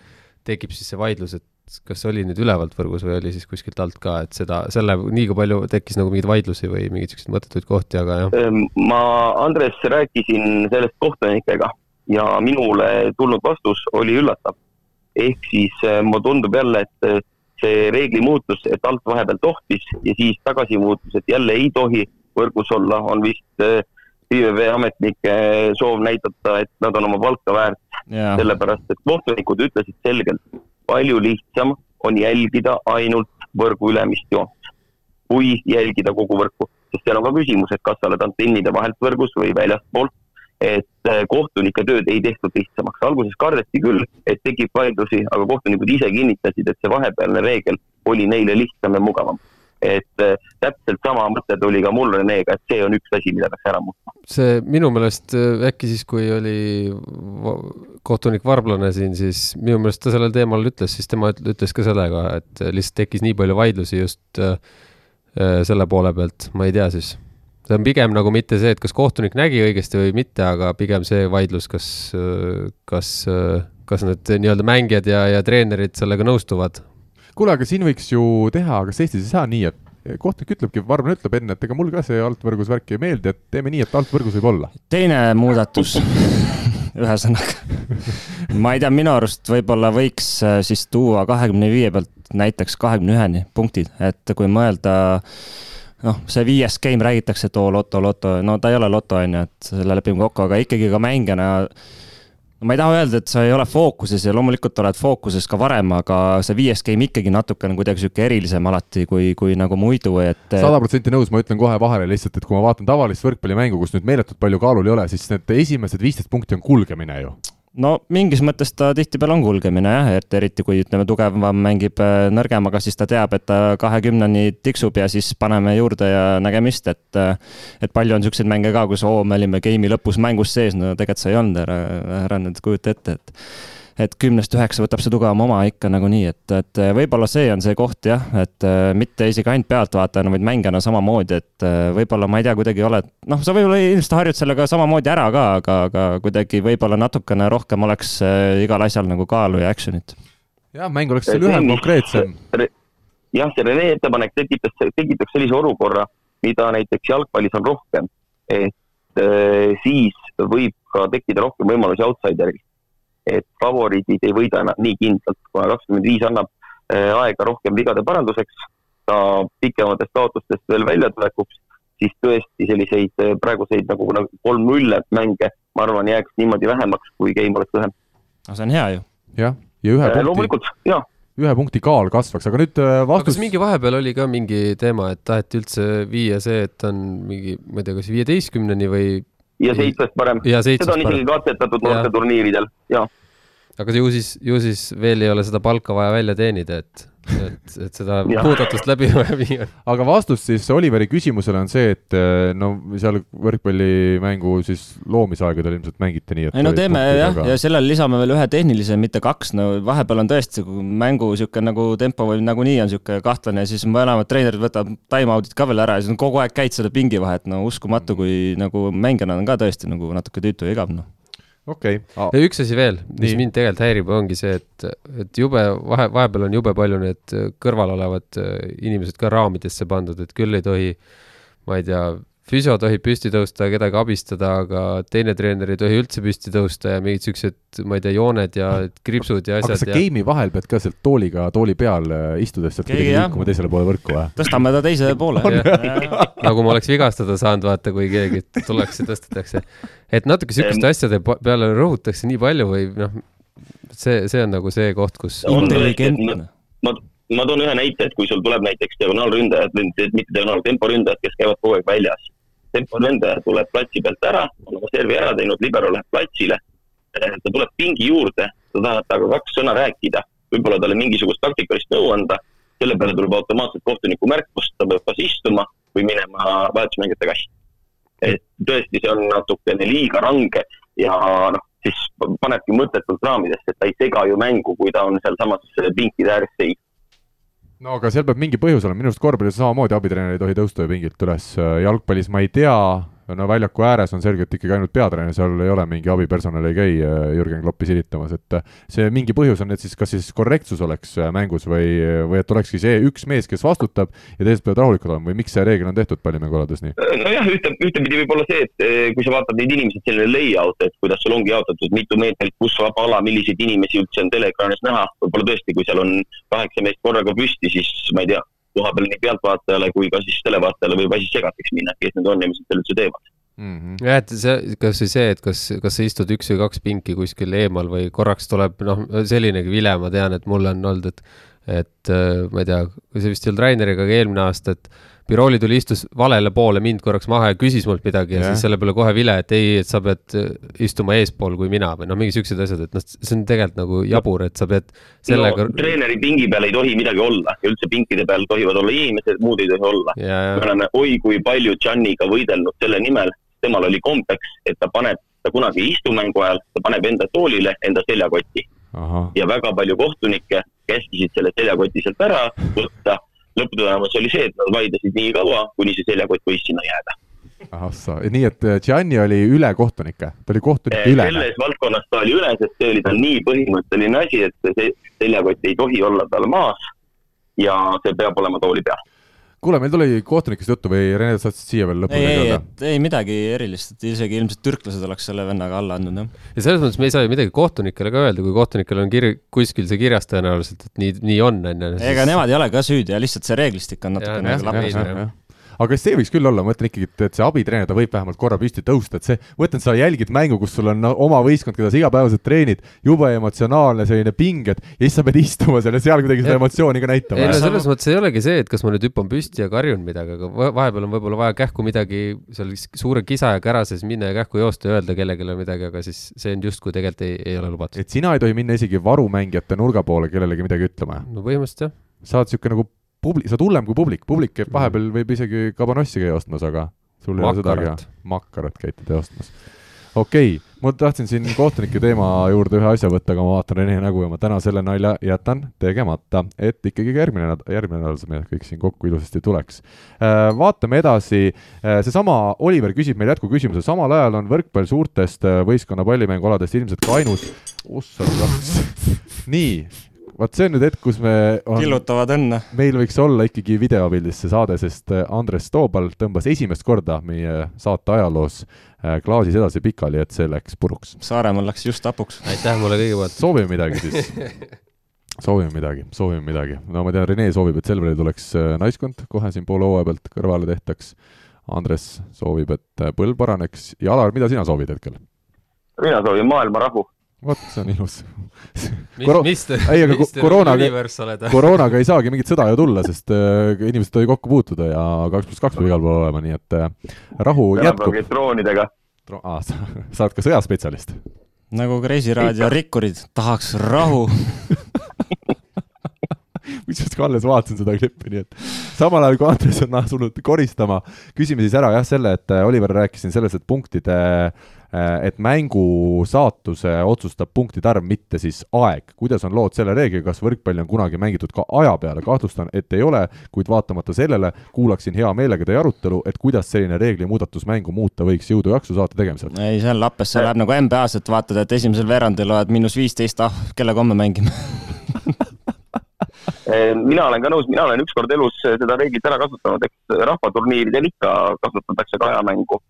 tekib siis see vaidlus, et kas oli nüüd ülevalt võrgus või oli siis kuskilt alt ka, et seda, selle liiga palju tekkis nagu mingeid vaidlusi või mingeid siukseid mõttetuid kohti, aga jah. Ehm, ma, Andres, rääkisin sellest kohtunikega ja minule tulnud vastus oli üllatav. ehk siis eh, mulle tundub jälle, et eh, see reegli muutus, et alt vahepeal tohtis ja siis tagasi muutus, et jälle ei tohi võrgus olla, on vist IVV ametnike soov näidata, et nad on oma palka väärt. sellepärast, et kohtunikud ütlesid selgelt, palju lihtsam on jälgida ainult võrgu ülemist joont, kui jälgida kogu võrku. sest seal on ka küsimus, et kas sa oled antennide vahelt võrgus või väljastpoolt et äh, kohtunike tööd ei tehtud lihtsamaks. alguses kardeti küll, et tekib vaidlusi, aga kohtunikud ise kinnitasid, et see vahepealne reegel oli neile lihtsam ja mugavam. Et äh, täpselt sama mõte tuli ka mul Renega, et see on üks asi, mida peaks ära muutma. see minu meelest äh, äkki siis, kui oli kohtunik Varblane siin, siis minu meelest ta sellel teemal ütles, siis tema ütles ka sellega, et lihtsalt tekkis nii palju vaidlusi just selle poole pealt, ma ei tea siis see on pigem nagu mitte see, et kas kohtunik nägi õigesti või mitte, aga pigem see vaidlus, kas, kas, kas need nii-öelda mängijad ja, ja treenerid sellega nõustuvad. Kuule, aga siin võiks ju teha, kas Eestis ei saa nii, et kohtunik ütlebki, Varman ütleb enne, et ega mul ka see altvõrgus värk ei meeldi, et teeme nii, et altvõrgus võib olla. teine muudatus ühesõnaga ma ei tea, minu arust võib-olla võiks äh, siis tuua kahekümne viie pealt näiteks kahekümne üheni punktid, et kui mõelda noh, see viies game räägitakse, et oo loto, loto, no ta ei ole loto, on ju, et selle lepime kokku, aga ikkagi ka mängijana no ma ei taha öelda, et sa ei ole fookuses ja loomulikult oled fookuses ka varem, aga see viies game ikkagi natukene kuidagi sihuke erilisem alati kui, kui nagu muidu, et. sada protsenti nõus, ma ütlen kohe vahele lihtsalt, et kui ma vaatan tavalist võrkpallimängu, kus nüüd meeletult palju kaalul ei ole, siis need esimesed viisteist punkti on kulgemine ju no mingis mõttes ta tihtipeale on kulgemine jah, et eriti kui ütleme, tugevam mängib äh, nõrgemaga, siis ta teab, et ta kahekümneni tiksub ja siis paneme juurde ja nägemist, et äh, et palju on niisuguseid mänge ka, kus oo, me olime game'i lõpus mängus sees, no tegelikult sa ei olnud, ära, ära nüüd kujuta ette, et et kümnest üheksa võtab see tugevam oma ikka nagunii, et, et võib-olla see on see koht jah, et äh, mitte isegi ainult pealtvaatajana, vaid mängijana samamoodi, et äh, võib-olla ma ei tea, kuidagi oled, noh, sa võib-olla ilmselt harjud sellega samamoodi ära ka, aga, aga kuidagi võib-olla natukene rohkem oleks äh, igal asjal nagu kaalu ja action'it. jah, mäng oleks lühem, konkreetsem. jah, see Rene ettepanek tekitas, tekitaks sellise olukorra, mida näiteks jalgpallis on rohkem, et siis võib ka tekkida rohkem võimalusi outsideriks et favoriidid ei võida enam nii kindlalt, kuna kakskümmend viis annab äh, aega rohkem vigade paranduseks, ka pikematest kaotustest veel väljatulekuks, siis tõesti selliseid äh, praeguseid nagu, nagu kolm-null mänge, ma arvan, jääks niimoodi vähemaks, kui game oleks lühem. no see on hea ju. jah, ja ühe äh, punkti. loomulikult, jaa ühe punkti kaal kasvaks, aga nüüd vastus. kas mingi vahepeal oli ka mingi teema, et taheti üldse viia see, et on mingi, ma ei tea, kas viieteistkümneni või ja seitsmest parem. seda on isegi katsetatud noorteturniiridel, jaa. aga ju siis, ju siis veel ei ole seda palka vaja välja teenida, et, et, et seda muudatust läbi viia. aga vastus siis Oliveri küsimusele on see, et eh, no seal võrkpallimängu siis loomisaegadel ilmselt mängiti nii, et ei no teeme jah, ja sellele lisame veel ühe tehnilise, mitte kaks, no vahepeal on tõesti mängu niisugune nagu tempo või nagunii on niisugune kahtlane ja siis mõlemad treenerid võtavad time-out'id ka veel ära ja siis on kogu aeg käid seda pingi vahet, no uskumatu, kui nagu mängijana on ka tõesti nagu natuke tüütu ja igav, noh okei okay. üks asi veel, mis Nii. mind tegelikult häirib, ongi see, et, et jube vahe, vahepeal on jube palju need kõrval olevad äh, inimesed ka raamidesse pandud, et küll ei tohi, ma ei tea, füsio tohib püsti tõusta ja kedagi abistada, aga teine treener ei tohi üldse püsti tõusta ja mingid siuksed, ma ei tea, jooned ja kriipsud ja asjad. aga sa ja... game'i vahel pead ka sealt tooliga, tooli peal äh, istudes sealt kuidagi liikuma teisele poole võrku või? tõstame ta teisele poole. nagu ma oleks vigastada saanud, vaata, kui keegi tuleks ja tõstetakse. et natuke siukeste asjade peale rõhutakse nii palju või noh, see, see on nagu see koht, kus. intelligentne ma, ma toon ühe näite, et kui sul tuleb näiteks diagonaalründajad, mitte diagonaal, temporündajad, kes käivad kogu aeg väljas temporündaja tuleb platsi pealt ära, on oma servi ära teinud, libero läheb platsile. Eh, ta tuleb pingi juurde, sa tahad temaga kaks sõna rääkida, võib-olla talle mingisugust taktikalist nõu anda, selle peale tuleb automaatselt kohtuniku märkus, ta peab kas istuma või minema vahetusmängijate kasti. et tõesti, see on natukene liiga range ja noh, siis panebki mõttetult raamidesse, et ta ei sega ju mängu, kui ta on sealsamas pinkide ääres seis no aga seal peab mingi põhjus olema, minu arust korvpallis samamoodi abitreener ei tohi tõusta ju pingilt üles, jalgpallis ma ei tea, no väljaku ääres on selgelt ikkagi ainult peatreener, seal ei ole mingi abipersonal ei käi äh, Jürgen Kloppi silitamas, et äh, see mingi põhjus on, et siis kas siis korrektsus oleks äh, mängus või, või et olekski see üks mees, kes vastutab ja teised peavad rahulikud olema või miks see reegel on tehtud pallimängualades nii? nojah, ühte, ühtepidi võib olla see, et kui sa vaatad neid inimesi, selline layout, et kuidas sul ongi jaotatud, mitu meetrit, kus vaba ala, milliseid inimesi üldse on teleekraanis näha, võib-olla tõesti, kui seal on kaheksa meest korraga püsti, siis ma ei tea, koha peal nii pealtvaatajale kui ka siis televaatajale võib asi segaseks minna, kes need on ja mis nad seal üldse teevad mm. -hmm. jah, et see, kas või see, et kas, kas sa istud üks või kaks pinki kuskil eemal või korraks tuleb, noh, sellinegi vile, ma tean, et mul on olnud, et et ma ei tea, see vist ei olnud Raineriga, aga eelmine aasta, et Biroli tuli, istus valele poole mind korraks maha ja küsis mult midagi ja, ja siis selle peale kohe vile, et ei, et sa pead äh, istuma eespool kui mina või noh, mingi siuksed asjad, et noh, see on tegelikult nagu jabur, et sa pead sellega no,. treeneri pingi peal ei tohi midagi olla ja üldse pinkide peal tohivad olla inimesed, muud ei tohi olla. me oleme oi kui palju Gianniga võidelnud selle nimel, temal oli kombeks, et ta paneb, ta kunagi ei istu mängu ajal, ta paneb enda toolile enda seljakotti. ja väga palju kohtunikke käskisid selle seljakoti sealt ära võtta lõpptulemus oli see, et nad vaidlesid nii kaua, kuni see seljakott võis sinna jääda. sa, nii et äh, Gianni oli üle kohtunike, ta oli kohtunike äh, üle? selles valdkonnas ta oli üle, sest see oli tal nii põhimõtteline asi, et see seljakott ei tohi olla tal maas ja see peab olema tooli peal kuule, meil tuli kohtunikest juttu või Rene, sa tahtsid siia veel lõpuni ei, ei, ei midagi erilist, et isegi ilmselt türklased oleks selle vennaga alla andnud, jah. ja selles mõttes me ei saa ju midagi kohtunikele ka öelda, kui kohtunikel on kir-, kuskil see kirjas tõenäoliselt, et nii, nii on, on ju. ega nemad ei ole ka süüdi ja lihtsalt see reeglistik on natukene lapis aga see võiks küll olla, ma mõtlen ikkagi, et, et see abitreener, ta võib vähemalt korra püsti tõusta, et see, ma mõtlen, sa jälgid mängu, kus sul on oma võistkond, keda sa igapäevaselt treenid, jube emotsionaalne selline pinged ja siis sa pead istuma seal ja seal kuidagi seda emotsiooni ka näitama. ei no selles mõttes ei olegi see, et kas ma nüüd hüppan püsti ja karjun midagi, aga vahepeal on võib-olla vaja kähku midagi seal suure kisa ja kära sees minna ja kähku joosta ja öelda kellelegi midagi, aga siis see on justkui tegelikult ei, ei ole lubatud. et sina ei tohi minna isegi varumängijate nurga poole kellelegi midagi ütlema? no põhimõtteliselt jah. sa oled niisugune nagu publik, sa oled hullem kui publik, publik käib vahepeal, võib isegi kabanossi käia ostmas, aga sul ei ole sedagi, makkarat käite te ostmas. okei okay., ma tahtsin siin kohtunike teema juurde ühe asja võtta, aga ma vaatan Rene nägu ja ma täna selle nalja jätan tegemata, et ikkagi ka järgmine nädal, järgmine nädal see meil kõik siin kokku ilusasti tuleks. Äh, vaatame edasi, äh, seesama Oliver küsib meil jätkuküsimuse, samal ajal on võrkpall suurtest äh, võistkonna pallimängualadest ilmselt ka ainus, ossa nii vot see on nüüd hetk, kus me on, killutavad õnne. meil võiks olla ikkagi videopildis see saade, sest äh, Andres Toobal tõmbas esimest korda meie saate ajaloos äh, klaasis edasi pikali, et see läks puruks. Saaremaal läks just hapuks. aitäh mulle kõigepealt. soovime midagi siis soovime midagi, soovime midagi. no ma tean, Rene soovib, et Selverile tuleks äh, naiskond kohe siin poole hooaja pealt kõrvale tehtaks. Andres soovib, et põld paraneks ja Alar, mida sina soovid hetkel? mina soovin maailma rahu vot, see on ilus Koro... mis te, ei, aga koroonaga, koroonaga ei saagi mingit sõda ju tulla, sest äh, inimesed ei tohi kokku puutuda ja kaks pluss kaks peab igal pool olema, nii et äh, rahu jätkub. droonidega Dro. Ah, sa, sa oled ka sõjaspetsialist? nagu Kreisi raadio rikkurid, tahaks rahu kusjuures ka alles vaatasin seda klippi, nii et samal ajal kui Andres on asunud koristama, küsime siis ära jah selle, et äh, Oliver rääkis siin sellest, et punktide äh, et mängu saatuse otsustab punktide arv, mitte siis aeg. kuidas on lood selle reegliga, kas võrkpalli on kunagi mängitud ka aja peale, kahtlustan, et ei ole, kuid vaatamata sellele kuulaksin hea meelega teie arutelu, et kuidas selline reeglimuudatus mängu muuta võiks, jõudu-jaksu saate tegemisel. ei, see on lappes, see läheb nagu NBA-s, et vaatad, et esimesel veerandil oled miinus viisteist, ah, kellega homme mängime Eh, mina olen ka nõus, mina olen ükskord elus seda reeglit ära kasutanud, eks rahvaturniiridel ikka kasutatakse kajamängu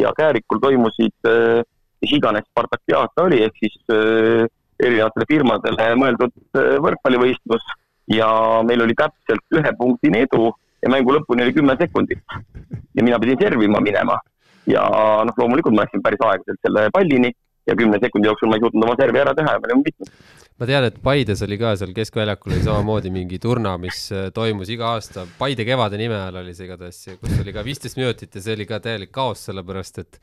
ja Käärikul toimusid eh, mis iganes Spartakiaat oli, ehk siis eh, erinevatele firmadele mõeldud võrkpallivõistlus. Ja meil oli täpselt ühepunktine edu ja mängu lõpuni oli kümme sekundit. ja mina pidin servima minema. Ja noh, loomulikult ma läksin päris aeglaselt selle pallini ja kümne sekundi jooksul ma ei suutnud oma servi ära teha ja me olime võitnud ma tean, et Paides oli ka seal keskväljakul oli samamoodi mingi turna, mis äh, toimus iga aasta, Paide kevade nime all oli see igatahes, kus oli ka viisteist minutit ja see oli ka täielik kaos, sellepärast et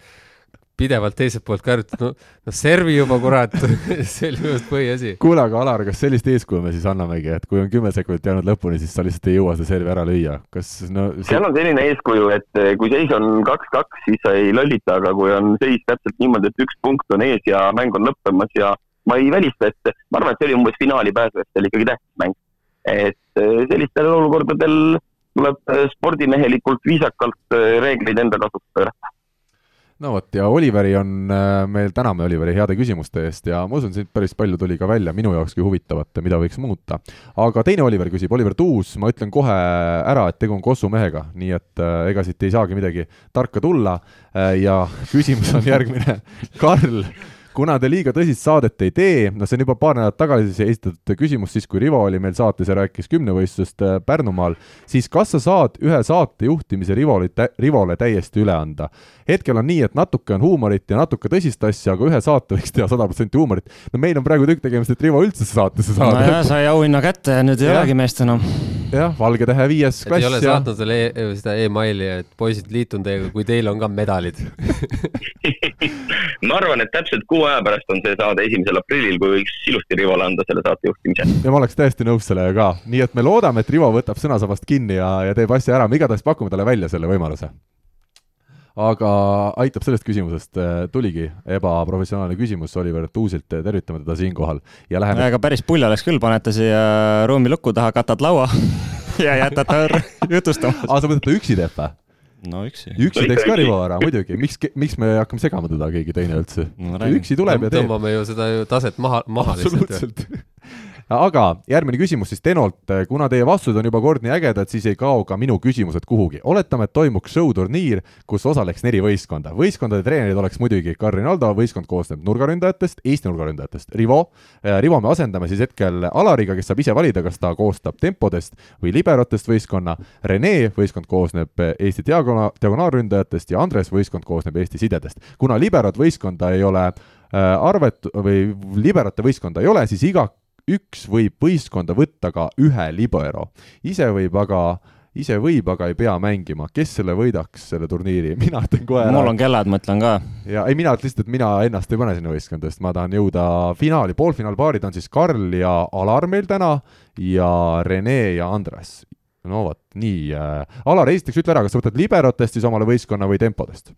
pidevalt teiselt poolt karjutud, no, no servi juba kurat see oli minu arust põhiasi. kuule, aga Alar, kas sellist eeskuju me siis annamegi, et kui on kümme sekundit jäänud lõpuni, siis sa lihtsalt ei jõua seda servi ära lüüa, kas no see... seal on selline eeskuju, et eh, kui seis on kaks-kaks, siis sa ei lollita, aga kui on seis täpselt niimoodi, et üks punkt on ees ja mäng on lõppemas ja ma ei välista, et ma arvan, et see oli umbes finaali pääsejatele ikkagi tähtis mäng. et eh, sellistel olukordadel tuleb eh, spordimehelikult viisakalt reegleid enda pöörata. No vot, ja Oliveri on, äh, meil täname Oliveri heade küsimuste eest ja ma usun, siit päris palju tuli ka välja minu jaokski huvitavat, mida võiks muuta. aga teine Oliver küsib, Oliver Tuus, ma ütlen kohe ära, et tegu on Kossu mehega, nii et äh, ega siit ei saagi midagi tarka tulla äh, ja küsimus on järgmine Karl kuna te liiga tõsist saadet ei tee, no see on juba paar nädalat tagasi esitatud küsimus, siis kui Rivo oli meil saates ja rääkis kümnevõistlusest äh, Pärnumaal, siis kas sa saad ühe saate juhtimise Rivole, Rivole täiesti üle anda? hetkel on nii, et natuke on huumorit ja natuke tõsist asja, aga ühe saate võiks teha sada protsenti huumorit. no meil on praegu tükk tegemist, et Rivo üldse saatesse saada. nojah, sai auhinna kätte ja nüüd ei olegi meest enam. jah, Valge Tähe viies klass. ei ole saatnud selle e seda emaili, et poisid, liitun teiega, kui teil on ka medalid ma arvan, et täpselt kuu aja pärast on see saade esimesel aprillil, kui võiks ilusti Rivole anda selle saate juhtimise. ja ma oleks täiesti nõus sellega ka, nii et me loodame, et Rivo võtab sõnasabast kinni ja, ja teeb asja ära, me igatahes pakume talle välja selle võimaluse aga aitab sellest küsimusest, äh, tuligi ebaprofessionaalne küsimus Oliver Tuusilt, tervitame teda siinkohal ja läheme. aga päris pull oleks küll, panete siia ruumi luku taha, katad laua ja jätad ta jutustama. aa, sa mõtled, ta üksi teeb või? No üksi. üksi teeks ka Rivo ära, muidugi, miks, miks me hakkame segama teda, keegi teine üldse no,? üksi tuleb ja teeb. tõmbame ju seda ju taset maha, maha lihtsalt aga järgmine küsimus siis Tenolt, kuna teie vastused on juba kord nii ägedad, siis ei kao ka minu küsimused kuhugi. oletame, et toimuks show-turniir, kus osaleks neli võistkonda. võistkondade treenerid oleks muidugi Karin Aldo, võistkond koosneb nurgaründajatest, Eesti nurgaründajatest, Rivo. Äh, Rivo me asendame siis hetkel Alariga, kes saab ise valida, kas ta koostab tempodest või liberotest võistkonna. Rene, võistkond koosneb Eesti diagonaal, diagonaalründajatest ja Andres, võistkond koosneb Eesti sidedest. kuna liberot võistkonda ei ole äh, arvet- või liberate võistkonda ei ole, siis iga üks võib võistkonda võtta ka ühe libero. ise võib aga ise võib, aga ei pea mängima, kes selle võidaks, selle turniiri, mina ütlen kohe mul on kellad, ma ütlen ka. ja ei, mina lihtsalt, et mina ennast ei pane sinna võistkonda, sest ma tahan jõuda finaali, poolfinaalpaarid on siis Karl ja Alar meil täna ja Rene ja Andres. no vot, nii äh,, Alar, esiteks ütle ära, kas sa võtad liberotest siis omale võistkonna või tempodest?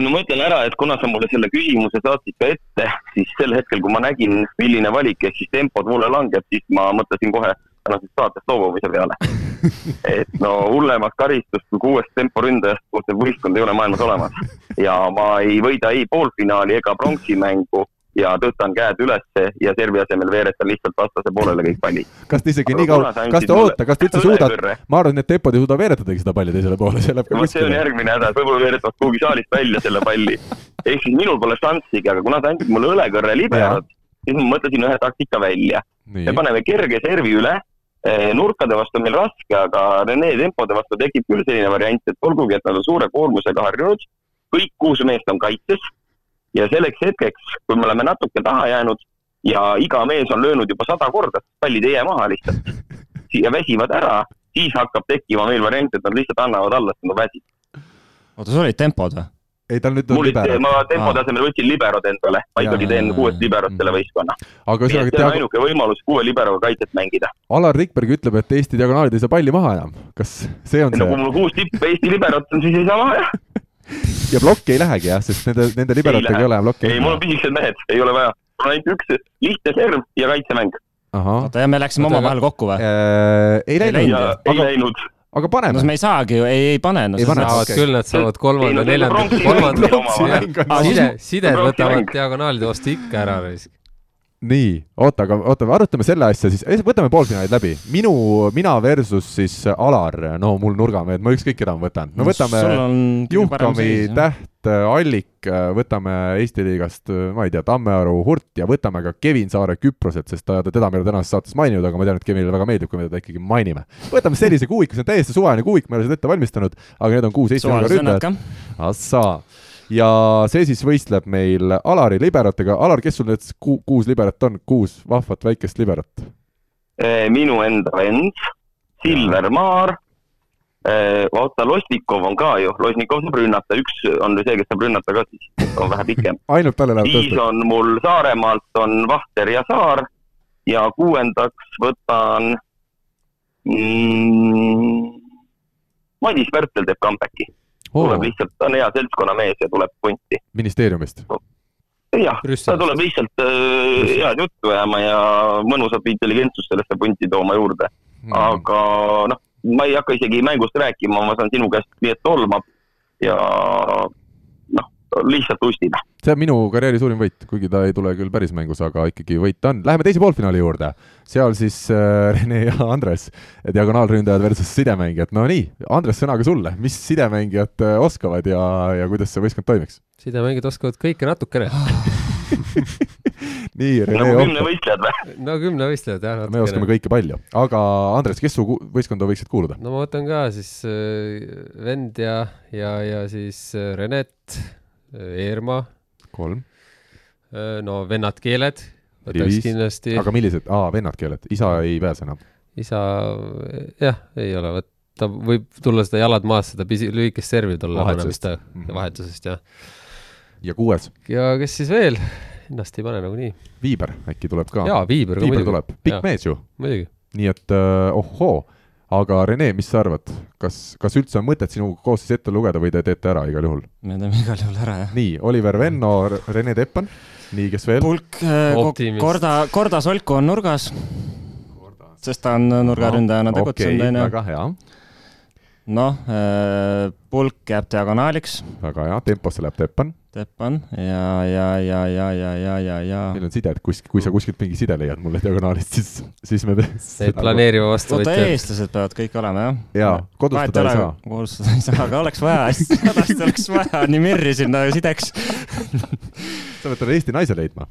No ma ütlen ära, et kuna sa mulle selle küsimuse saatsid ka ette, siis sel hetkel, kui ma nägin, milline valik ehk siis tempod mulle langeb, siis ma mõtlesin kohe tänasest saatest loobumise peale. et no hullemat karistust kui kuuest temporündajast koostav võistkond ei ole maailmas olemas. ja ma ei võida ei poolfinaali ega pronksimängu ja tõstan käed ülesse ja servi asemel veeretan lihtsalt vastase poolele kõik pallid. kas te isegi nii kaua, kas te oota, kas te üldse suudate, ma arvan, et need tempod ei suuda veeretadagi seda palli teisele poole, see läheb ka kuskile. see on järgmine häda, võib-olla veeretavad kuhugi saalist välja selle palli. ehk siis minul pole šanssigi, aga kuna sa andsid mulle õlekõrre liberot, siis ma mõtlesin ühe taktika välja. me paneme kerge servi üle, eh, nurkade vastu on meil raske, aga Rene tempode vastu tekib küll selline variant, et olgugi, et nad on suure koormusega harjunud, kõik kuus meest on kaitses ja selleks hetkeks, kui me oleme natuke taha jäänud ja iga mees on löönud juba sada korda, pallid ei jää maha lihtsalt ja väsivad ära, siis hakkab tekkima meil variant, et nad lihtsalt annavad alla, sest nad väsivad. oota, sul olid tempod või? ei, tal nüüd on libero. ma tempo tasemel võtsin liberod endale, ma ikkagi teen kuuest liberot selle võistkonna. aga ühesõnaga see on ainuke võimalus kuue liberoga kaitset mängida. Alar Rikberg ütleb, et Eesti diagonaalid ei saa palli maha enam, kas see on see? no kui mul kuus tippu Eesti liberot on, siis ei saa maha jah ja plokki ei lähegi jah, sest nende, nende liberatega ei, ei ole plokki. ei, mul on pisikesed mehed, ei ole vaja. mul on ainult üks lihtne serv ja kaitsemäng. oota, ja me läksime omavahel kokku või äh,? ei läinud. ei läinud aga paneme. no me ei saagi ju, ei, ei pane no,. pane, okay. küll nad saavad kolmanda, neljanda, kolmanda, side, sided võtavad diagonaalide vastu ikka ära nii, oota, aga oota, arutame selle asja siis, võtame poolfinaalid läbi. minu, mina versus siis Alar, no mul nurgamehed, ma ükskõik keda ma võtan. no võtame Juhkami, Täht, Allik, võtame Eesti liigast, ma ei tea, Tammearu, Hurt ja võtame ka Kevin Saare Küproselt, sest ta, teda me ei ole tänases saates maininud, aga ma tean, et Kevinile väga meeldib, kui me teda ikkagi mainime. võtame sellise kuuiku, see on täiesti suvaline kuuik, me ei ole seda ette valmistanud, aga need on kuus Eesti ründajat. Assaa ja see siis võistleb meil Alari liberatega. Alar, kes sul need ku kuus liberat on, kuus vahvat väikest liberat? Eh, minu enda vend, Silver Maar, eh, vaata Losnikov on ka ju, Losnikov saab rünnata, üks on see, kes saab rünnata ka siis, on vähe pikem ainult talle läheb tõsta? siis on mul Saaremaalt on Vahter ja Saar ja kuuendaks võtan mm, Madis Pärtel teeb comeback'i. Tuleb lihtsalt, ta on hea seltskonnamees ja tuleb punti. ministeeriumist no.? jah, ta tuleb lihtsalt äh, head juttu ajama ja mõnusat intelligentsust sellesse punti tooma juurde hmm.. aga noh, ma ei hakka isegi mängust rääkima, ma saan sinu käest nii, et tolmab ja lihtsalt lustime. see on minu karjääri suurim võit, kuigi ta ei tule küll päris mängus, aga ikkagi võit on. Läheme teise poolfinaali juurde. seal siis äh, Rene ja Andres, diagonaalründajad versus sidemängijad. no nii, Andres, sõna ka sulle, mis sidemängijad äh, oskavad ja, ja kuidas see võistkond toimiks? sidemängijad oskavad kõike natukene nii, Rene nagu Ohtov. kümnevõistlejad või? no kümnevõistlejad jah. me oskame kõike palju, aga Andres, kes su ku- võistkonda võiksid kuuluda? no ma võtan ka siis äh, vend ja, ja, ja siis äh, Renet äh,, Eerma kolm. äh,, no vennad keeled võtaks kindlasti, aga millised, aa, vennad keeled, isa ei pääse enam. isa jah, ei ole, vot ta võib tulla seda jalad maas, seda pisi, lühikest servi tulla Vahetusest. Mhm. vahetusest jah. ja kuues, ja kes siis veel, ennast ei pane nagunii. Viiber äkki tuleb ka? jaa, Viiber ka Viiber muidugi, tuleb, pikk mees ju. muidugi. nii et äh, ohoo, aga Rene, mis sa arvad, kas, kas üldse on mõtet sinu koosseis ette lugeda või te teete ära igal juhul? me teeme igal juhul ära, jah. nii, Oliver Venno, Rene Teppan, nii, kes veel? pulk Optimist. korda, korda Solku on nurgas, sest ta on nurgaründajana tegutsenud, okei, onju. väga hea, noh, pulk jääb diagonaaliks, väga hea, temposse läheb Teppan. Teppan ja, ja, ja, ja, ja, ja, ja, ja. meil on sided kuskil, kui sa kuskilt mingi side leiad mulle diagonaalist, siis, siis me Need planeeriva oota, vastuvõtjad. eestlased peavad kõik olema, jah? jaa, kodustada ei saa. kodustada ei saa, aga oleks vaja, hädasti oleks vaja nii Mirri sinna sideks. sa pead talle Eesti naise leidma.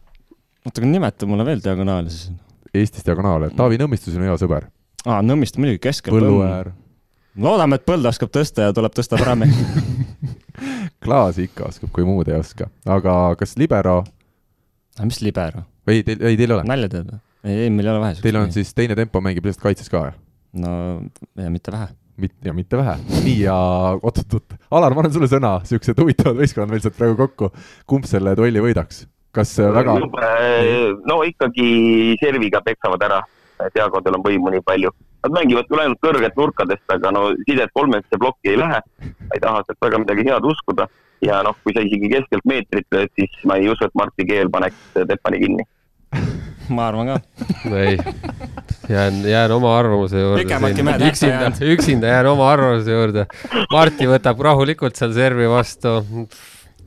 oota, aga nimeta mulle veel diagonaali siis. Eestis diagonaale, Taavi Nõmmistus on hea sõber. aa, Nõmmiste muidugi keskel. Põlluäär. loodame, et Põld oskab tõsta ja tuleb tõsta paremini. Klaas ikka oskab, kui muud ei oska, aga kas libero mis libero? või teil, ei teil ei ole? nalja teed või? ei, ei, meil ei ole vahe. Teil on siis teine tempo mängib lihtsalt kaitses ka, jah? no ja mitte vähe. mit-, ja mitte vähe. nii ja oot-oot-oot, Alar, ma annan sulle sõna, siuksed huvitavad võistkonnad meil said praegu kokku. kumb selle duelli võidaks? kas äh, väga, no ikkagi serviga peksavad ära, Diagodel on võimu nii palju. Nad mängivad küll ainult kõrget nurkadest, aga no sidet kolmesse plokki ei lähe. ei taha sealt väga midagi head uskuda ja noh, kui sa isegi keskelt meetrit lööd, siis ma ei usu, et Martti Keel paneks Teppani kinni. ma arvan ka. ei, jään, jään oma arvamuse juurde. Üksinda üksinda jään oma arvamuse juurde. Marti võtab rahulikult seal servi vastu.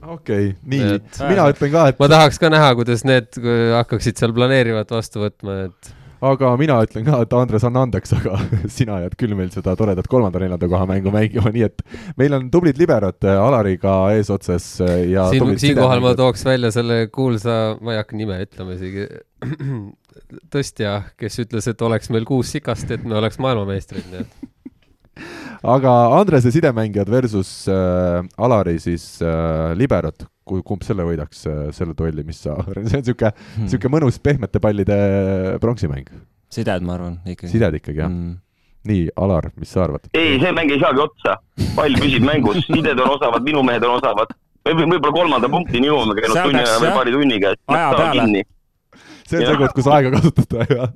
okei okay,, nii Et-, mina ütlen ka, et ma tahaks ka näha, kuidas need hakkaksid seal planeerivat vastu võtma, et aga mina ütlen ka, et Andres, anna andeks, aga sina jääd küll meil seda toredat kolmanda-neljanda koha mängu mängima, nii et meil on tublid liberod äh, Alariga eesotsas äh, ja siin, siinkohal ma tooks välja selle kuulsa, ma ei hakka nime ütlema isegi, tõstja, kes ütles, et oleks meil kuus sikast, et me oleks maailmameistrid, nii et. Aga Andrese sidemängijad versus äh, Alari siis äh, liberod, kui kumb selle võidaks äh,, selle duelli, mis sa, see on sihuke, Hmm. sihuke mõnus pehmete pallide pronksimäng. sided, ma arvan, ikkagi. sided ikkagi jah mm.? nii, Alar, mis sa arvad? ei, see mäng ei saagi otsa. pall püsib mängus, sided on osavad, minu mehed on osavad. me võib- võib-olla kolmanda punktini jõuame käinud tunni aja või jah, paari tunniga, et aja peale. see on Jah. see koht, kus aega kasutada ja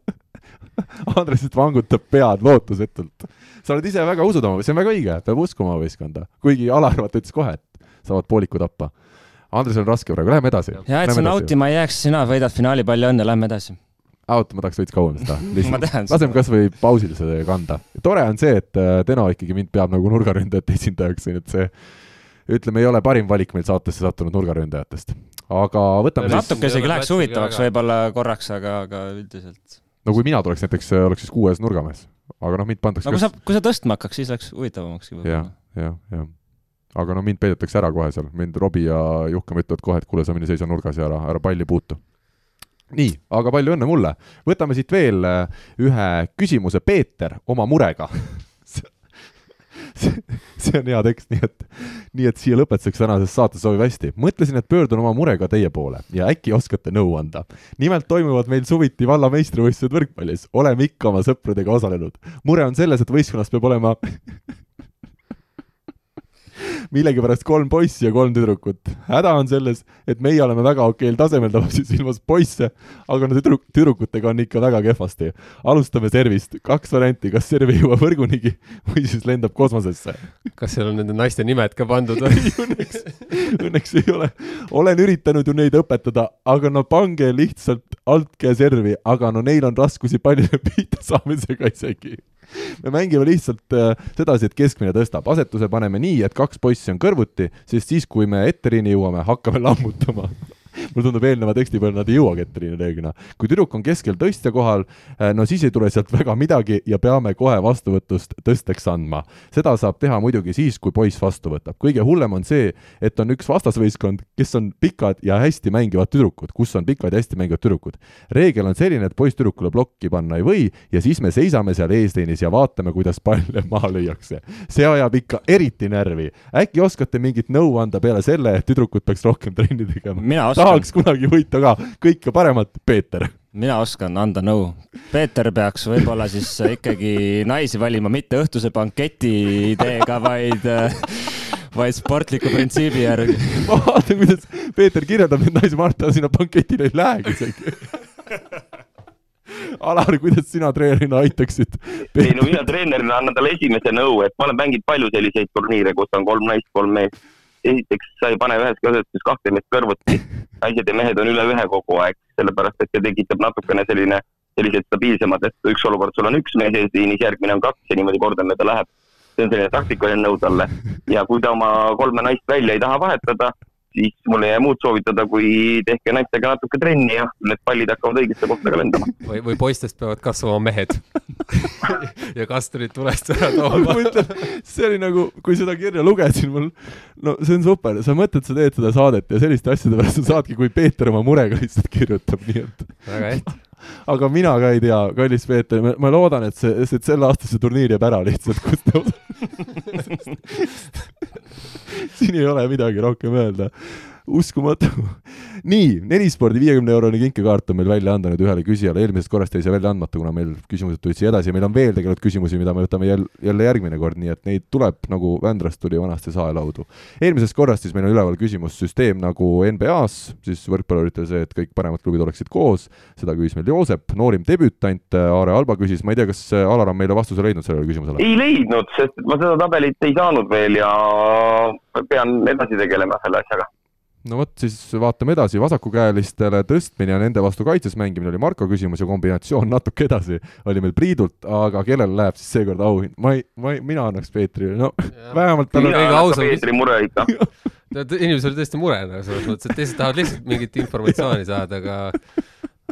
Andres nüüd vangutab pead lootusetult. sa oled ise väga usud oma, see on väga õige, peab uskuma võistkonda, kuigi Alar vaata ütles kohe, et saavad pooliku tappa. Andresel on raske praegu, läheme edasi. ja et sa nautima ei jääks, sina võidad finaalipalli, on ja lähme edasi. oota, ma tahaks veits kauem seda. ma tean laseme. kasvõi pausil seda kanda. tore on see, et äh, Teno ikkagi mind peab nagu nurgaründajate esindajaks, nii et see ütleme, ei ole parim valik meil saatesse sattunud nurgaründajatest. aga võtame siis, natuke isegi läheks huvitavaks võib-olla korraks, aga, aga üldiselt. no kui mina tuleks näiteks, oleks siis kuues nurgamees. aga noh, mind pandaks no kui sa, kui sa tõstma hakkaks, siis läks huvitavamakski jah jah, jah. Aga no mind peidetakse ära kohe seal, mind Robbie ja Juhkam ütlevad kohe, et kuule, sa mine seisa nurgas ja ära, ära palli puutu. nii, aga palju õnne mulle. võtame siit veel äh, ühe küsimuse, Peeter oma murega see, see on hea tekst, nii et, nii et siia lõpetuseks tänases saates sobib hästi. mõtlesin, et pöördun oma murega teie poole ja äkki oskate nõu anda. nimelt toimuvad meil suviti valla meistrivõistlused võrkpallis, oleme ikka oma sõpradega osalenud. mure on selles, et võistkonnas peab olema millegipärast kolm poissi ja kolm tüdrukut. häda on selles, et meie oleme väga okeil tasemel, ta peab siis silmas poisse, aga no tüdruk-, tüdrukutega on ikka väga kehvasti. alustame servist, kaks varianti, kas serv ei jõua võrgunigi või siis lendab kosmosesse. kas seal on nende naiste nimed ka pandud või? õnneks, õnneks ei ole. olen üritanud ju neid õpetada, aga no pange lihtsalt altkäe servi, aga no neil on raskusi pallile pihta saamisega isegi. Me mängime lihtsalt äh, sedasi, et keskmine tõstab, asetuse paneme nii, et kaks poissi on kõrvuti, sest siis, kui me etterini jõuame, hakkame lammutama mulle tundub eelneva teksti peale nad ei jõuagi etterini reeglina. kui tüdruk on keskel tõstja kohal, äh, no siis ei tule sealt väga midagi ja peame kohe vastuvõtust tõsteks andma. seda saab teha muidugi siis, kui poiss vastu võtab. kõige hullem on see, et on üks vastasvõistkond, kes on pikad ja hästi mängivad tüdrukud, kus on pikad ja hästi mängivad tüdrukud. reegel on selline, et poiss tüdrukule plokki panna ei või ja siis me seisame seal eesteinis ja vaatame, kuidas palle maha lüüakse. see ajab ikka eriti närvi. äkki oskate mingit nõu anda peale selle, et tüdrukud peaks rohkem trenni tegema? mina oskan tahaks kunagi võita ka, kõike paremat, Peeter. mina oskan anda nõu. Peeter peaks võib-olla siis ikkagi naisi valima mitte õhtuse banketi ideega, vaid vaid sportliku printsiibi järgi. ma vaatan, kuidas Peeter kirjeldab neid naisi, ma arvan, et ta sinna banketile ei lähegi isegi Alar, kuidas sina treenerina aitaksid? ei no mina treenerina annan talle esimese nõu, et ma olen mänginud palju selliseid turniire, kus on kolm naist, kolm meest esiteks sa ei pane üheski asetuses kahte meest kõrvuti. naised ja mehed on üle ühe kogu aeg, sellepärast et see tekitab natukene selline, sellised stabiilsemad, et üks olukord, sul on üks mees eesliinis, järgmine on kaks ja niimoodi kordamööda läheb. see on selline taktikaline nõu talle ja kui ta oma kolme naist välja ei taha vahetada, siis mul ei jää muud soovitada, kui tehke naistega natuke trenni ja need pallid hakkavad õigesse kohta ka lendama. või, või poistest peavad kasvama mehed. Ja kasturid tulest ära tooma. See oli nagu, kui seda kirja lugesin, mul, no see on super, sa mõtled, sa teed seda saadet ja selliste asjade pärast sa saadki, kui Peeter oma murega lihtsalt kirjutab, nii et. väga hästi aga mina ka ei tea, kallis Peeter, ma loodan, et see, et selle aastase turniir jääb ära lihtsalt, kus te siin ei ole midagi rohkem öelda uskumatu. nii, Nelispordi viiekümne eurone kinkekaart on meil välja anda nüüd ühele küsijale, eelmisest korrast jäi see välja andmata, kuna meil küsimused tulid siia edasi ja meil on veel tegelikult küsimusi, mida me võtame jälle, jälle järgmine kord, nii et neid tuleb nagu Vändrast tuli vanasti saelaudu. eelmisest korrast siis meil on üleval küsimussüsteem nagu NBA-s, siis võrkpalluritel see, et kõik paremad klubid oleksid koos, seda küsis meil Joosep, noorim debütant Aare Alba küsis, ma ei tea, kas Alar on meile vastuse leidnud sellele küsimusele? ei leidnud, sest ma seda tabelit ei saanud veel ja pean edasi tegelema selle asjaga no vot, siis vaatame edasi, vasakukäelistele tõstmine ja nende vastu kaitses mängimine oli Marko küsimus ja kombinatsioon natuke edasi oli meil Priidult, aga kellele läheb siis seekord auhind? ma ei, ma ei, mina annaks Peetrile, no ja. vähemalt tal on kõige ausam. Peetri mure ikka inimesel oli tõesti mure nagu selles mõttes, et teised tahavad lihtsalt mingit informatsiooni saada, aga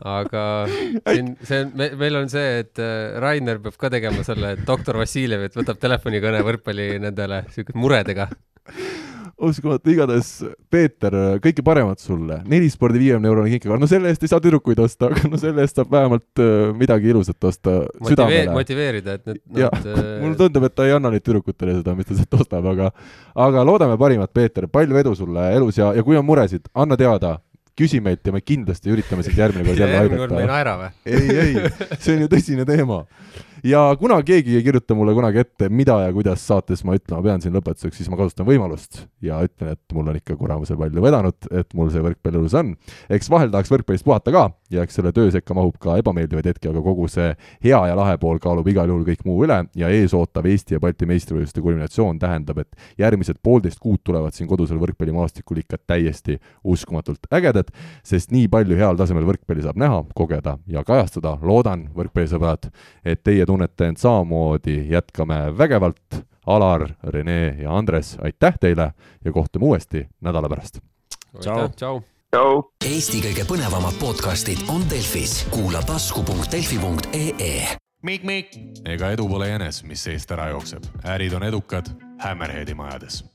aga siin, see on, me, meil on see, et äh, Rainer peab ka tegema selle, et doktor Vassiljev, et võtab telefonikõne võrkpalli nendele siukeste muredega uskumatu, igatahes Peeter, kõike paremat sulle. nelispordi viiekümne eurone kinkekaart, no selle eest ei saa tüdrukuid osta, aga no selle eest saab vähemalt äh, midagi ilusat osta Motivee südamele. motiveerida, et need, nad äh... mulle tundub, et ta ei anna nüüd tüdrukutele seda, mis ta sealt ostab, aga aga loodame parimat, Peeter, palju edu sulle elus ja, ja kui on muresid, anna teada küsi meilt ja me kindlasti üritame sind järgmine kord jälle aidata. järgmine kord me ei naera või? ei, ei, see on ju tõsine teema ja kuna keegi ei kirjuta mulle kunagi ette, mida ja kuidas saates ma ütlema pean siin lõpetuseks, siis ma kasutan võimalust ja ütlen, et mul on ikka kuramuse palju vedanud, et mul see võrkpall elus on. eks vahel tahaks võrkpallist puhata ka ja eks selle töö sekka mahub ka ebameeldivaid hetki, aga kogu see hea ja lahe pool kaalub igal juhul kõik muu üle ja ees ootav Eesti ja Balti meistrivõistluste kulminatsioon tähendab, et järgmised poolteist kuud tulevad siin kodusel võrkpallimaastikul ikka täiesti uskumatult ägedad, sest nii palju heal tasemel võrkpalli saab näha, kogeda ja kajastada, loodan, võrkpallisõbrad, et teie tunnete end samamoodi, jätkame vägevalt. Alar, Rene ja Andres, aitäh teile ja kohtume uuesti nädala pärast. tšau, tšau. tšau. Eesti kõige põnevamad podcastid on Delfis, kuula tasku.delfi.ee. ega edu pole jänes, mis seest ära jookseb, ärid on edukad Hammerheadi majades